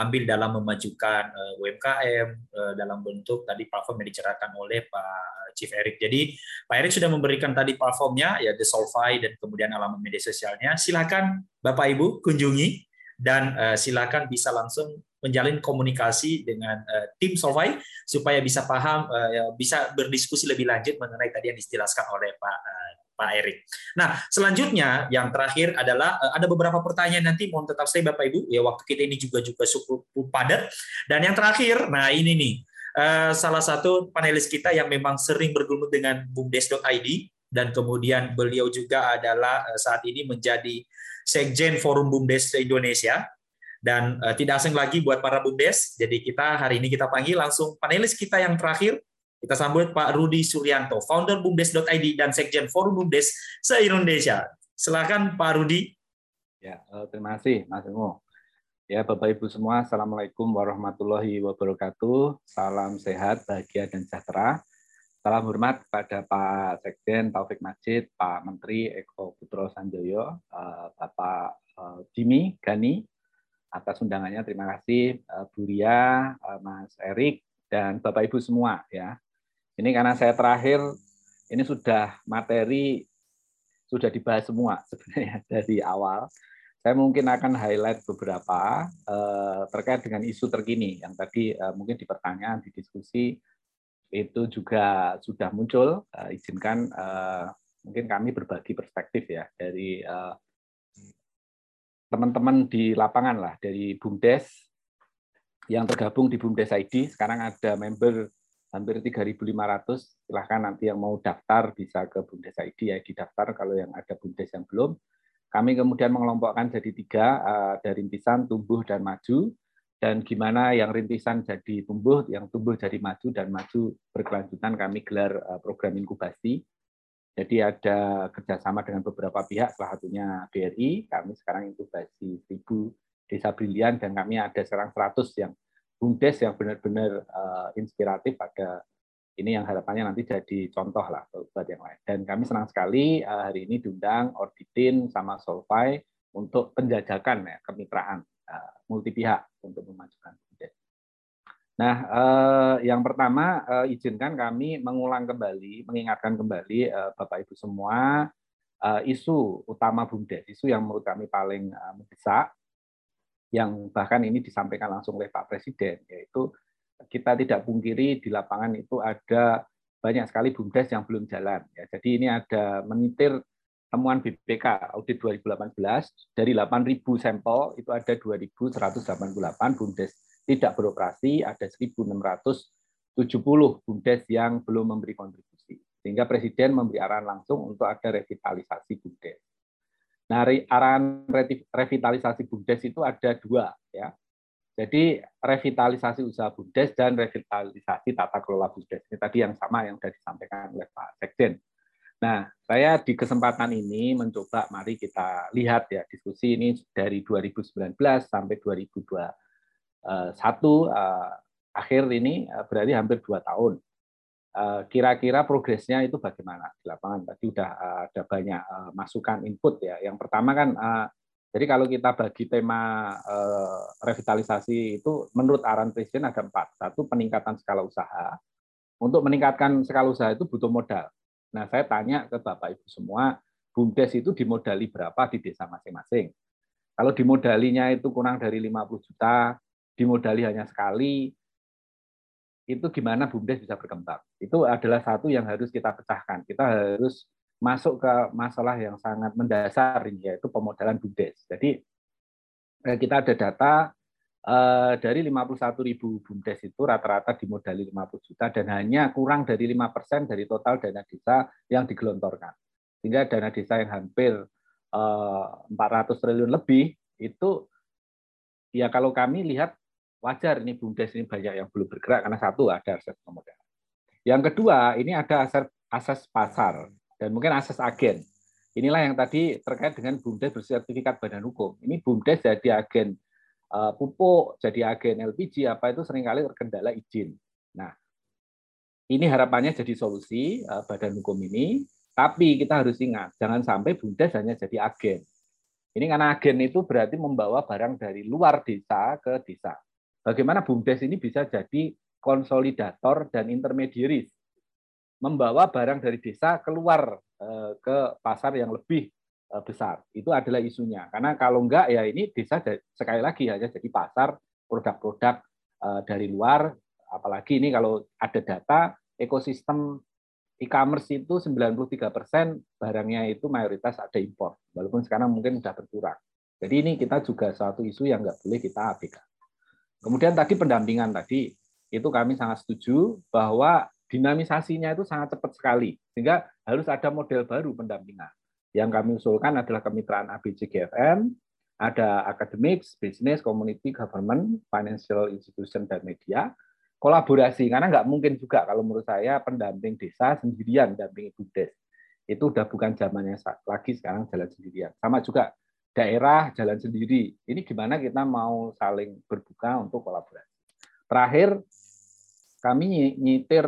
ambil dalam memajukan eh, UMKM eh, dalam bentuk tadi platform yang diceritakan oleh Pak Chief Eric. Jadi Pak Eric sudah memberikan tadi platformnya ya The Solvay dan kemudian alamat media sosialnya. Silakan Bapak Ibu kunjungi dan silakan bisa langsung menjalin komunikasi dengan uh, tim Solvay supaya bisa paham uh, bisa berdiskusi lebih lanjut mengenai tadi yang dijelaskan oleh Pak uh, Pak Erik. Nah, selanjutnya yang terakhir adalah eh, ada beberapa pertanyaan nanti mohon tetap stay Bapak Ibu ya waktu kita ini juga juga cukup padat. Dan yang terakhir, nah ini nih eh, salah satu panelis kita yang memang sering bergumul dengan bumdes.id dan kemudian beliau juga adalah eh, saat ini menjadi Sekjen Forum Bumdes Indonesia dan tidak asing lagi buat para bumdes. Jadi kita hari ini kita panggil langsung panelis kita yang terakhir kita sambut Pak Rudi Suryanto, founder bumdes.id dan sekjen Forum Bumdes se-Indonesia. Silakan Pak Rudi. Ya, eh, terima kasih Mas Emo. Ya, Bapak Ibu semua, Assalamualaikum warahmatullahi wabarakatuh. Salam sehat, bahagia, dan sejahtera. Salam hormat kepada Pak Sekjen Taufik Majid, Pak Menteri Eko Putro Sanjoyo, eh, Bapak eh, Jimmy Gani, atas undangannya terima kasih Bu Ria, Mas Erik, dan Bapak Ibu semua ya. Ini karena saya terakhir ini sudah materi sudah dibahas semua sebenarnya dari awal. Saya mungkin akan highlight beberapa uh, terkait dengan isu terkini yang tadi uh, mungkin di pertanyaan, di diskusi itu juga sudah muncul. Uh, izinkan uh, mungkin kami berbagi perspektif ya dari teman-teman di lapangan lah, dari BUMDes yang tergabung di BUMDes ID. Sekarang ada member hampir 3.500. Silahkan nanti yang mau daftar bisa ke Bumdes ID ya didaftar kalau yang ada Bumdes yang belum. Kami kemudian mengelompokkan jadi tiga, eh, rintisan, tumbuh, dan maju. Dan gimana yang rintisan jadi tumbuh, yang tumbuh jadi maju, dan maju berkelanjutan kami gelar eh, program inkubasi. Jadi ada kerjasama dengan beberapa pihak, salah satunya BRI, kami sekarang inkubasi 1000 desa brilian, dan kami ada sekarang 100 yang bumdes yang benar-benar uh, inspiratif pada ini yang harapannya nanti jadi contoh lah buat yang lain. Dan kami senang sekali uh, hari ini diundang Orbitin sama Solvay untuk penjajakan ya kemitraan uh, multi pihak untuk memajukan bumdes. Nah, uh, yang pertama uh, izinkan kami mengulang kembali, mengingatkan kembali uh, Bapak Ibu semua uh, isu utama bumdes, isu yang menurut kami paling uh, mendesak yang bahkan ini disampaikan langsung oleh Pak Presiden, yaitu kita tidak pungkiri di lapangan itu ada banyak sekali bumdes yang belum jalan. Ya, jadi ini ada menitir temuan BPK audit 2018 dari 8.000 sampel itu ada 2.188 bumdes tidak beroperasi, ada 1.670 bumdes yang belum memberi kontribusi. Sehingga Presiden memberi arahan langsung untuk ada revitalisasi bumdes. Nah, arahan revitalisasi BUMDes itu ada dua. ya. Jadi revitalisasi usaha BUMDes dan revitalisasi tata kelola BUMDes. Ini tadi yang sama yang sudah disampaikan oleh Pak Sekjen. Nah, saya di kesempatan ini mencoba, mari kita lihat ya, diskusi ini dari 2019 sampai 2021, eh, akhir ini eh, berarti hampir dua tahun. Eh, kira-kira progresnya itu bagaimana di lapangan? Tadi sudah eh, ada banyak eh, masukan input ya. Yang pertama kan, jadi kalau kita bagi tema revitalisasi itu menurut arahan Presiden ada empat. Satu peningkatan skala usaha. Untuk meningkatkan skala usaha itu butuh modal. Nah saya tanya ke Bapak Ibu semua, BUMDes itu dimodali berapa di desa masing-masing? Kalau dimodalinya itu kurang dari 50 juta, dimodali hanya sekali, itu gimana BUMDes bisa berkembang? Itu adalah satu yang harus kita pecahkan. Kita harus masuk ke masalah yang sangat mendasar ini yaitu pemodalan BUMDes. Jadi eh, kita ada data eh, dari 51 ribu BUMDes itu rata-rata dimodali 50 juta dan hanya kurang dari 5 persen dari total dana desa yang digelontorkan. Sehingga dana desa yang hampir 400 eh, triliun lebih itu ya kalau kami lihat wajar ini BUMDes ini banyak yang belum bergerak karena satu ada akses pemodalan. Yang kedua ini ada akses, akses pasar dan mungkin akses agen. Inilah yang tadi terkait dengan BUMDes bersertifikat badan hukum. Ini BUMDes jadi agen uh, pupuk, jadi agen LPG apa itu sering kali terkendala izin. Nah, ini harapannya jadi solusi uh, badan hukum ini tapi kita harus ingat, jangan sampai BUMDes hanya jadi agen. Ini karena agen itu berarti membawa barang dari luar desa ke desa. Bagaimana BUMDes ini bisa jadi konsolidator dan intermediaris, membawa barang dari desa keluar eh, ke pasar yang lebih eh, besar. Itu adalah isunya. Karena kalau enggak ya ini desa sekali lagi hanya jadi pasar produk-produk eh, dari luar. Apalagi ini kalau ada data ekosistem e-commerce itu 93 persen barangnya itu mayoritas ada impor, walaupun sekarang mungkin sudah berkurang. Jadi ini kita juga satu isu yang nggak boleh kita abaikan. Kemudian tadi pendampingan tadi, itu kami sangat setuju bahwa dinamisasinya itu sangat cepat sekali, sehingga harus ada model baru pendampingan. Yang kami usulkan adalah kemitraan ABCGFM, ada academics, business, community, government, financial institution, dan media, kolaborasi karena nggak mungkin juga kalau menurut saya pendamping desa sendirian dampingi BUMDes itu udah bukan zamannya lagi sekarang jalan sendirian. Sama juga daerah jalan sendiri. Ini gimana kita mau saling berbuka untuk kolaborasi? Terakhir kami nyitir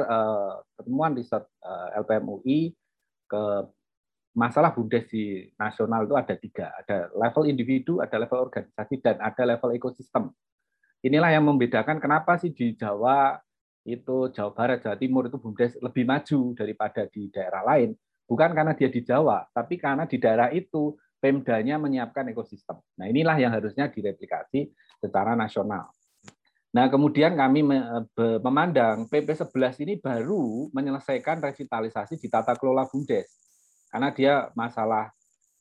pertemuan riset uh, eh, LPM ke masalah BUMDes di nasional itu ada tiga. Ada level individu ada level organisasi dan ada level ekosistem. Inilah yang membedakan kenapa sih di Jawa itu Jawa Barat, Jawa Timur itu BUMDes lebih maju daripada di daerah lain. Bukan karena dia di Jawa, tapi karena di daerah itu Pemdanya menyiapkan ekosistem. Nah inilah yang harusnya direplikasi secara nasional. Nah kemudian kami memandang PP 11 ini baru menyelesaikan revitalisasi di tata kelola BUMDes. Karena dia masalah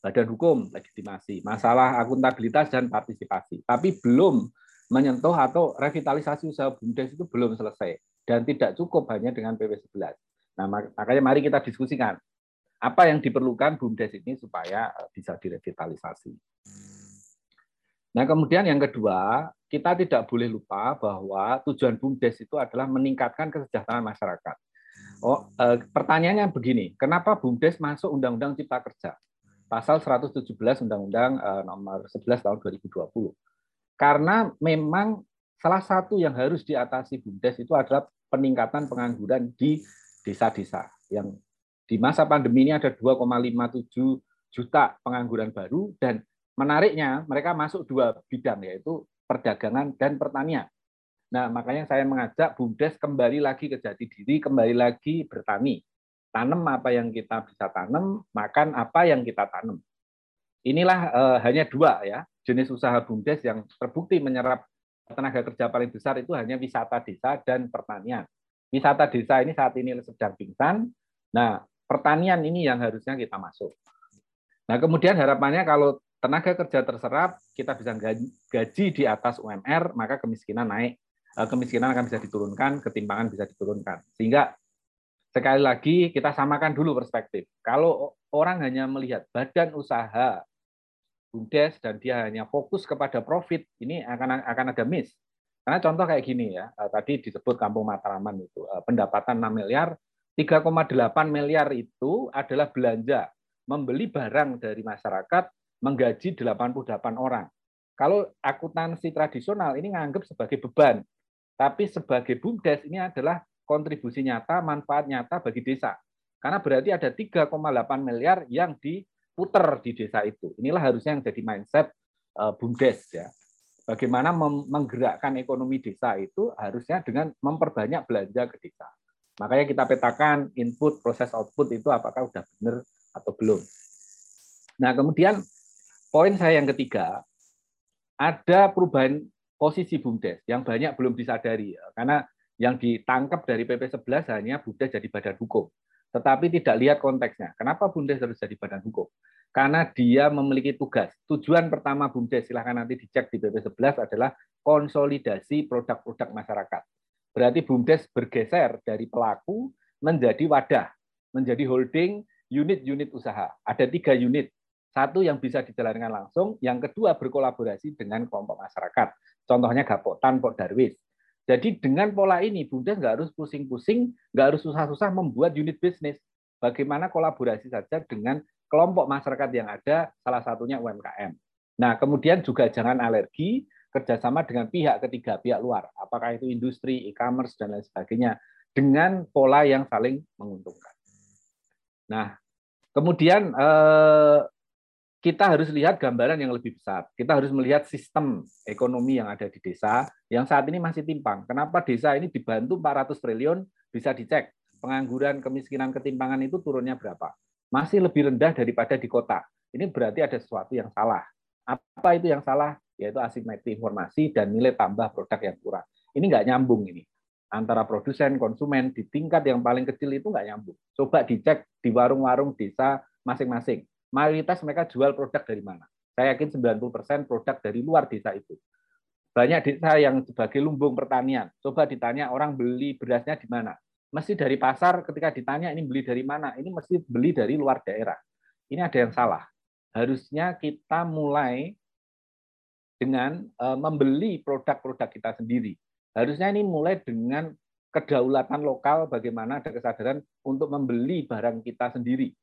badan hukum, legitimasi, masalah akuntabilitas dan partisipasi. Tapi belum menyentuh atau revitalisasi usaha BUMDes itu belum selesai dan tidak cukup hanya dengan PP 11. Nah, makanya mari kita diskusikan apa yang diperlukan BUMDes ini supaya eh, bisa direvitalisasi. Nah, kemudian yang kedua, kita tidak boleh lupa bahwa tujuan BUMDes itu adalah meningkatkan kesejahteraan masyarakat. Oh, eh, pertanyaannya begini, kenapa BUMDes masuk Undang-Undang Cipta Kerja? Pasal 117 Undang-Undang eh, nomor 11 tahun 2020 karena memang salah satu yang harus diatasi BUMDes itu adalah peningkatan pengangguran di desa-desa. Yang di masa pandemi ini ada 2,57 juta pengangguran baru dan menariknya mereka masuk dua bidang yaitu perdagangan dan pertanian. Nah, makanya saya mengajak BUMDes kembali lagi ke jati diri, kembali lagi bertani. Tanam apa yang kita bisa tanam, makan apa yang kita tanam. Inilah uh, hanya dua ya, jenis usaha BUMDes yang terbukti menyerap tenaga kerja paling besar itu hanya wisata desa dan pertanian. Wisata desa ini saat ini sedang pingsan. Nah, pertanian ini yang harusnya kita masuk. Nah, kemudian harapannya kalau tenaga kerja terserap, kita bisa gaji di atas UMR, maka kemiskinan naik. Eh, kemiskinan akan bisa diturunkan, ketimpangan bisa diturunkan. Sehingga sekali lagi kita samakan dulu perspektif. Kalau orang hanya melihat badan usaha BUMDes dan dia hanya fokus kepada profit, ini akan akan ada miss. Karena contoh kayak gini ya, eh, tadi disebut Kampung Mataraman itu eh, pendapatan 6 miliar, 3,8 miliar itu adalah belanja membeli barang dari masyarakat menggaji 88 orang. Kalau akuntansi tradisional ini nganggap sebagai beban, tapi sebagai BUMDes ini adalah kontribusi nyata, manfaat nyata bagi desa. Karena berarti ada 3,8 miliar yang di puter di desa itu. Inilah harusnya yang jadi mindset uh, BUMDes ya. Bagaimana menggerakkan ekonomi desa itu harusnya dengan memperbanyak belanja ke desa. Makanya kita petakan input, proses output itu apakah sudah benar atau belum. Nah, kemudian poin saya yang ketiga, ada perubahan posisi BUMDes yang banyak belum disadari karena yang ditangkap dari PP 11 hanya BUMDes jadi badan hukum tetapi tidak lihat konteksnya. Kenapa BUMDes harus jadi badan hukum? Karena dia memiliki tugas. Tujuan pertama BUMDes, silahkan nanti dicek di PP 11 adalah konsolidasi produk-produk masyarakat. Berarti BUMDes bergeser dari pelaku menjadi wadah, menjadi holding unit-unit usaha. Ada tiga unit. Satu yang bisa dijalankan langsung, yang kedua berkolaborasi dengan kelompok masyarakat. Contohnya Gapotan, Pok Darwis. Jadi dengan pola ini, Bunda nggak harus pusing-pusing, nggak harus susah-susah membuat unit bisnis. Bagaimana kolaborasi saja dengan kelompok masyarakat yang ada, salah satunya UMKM. Nah, kemudian juga jangan alergi kerjasama dengan pihak ketiga, pihak luar. Apakah itu industri, e-commerce, dan lain sebagainya. Dengan pola yang saling menguntungkan. Nah, kemudian eh, kita harus lihat gambaran yang lebih besar. Kita harus melihat sistem ekonomi yang ada di desa yang saat ini masih timpang. Kenapa desa ini dibantu 400 triliun bisa dicek. Pengangguran, kemiskinan, ketimpangan itu turunnya berapa? Masih lebih rendah daripada di kota. Ini berarti ada sesuatu yang salah. Apa itu yang salah? Yaitu asimetri informasi dan nilai tambah produk yang kurang. Ini nggak nyambung ini. Antara produsen, konsumen, di tingkat yang paling kecil itu nggak nyambung. Coba dicek di warung-warung desa masing-masing mayoritas mereka jual produk dari mana. Saya yakin 90% produk dari luar desa itu. Banyak desa yang sebagai lumbung pertanian. Coba ditanya orang beli berasnya di mana. Mesti dari pasar ketika ditanya ini beli dari mana. Ini mesti beli dari luar daerah. Ini ada yang salah. Harusnya kita mulai dengan eh, membeli produk-produk kita sendiri. Harusnya ini mulai dengan kedaulatan lokal bagaimana ada kesadaran untuk membeli barang kita sendiri.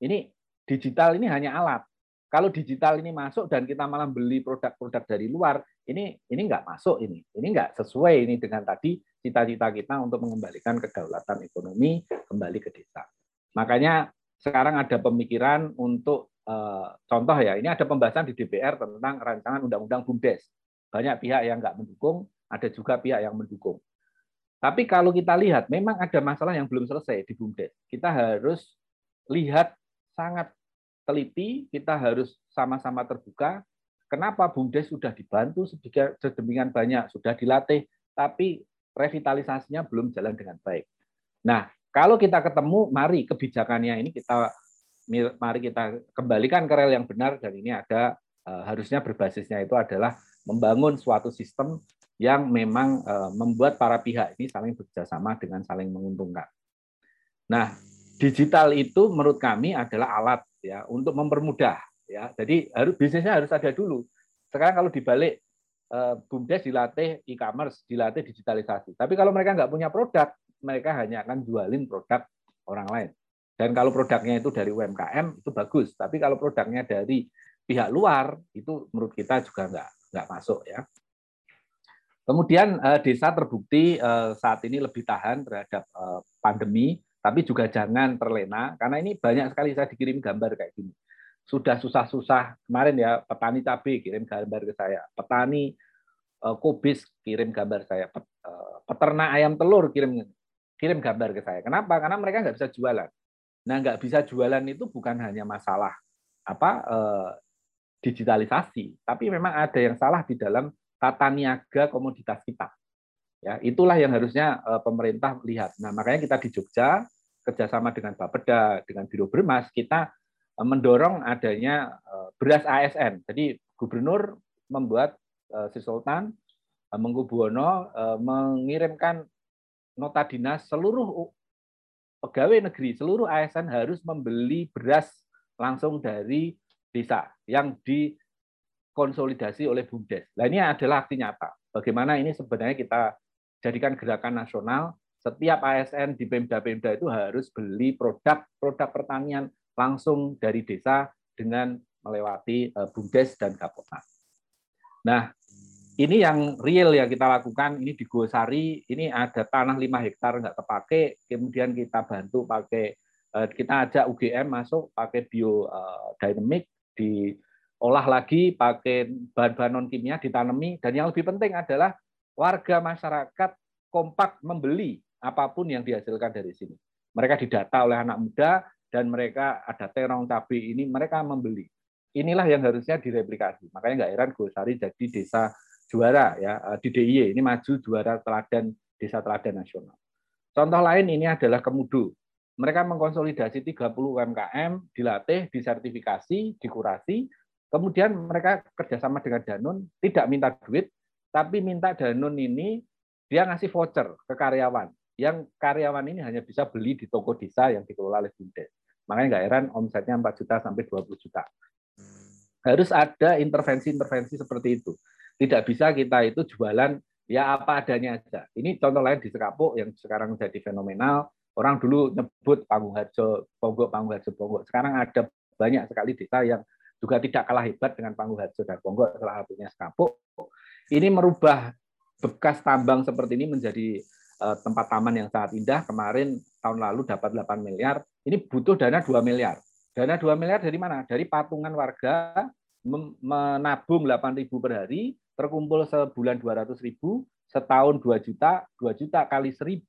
Ini digital ini hanya alat. Kalau digital ini masuk dan kita malah beli produk-produk dari luar, ini ini nggak masuk ini. Ini nggak sesuai ini dengan tadi cita-cita kita untuk mengembalikan kedaulatan ekonomi kembali ke desa. Makanya sekarang ada pemikiran untuk contoh ya, ini ada pembahasan di DPR tentang rancangan undang-undang BUMDes. Banyak pihak yang nggak mendukung, ada juga pihak yang mendukung. Tapi kalau kita lihat, memang ada masalah yang belum selesai di BUMDes. Kita harus lihat sangat teliti, kita harus sama-sama terbuka. Kenapa BUMDes sudah dibantu sedemikian banyak, sudah dilatih, tapi revitalisasinya belum jalan dengan baik. Nah, kalau kita ketemu, mari kebijakannya ini kita mari kita kembalikan ke rel yang benar dan ini ada eh, harusnya berbasisnya itu adalah membangun suatu sistem yang memang eh, membuat para pihak ini saling bekerjasama dengan saling menguntungkan. Nah, digital itu menurut kami adalah alat ya untuk mempermudah ya. Jadi harus bisnisnya harus ada dulu. Sekarang kalau dibalik eh, BUMDes dilatih e-commerce, dilatih digitalisasi. Tapi kalau mereka nggak punya produk, mereka hanya akan jualin produk orang lain. Dan kalau produknya itu dari UMKM itu bagus. Tapi kalau produknya dari pihak luar itu menurut kita juga nggak nggak masuk ya. Kemudian eh, desa terbukti eh, saat ini lebih tahan terhadap pandemi tapi juga jangan terlena karena ini banyak sekali saya dikirim gambar kayak gini. Sudah susah-susah kemarin ya petani cabai kirim gambar ke saya, petani kubis kirim gambar saya, peternak ayam telur kirim kirim gambar ke saya. Kenapa? Karena mereka nggak bisa jualan. Nah, nggak bisa jualan itu bukan hanya masalah apa uh, digitalisasi, tapi memang ada yang salah di dalam tata niaga komoditas kita. Ya, itulah yang harusnya pemerintah lihat. Nah, makanya kita di Jogja kerjasama dengan Bapeda, dengan Biro Bermas, kita eh, mendorong adanya eh, beras ASN. Jadi gubernur membuat eh, Sri Sultan Mengkubuwono mengirimkan nota dinas seluruh pegawai negeri, seluruh ASN harus membeli beras langsung dari desa yang dikonsolidasi oleh BUMDes. Nah ini adalah aksi nyata. Bagaimana ini sebenarnya kita jadikan gerakan nasional setiap ASN di Pemda-Pemda itu harus beli produk-produk pertanian langsung dari desa dengan melewati eh, BUMDes dan Gapotnas. Nah, ini yang real yang kita lakukan ini di Gosari, ini ada tanah 5 hektar nggak terpakai, kemudian kita bantu pakai eh, kita ajak UGM masuk pakai bio dynamic diolah lagi pakai bahan-bahan non kimia ditanami dan yang lebih penting adalah warga masyarakat kompak membeli apa pun yang dihasilkan dari sini. Mereka didata oleh anak muda dan mereka ada terong cabai ini mereka membeli. inilah yang harusnya direplikasi. Makanya nggak heran Gosari jadi desa juara ya eh, di DIY ini maju juara teladan desa teladan nasional. Contoh lain ini adalah Kemudu. Mereka mengkonsolidasi 30 UMKM, dilatih, disertifikasi, dikurasi, kemudian mereka kerjasama dengan Danun, tidak minta duit, tapi minta Danun ini dia ngasih voucher ke karyawan. Yang karyawan ini hanya bisa beli di toko desa yang dikelola oleh Bumdes. Makanya nggak heran omsetnya 4 juta sampai 20 juta. Harus ada intervensi-intervensi seperti itu. Tidak bisa kita itu jualan ya apa adanya aja. Ini contoh lain di Sekapuk yang sekarang jadi fenomenal. Orang dulu nyebut Panggung Harjo, Ponggok, Panggung Harjo, Ponggok. Sekarang ada banyak sekali desa yang juga tidak kalah hebat dengan Panggung Harjo dan Ponggok, salah satunya Sekapuk. Ini merubah bekas tambang seperti ini menjadi uh, tempat taman yang sangat indah. Kemarin tahun lalu dapat 8 miliar. Ini butuh dana 2 miliar. Dana 2 miliar dari mana? Dari patungan warga menabung 8.000 per hari, terkumpul sebulan 200 ribu, setahun 2 juta, 2 juta kali 1000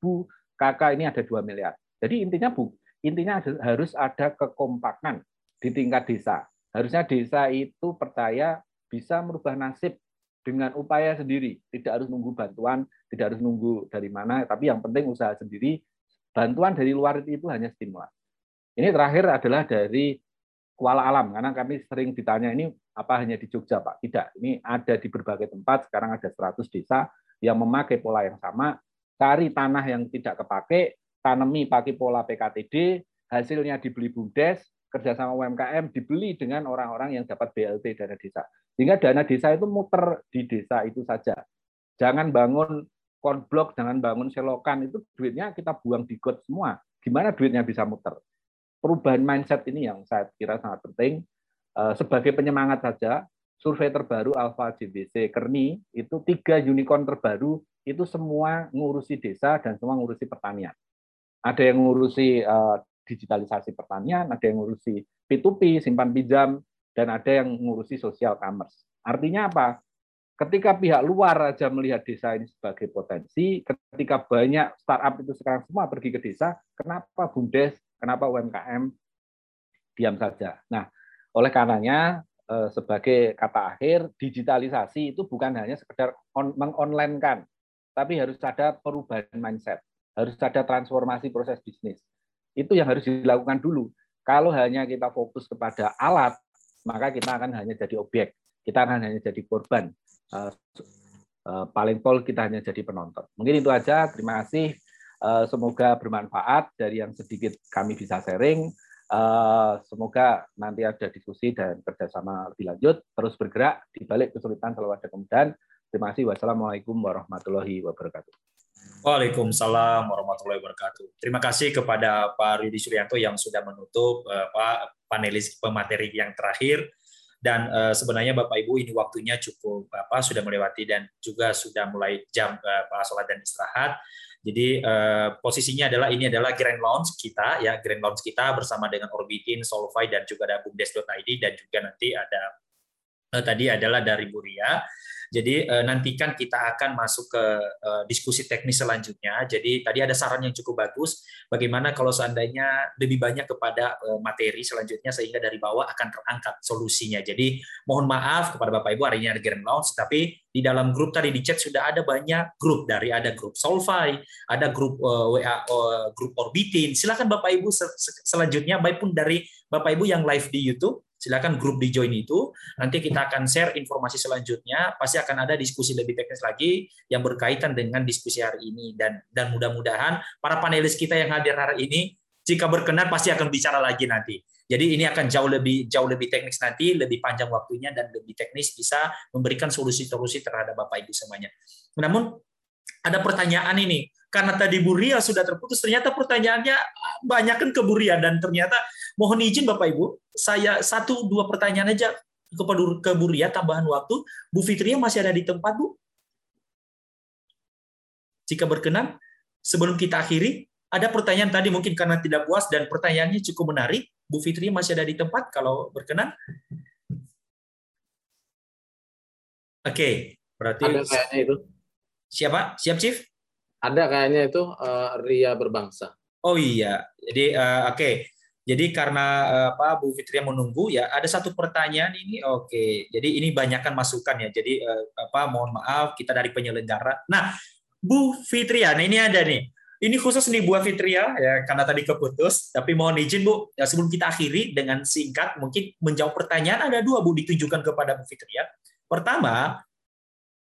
kakak ini ada 2 miliar. Jadi intinya bu, intinya harus ada kekompakan di tingkat desa. Harusnya desa itu percaya bisa merubah nasib dengan upaya sendiri, tidak harus nunggu bantuan, tidak harus nunggu dari mana, tapi yang penting usaha sendiri. Bantuan dari luar itu hanya stimulan. Ini terakhir adalah dari Kuala Alam, karena kami sering ditanya ini apa hanya di Jogja Pak? Tidak, ini ada di berbagai tempat, sekarang ada 100 desa yang memakai pola yang sama, cari tanah yang tidak kepake, tanami pakai pola PKTD, hasilnya dibeli BUMDes, kerjasama UMKM dibeli dengan orang-orang yang dapat BLT dana desa. Sehingga dana desa itu muter di desa itu saja. Jangan bangun konblok, jangan bangun selokan, itu duitnya kita buang di got semua. Gimana duitnya bisa muter? Perubahan mindset ini yang saya kira sangat penting Eh, sebagai penyemangat saja, survei terbaru Alpha JBC Kerni itu tiga unicorn terbaru itu semua ngurusi desa dan semua ngurusi pertanian. Ada yang ngurusi uh, digitalisasi pertanian, ada yang ngurusi P2P, simpan pinjam, dan ada yang ngurusi social commerce. Artinya apa? Ketika pihak luar aja melihat desa ini sebagai potensi, ketika banyak startup itu sekarang semua pergi ke desa, kenapa BUMDes, kenapa UMKM diam saja? Nah, oleh karenanya eh, sebagai kata akhir digitalisasi itu bukan hanya sekedar on, mengonlinekan, tapi harus ada perubahan mindset, harus ada transformasi proses bisnis. Itu yang harus dilakukan dulu. Kalau hanya kita fokus kepada alat, maka kita akan hanya jadi objek, kita akan hanya jadi korban. Eh, eh, paling pol kita hanya jadi penonton. Mungkin itu aja. Terima kasih. Semoga bermanfaat dari yang sedikit kami bisa sharing. Eh, semoga nanti ada diskusi dan kerjasama lebih lanjut, terus bergerak di balik kesulitan selalu ada kemudahan. Terima kasih. Wassalamualaikum warahmatullahi wabarakatuh. Waalaikumsalam warahmatullahi wabarakatuh. Terima kasih kepada Pak Rudi Suryanto yang sudah menutup uh, Pak panelis pemateri yang terakhir dan sebenarnya Bapak Ibu ini waktunya cukup apa sudah melewati dan juga sudah mulai jam uh, sholat dan istirahat. Jadi uh, posisinya adalah ini adalah grand launch kita ya, grand launch kita bersama dengan Orbitin, Solvay dan juga ada bumdes.id dan juga nanti ada tadi adalah dari Buria. Jadi uh, nantikan kita akan masuk ke uh, diskusi teknis selanjutnya. Jadi tadi ada saran yang cukup bagus. Bagaimana kalau seandainya lebih banyak kepada materi selanjutnya sehingga dari bawah akan terangkat solusinya. Jadi mohon maaf kepada Bapak Ibu hari ini ada grand launch, tapi di dalam grup tadi di chat sudah ada banyak grup dari ada grup Solvay, ada grup WA grup Orbitin. Silakan Bapak Ibu selanjutnya baik pun dari Bapak Ibu yang live di YouTube silakan grup di join itu. Nanti kita akan share informasi selanjutnya. Pasti akan ada diskusi lebih teknis lagi yang berkaitan dengan diskusi hari ini dan dan mudah-mudahan para panelis kita yang hadir hari ini jika berkenan pasti akan bicara lagi nanti. Jadi ini akan jauh lebih jauh lebih teknis nanti, lebih panjang waktunya dan lebih teknis bisa memberikan solusi-solusi terhadap Bapak Ibu semuanya. Namun ada pertanyaan ini karena tadi Buria sudah terputus, ternyata pertanyaannya banyak kan ke Buria dan ternyata mohon izin Bapak Ibu, saya satu dua pertanyaan aja kepada ke Buria tambahan waktu. Bu Fitria masih ada di tempat Bu? Jika berkenan, sebelum kita akhiri, ada pertanyaan tadi mungkin karena tidak puas dan pertanyaannya cukup menarik. Bu Fitri masih ada di tempat kalau berkenan? Oke, berarti ada kayaknya itu. Siapa? Siap, Chief? Ada kayaknya itu uh, Ria Berbangsa. Oh iya, jadi uh, oke. Okay. Jadi karena eh, apa Bu Fitria menunggu ya, ada satu pertanyaan ini. Oke, jadi ini banyakkan masukan ya. Jadi apa mohon maaf kita dari penyelenggara. Nah, Bu Fitria, nah ini ada nih. Ini khusus nih Bu Fitria ya karena tadi keputus, tapi mohon izin Bu ya sebelum kita akhiri dengan singkat mungkin menjawab pertanyaan ada dua Bu ditujukan kepada Bu Fitria. Pertama,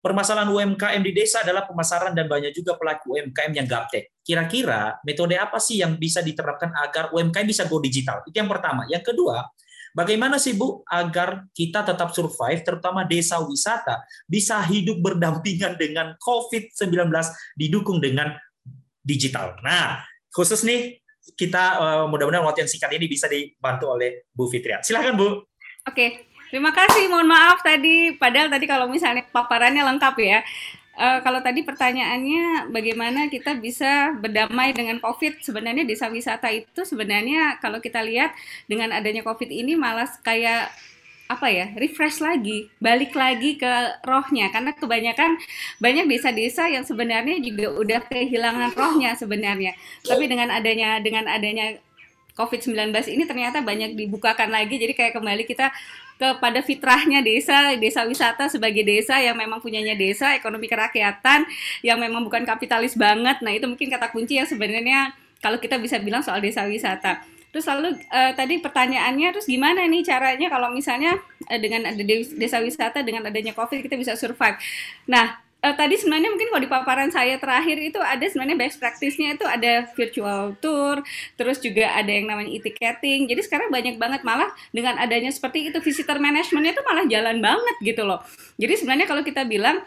permasalahan UMKM di desa adalah pemasaran dan banyak juga pelaku UMKM yang gaptek. Kira-kira metode apa sih yang bisa diterapkan agar UMKM bisa go digital? Itu yang pertama. Yang kedua, bagaimana sih Bu agar kita tetap survive, terutama desa wisata, bisa hidup berdampingan dengan COVID-19 didukung dengan digital. Nah, khusus nih kita uh, mudah-mudahan waktu yang singkat ini bisa dibantu oleh Bu Fitria. Silahkan Bu. Oke, Terima kasih, mohon maaf tadi. Padahal tadi kalau misalnya paparannya lengkap ya. Uh, kalau tadi pertanyaannya bagaimana kita bisa berdamai dengan COVID, sebenarnya desa wisata itu sebenarnya kalau kita lihat dengan adanya COVID ini malah kayak apa ya refresh lagi balik lagi ke rohnya karena kebanyakan banyak desa-desa yang sebenarnya juga udah kehilangan rohnya sebenarnya tapi dengan adanya dengan adanya COVID-19 ini ternyata banyak dibukakan lagi jadi kayak kembali kita kepada fitrahnya desa, desa wisata sebagai desa yang memang punyanya desa, ekonomi kerakyatan yang memang bukan kapitalis banget. Nah, itu mungkin kata kunci yang sebenarnya kalau kita bisa bilang soal desa wisata. Terus lalu uh, tadi pertanyaannya terus gimana nih caranya kalau misalnya uh, dengan ada desa wisata dengan adanya Covid kita bisa survive. Nah, uh, tadi sebenarnya mungkin kalau di paparan saya terakhir itu ada sebenarnya best practice-nya itu ada virtual tour, terus juga ada yang namanya e-ticketing. Jadi sekarang banyak banget malah dengan adanya seperti itu visitor management itu malah jalan banget gitu loh. Jadi sebenarnya kalau kita bilang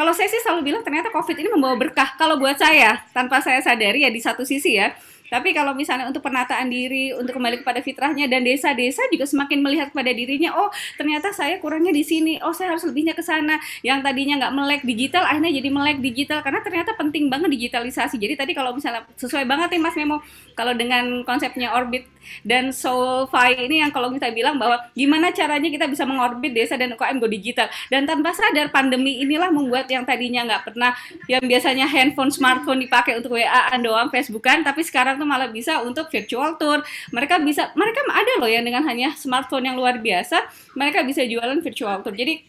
kalau saya sih selalu bilang ternyata COVID ini membawa berkah. Kalau buat saya, tanpa saya sadari ya di satu sisi ya, tapi kalau misalnya untuk penataan diri, untuk kembali kepada fitrahnya dan desa-desa juga semakin melihat kepada dirinya, oh ternyata saya kurangnya di sini, oh saya harus lebihnya ke sana. Yang tadinya nggak melek digital, akhirnya jadi melek digital karena ternyata penting banget digitalisasi. Jadi tadi kalau misalnya sesuai banget nih Mas Memo, kalau dengan konsepnya orbit dan Soulfy ini yang kalau kita bilang bahwa gimana caranya kita bisa mengorbit desa dan UKM go digital. Dan tanpa sadar pandemi inilah membuat yang tadinya nggak pernah, yang biasanya handphone, smartphone dipakai untuk WA doang, Facebookan, tapi sekarang tuh malah bisa untuk virtual tour. Mereka bisa, mereka ada loh yang dengan hanya smartphone yang luar biasa, mereka bisa jualan virtual tour. Jadi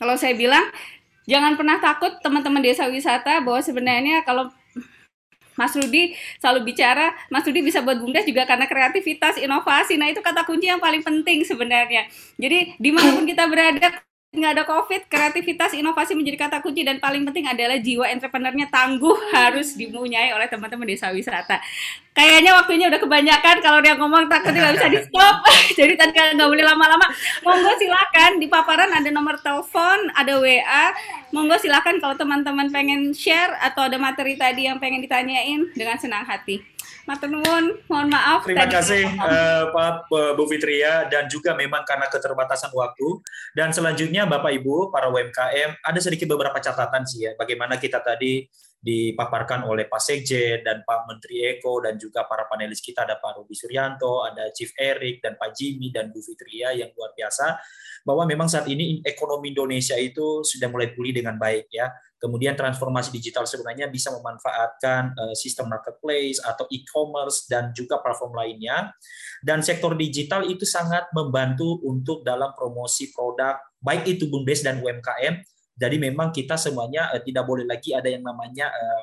kalau saya bilang jangan pernah takut teman-teman desa wisata bahwa sebenarnya kalau Mas Rudi selalu bicara, Mas Rudi bisa buat bumdes juga karena kreativitas, inovasi. Nah itu kata kunci yang paling penting sebenarnya. Jadi di mana pun kita berada, nggak ada covid kreativitas inovasi menjadi kata kunci dan paling penting adalah jiwa entrepreneurnya tangguh harus dimunyai oleh teman-teman desa wisata. Kayaknya waktunya udah kebanyakan kalau dia ngomong takut nggak bisa di stop. Jadi tadi nggak boleh lama-lama. Monggo silakan di paparan ada nomor telepon ada wa monggo silakan kalau teman-teman pengen share atau ada materi tadi yang pengen ditanyain dengan senang hati Matur nuwun, mohon maaf. Terima kasih uh, Pak Bu Fitria dan juga memang karena keterbatasan waktu dan selanjutnya Bapak Ibu para UMKM ada sedikit beberapa catatan sih ya bagaimana kita tadi dipaparkan oleh Pak Sekjen dan Pak Menteri Eko dan juga para panelis kita ada Pak Rudi Suryanto, ada Chief Erik dan Pak Jimmy dan Bu Fitria yang luar biasa bahwa memang saat ini ekonomi Indonesia itu sudah mulai pulih dengan baik ya Kemudian transformasi digital sebenarnya bisa memanfaatkan uh, sistem marketplace atau e-commerce dan juga platform lainnya. Dan sektor digital itu sangat membantu untuk dalam promosi produk, baik itu BUMDes dan UMKM. Jadi memang kita semuanya uh, tidak boleh lagi ada yang namanya uh,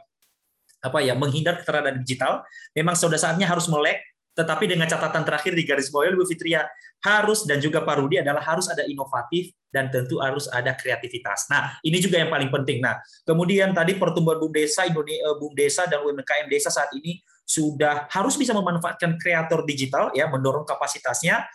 apa ya menghindar keterangan digital. Memang sudah saatnya harus melek tetapi dengan catatan terakhir di garis bawah Bu Fitria harus dan juga Pak Rudi adalah harus ada inovatif dan tentu harus ada kreativitas. Nah, ini juga yang paling penting. Nah, kemudian tadi pertumbuhan Bum Desa Indonesia eh, Bum Desa dan UMKM Desa saat ini sudah harus bisa memanfaatkan kreator digital ya, mendorong kapasitasnya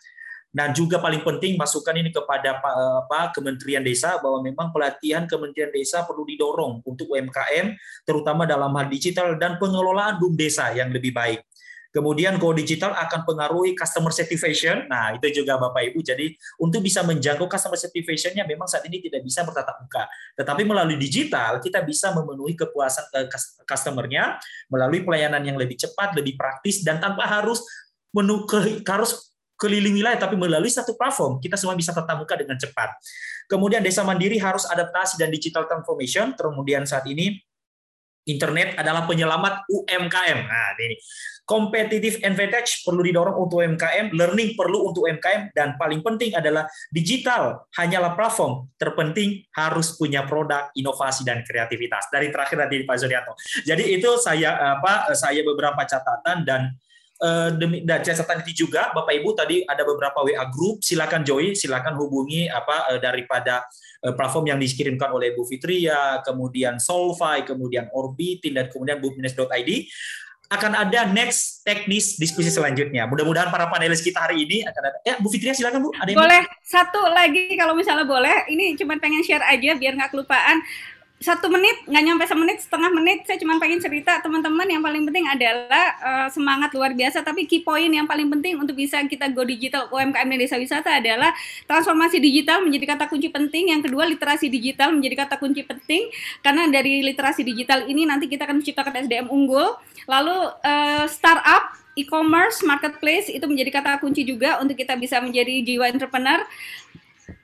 dan juga paling penting masukan ini kepada Pak Kementerian Desa bahwa memang pelatihan Kementerian Desa perlu didorong untuk UMKM terutama dalam hal digital dan pengelolaan BUM desa yang lebih baik. Kemudian Go Digital akan pengaruhi customer satisfaction. Nah, itu juga Bapak Ibu. Jadi, untuk bisa menjangkau customer satisfaction-nya memang saat ini tidak bisa bertatap muka. Tetapi melalui digital, kita bisa memenuhi kepuasan uh, customer-nya melalui pelayanan yang lebih cepat, lebih praktis, dan tanpa harus menu harus keliling wilayah, tapi melalui satu platform, kita semua bisa tatap muka dengan cepat. Kemudian desa mandiri harus adaptasi dan digital transformation. Kemudian saat ini Internet adalah penyelamat UMKM. Nah, ini competitive advantage perlu didorong untuk UMKM, learning perlu untuk UMKM, dan paling penting adalah digital hanyalah platform. Terpenting harus punya produk, inovasi dan kreativitas. Dari terakhir tadi Pak Zurianto. Jadi itu saya apa saya beberapa catatan dan uh, demi dan catatan itu juga Bapak Ibu tadi ada beberapa WA group silakan join silakan hubungi apa uh, daripada uh, platform yang dikirimkan oleh Bu Fitria kemudian Solvay kemudian Orbitin dan kemudian bupines.id akan ada next teknis diskusi selanjutnya. Mudah-mudahan para panelis kita hari ini akan ada. Ya, Bu Fitria silakan Bu. Ada yang boleh satu lagi kalau misalnya boleh. Ini cuma pengen share aja biar nggak kelupaan satu menit nggak nyampe semenit setengah menit saya cuma pengen cerita. Teman-teman yang paling penting adalah uh, semangat luar biasa. Tapi key point yang paling penting untuk bisa kita go digital UMKM dan desa wisata adalah transformasi digital menjadi kata kunci penting. Yang kedua literasi digital menjadi kata kunci penting. Karena dari literasi digital ini nanti kita akan menciptakan SDM unggul. Lalu uh, startup e-commerce marketplace itu menjadi kata kunci juga untuk kita bisa menjadi jiwa entrepreneur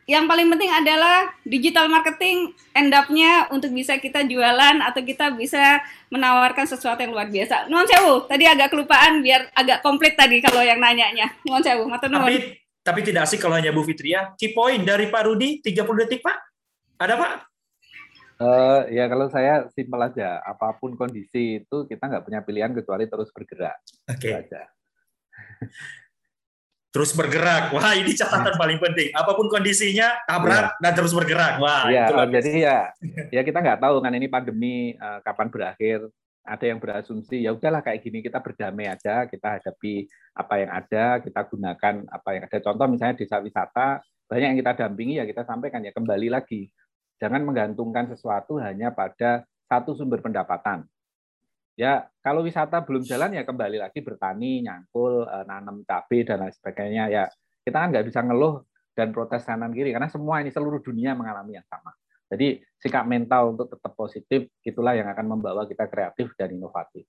yang paling penting adalah digital marketing end up-nya untuk bisa kita jualan atau kita bisa menawarkan sesuatu yang luar biasa. Nuan sewu, tadi agak kelupaan biar agak komplit tadi kalau yang nanyanya. Nuan sewu, matur nuwun. Tapi tapi tidak asik kalau hanya Bu Fitria. Key point dari Pak Rudi 30 detik, Pak. Ada, Pak? Uh, ya kalau saya simpel aja, apa pun kondisi itu kita nggak punya pilihan kecuali terus bergerak. Oke. Okay terus bergerak. Wah, ini catatan hmm. paling penting. Apa pun kondisinya, tabrak ya. dan terus bergerak. Wah, ya, itu jadi ya, ya kita nggak tahu kan ini pandemi uh, kapan berakhir. Ada yang berasumsi ya udahlah kayak gini kita berdamai aja, kita hadapi apa yang ada, kita gunakan apa yang ada. Contoh misalnya desa wisata, banyak yang kita dampingi ya kita sampaikan ya kembali lagi. Jangan menggantungkan sesuatu hanya pada satu sumber pendapatan ya kalau wisata belum jalan ya kembali lagi bertani, nyangkul, eh, nanam cabai dan lain sebagainya. Ya kita kan nggak bisa ngeluh dan protes kanan kiri karena semua ini seluruh dunia mengalami yang sama. Jadi sikap mental untuk tetap positif itulah yang akan membawa kita kreatif dan inovatif.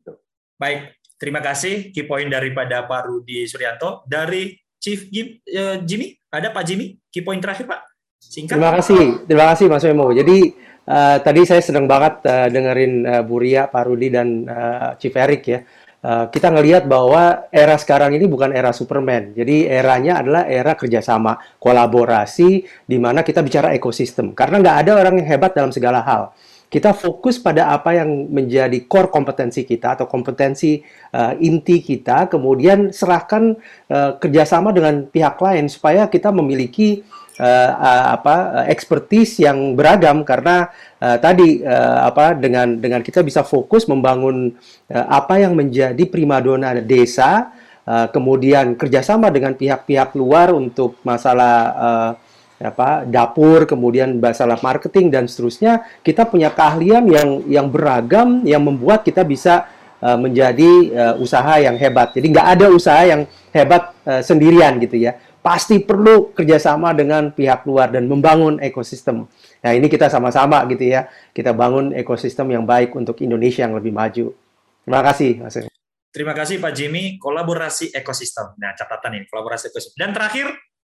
Gitu. Baik, terima kasih key point daripada Pak Rudi Suryanto dari Chief uh, Jimmy. Ada Pak Jimmy, key point terakhir Pak. Singkat. Terima kasih, terima kasih Mas Memo. Jadi Uh, tadi saya sedang banget uh, dengerin uh, Buria, Pak Rudi, dan uh, Chief Eric ya. Uh, kita ngelihat bahwa era sekarang ini bukan era Superman. Jadi eranya adalah era kerjasama, kolaborasi, di mana kita bicara ekosistem. Karena nggak ada orang yang hebat dalam segala hal. Kita fokus pada apa yang menjadi core kompetensi kita atau kompetensi uh, inti kita, kemudian serahkan uh, kerjasama dengan pihak lain supaya kita memiliki uh, uh, apa uh, expertise yang beragam karena uh, tadi uh, apa dengan dengan kita bisa fokus membangun uh, apa yang menjadi primadona desa uh, kemudian kerjasama dengan pihak-pihak luar untuk masalah uh, apa dapur kemudian masalah marketing dan seterusnya kita punya keahlian yang yang beragam yang membuat kita bisa uh, menjadi uh, usaha yang hebat. Jadi nggak ada usaha yang hebat uh, sendirian gitu ya pasti perlu kerjasama dengan pihak luar dan membangun ekosistem. Nah ini kita sama-sama gitu ya, kita bangun ekosistem yang baik untuk Indonesia yang lebih maju. Terima kasih Mas. Terima kasih Pak Jimmy, kolaborasi ekosistem. Nah catatan ini, kolaborasi ekosistem. Dan terakhir,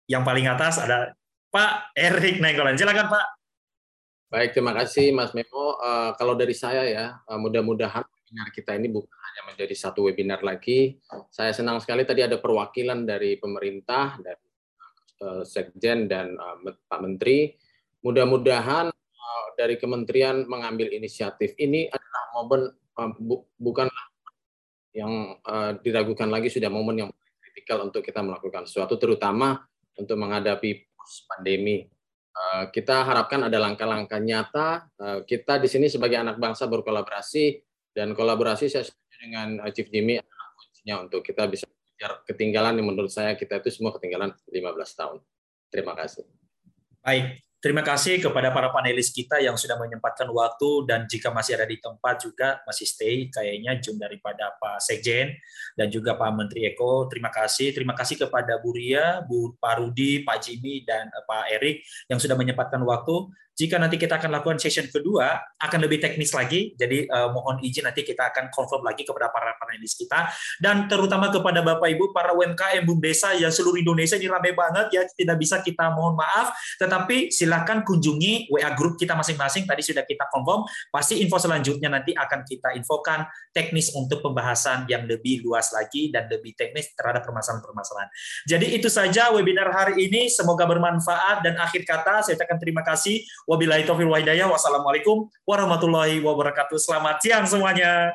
yang paling atas ada Pak Erik Nenggolan. Silakan Pak. Baik, terima kasih Mas Memo. Uh, kalau dari saya ya, uh, mudah-mudahan webinar kita ini bukan menjadi satu webinar lagi. Saya senang sekali tadi ada perwakilan dari pemerintah, dari uh, Sekjen dan uh, Pak Menteri. Mudah-mudahan uh, dari kementerian mengambil inisiatif ini adalah momen bu bukanlah yang diragukan lagi sudah momen yang kritikal untuk kita melakukan sesuatu, terutama untuk menghadapi pandemi. Kita harapkan ada langkah-langkah nyata. Kita di sini sebagai anak bangsa berkolaborasi dan kolaborasi saya dengan uh, Chief Jimmy kuncinya untuk kita bisa ketinggalan yang menurut saya kita itu semua ketinggalan 15 tahun. Terima kasih. Baik, Terima kasih kepada para panelis kita yang sudah menyempatkan waktu dan jika masih ada di tempat juga masih stay kayaknya jum daripada Pak Sekjen dan juga Pak Menteri Eko. Terima kasih. Terima kasih kepada Bu Ria, Bu Pak Rudi, Pak Jimmy dan eh, Pak Erik yang sudah menyempatkan waktu. Jika nanti kita akan lakukan session kedua, akan lebih teknis lagi. Jadi uh, mohon izin nanti kita akan confirm lagi kepada para panelis kita dan terutama kepada Bapak Ibu para UMKM Bum Desa yang seluruh Indonesia ini ramai banget ya tidak bisa kita mohon maaf, tetapi silakan kunjungi WA grup kita masing-masing. Tadi sudah kita confirm. Pasti info selanjutnya nanti akan kita infokan teknis untuk pembahasan yang lebih luas lagi dan lebih teknis terhadap permasalahan-permasalahan. Jadi itu saja webinar hari ini. Semoga bermanfaat dan akhir kata saya ucapkan terima kasih. Wabillahi taufiq wa hidayah. Wassalamualaikum warahmatullahi wabarakatuh. Selamat siang semuanya.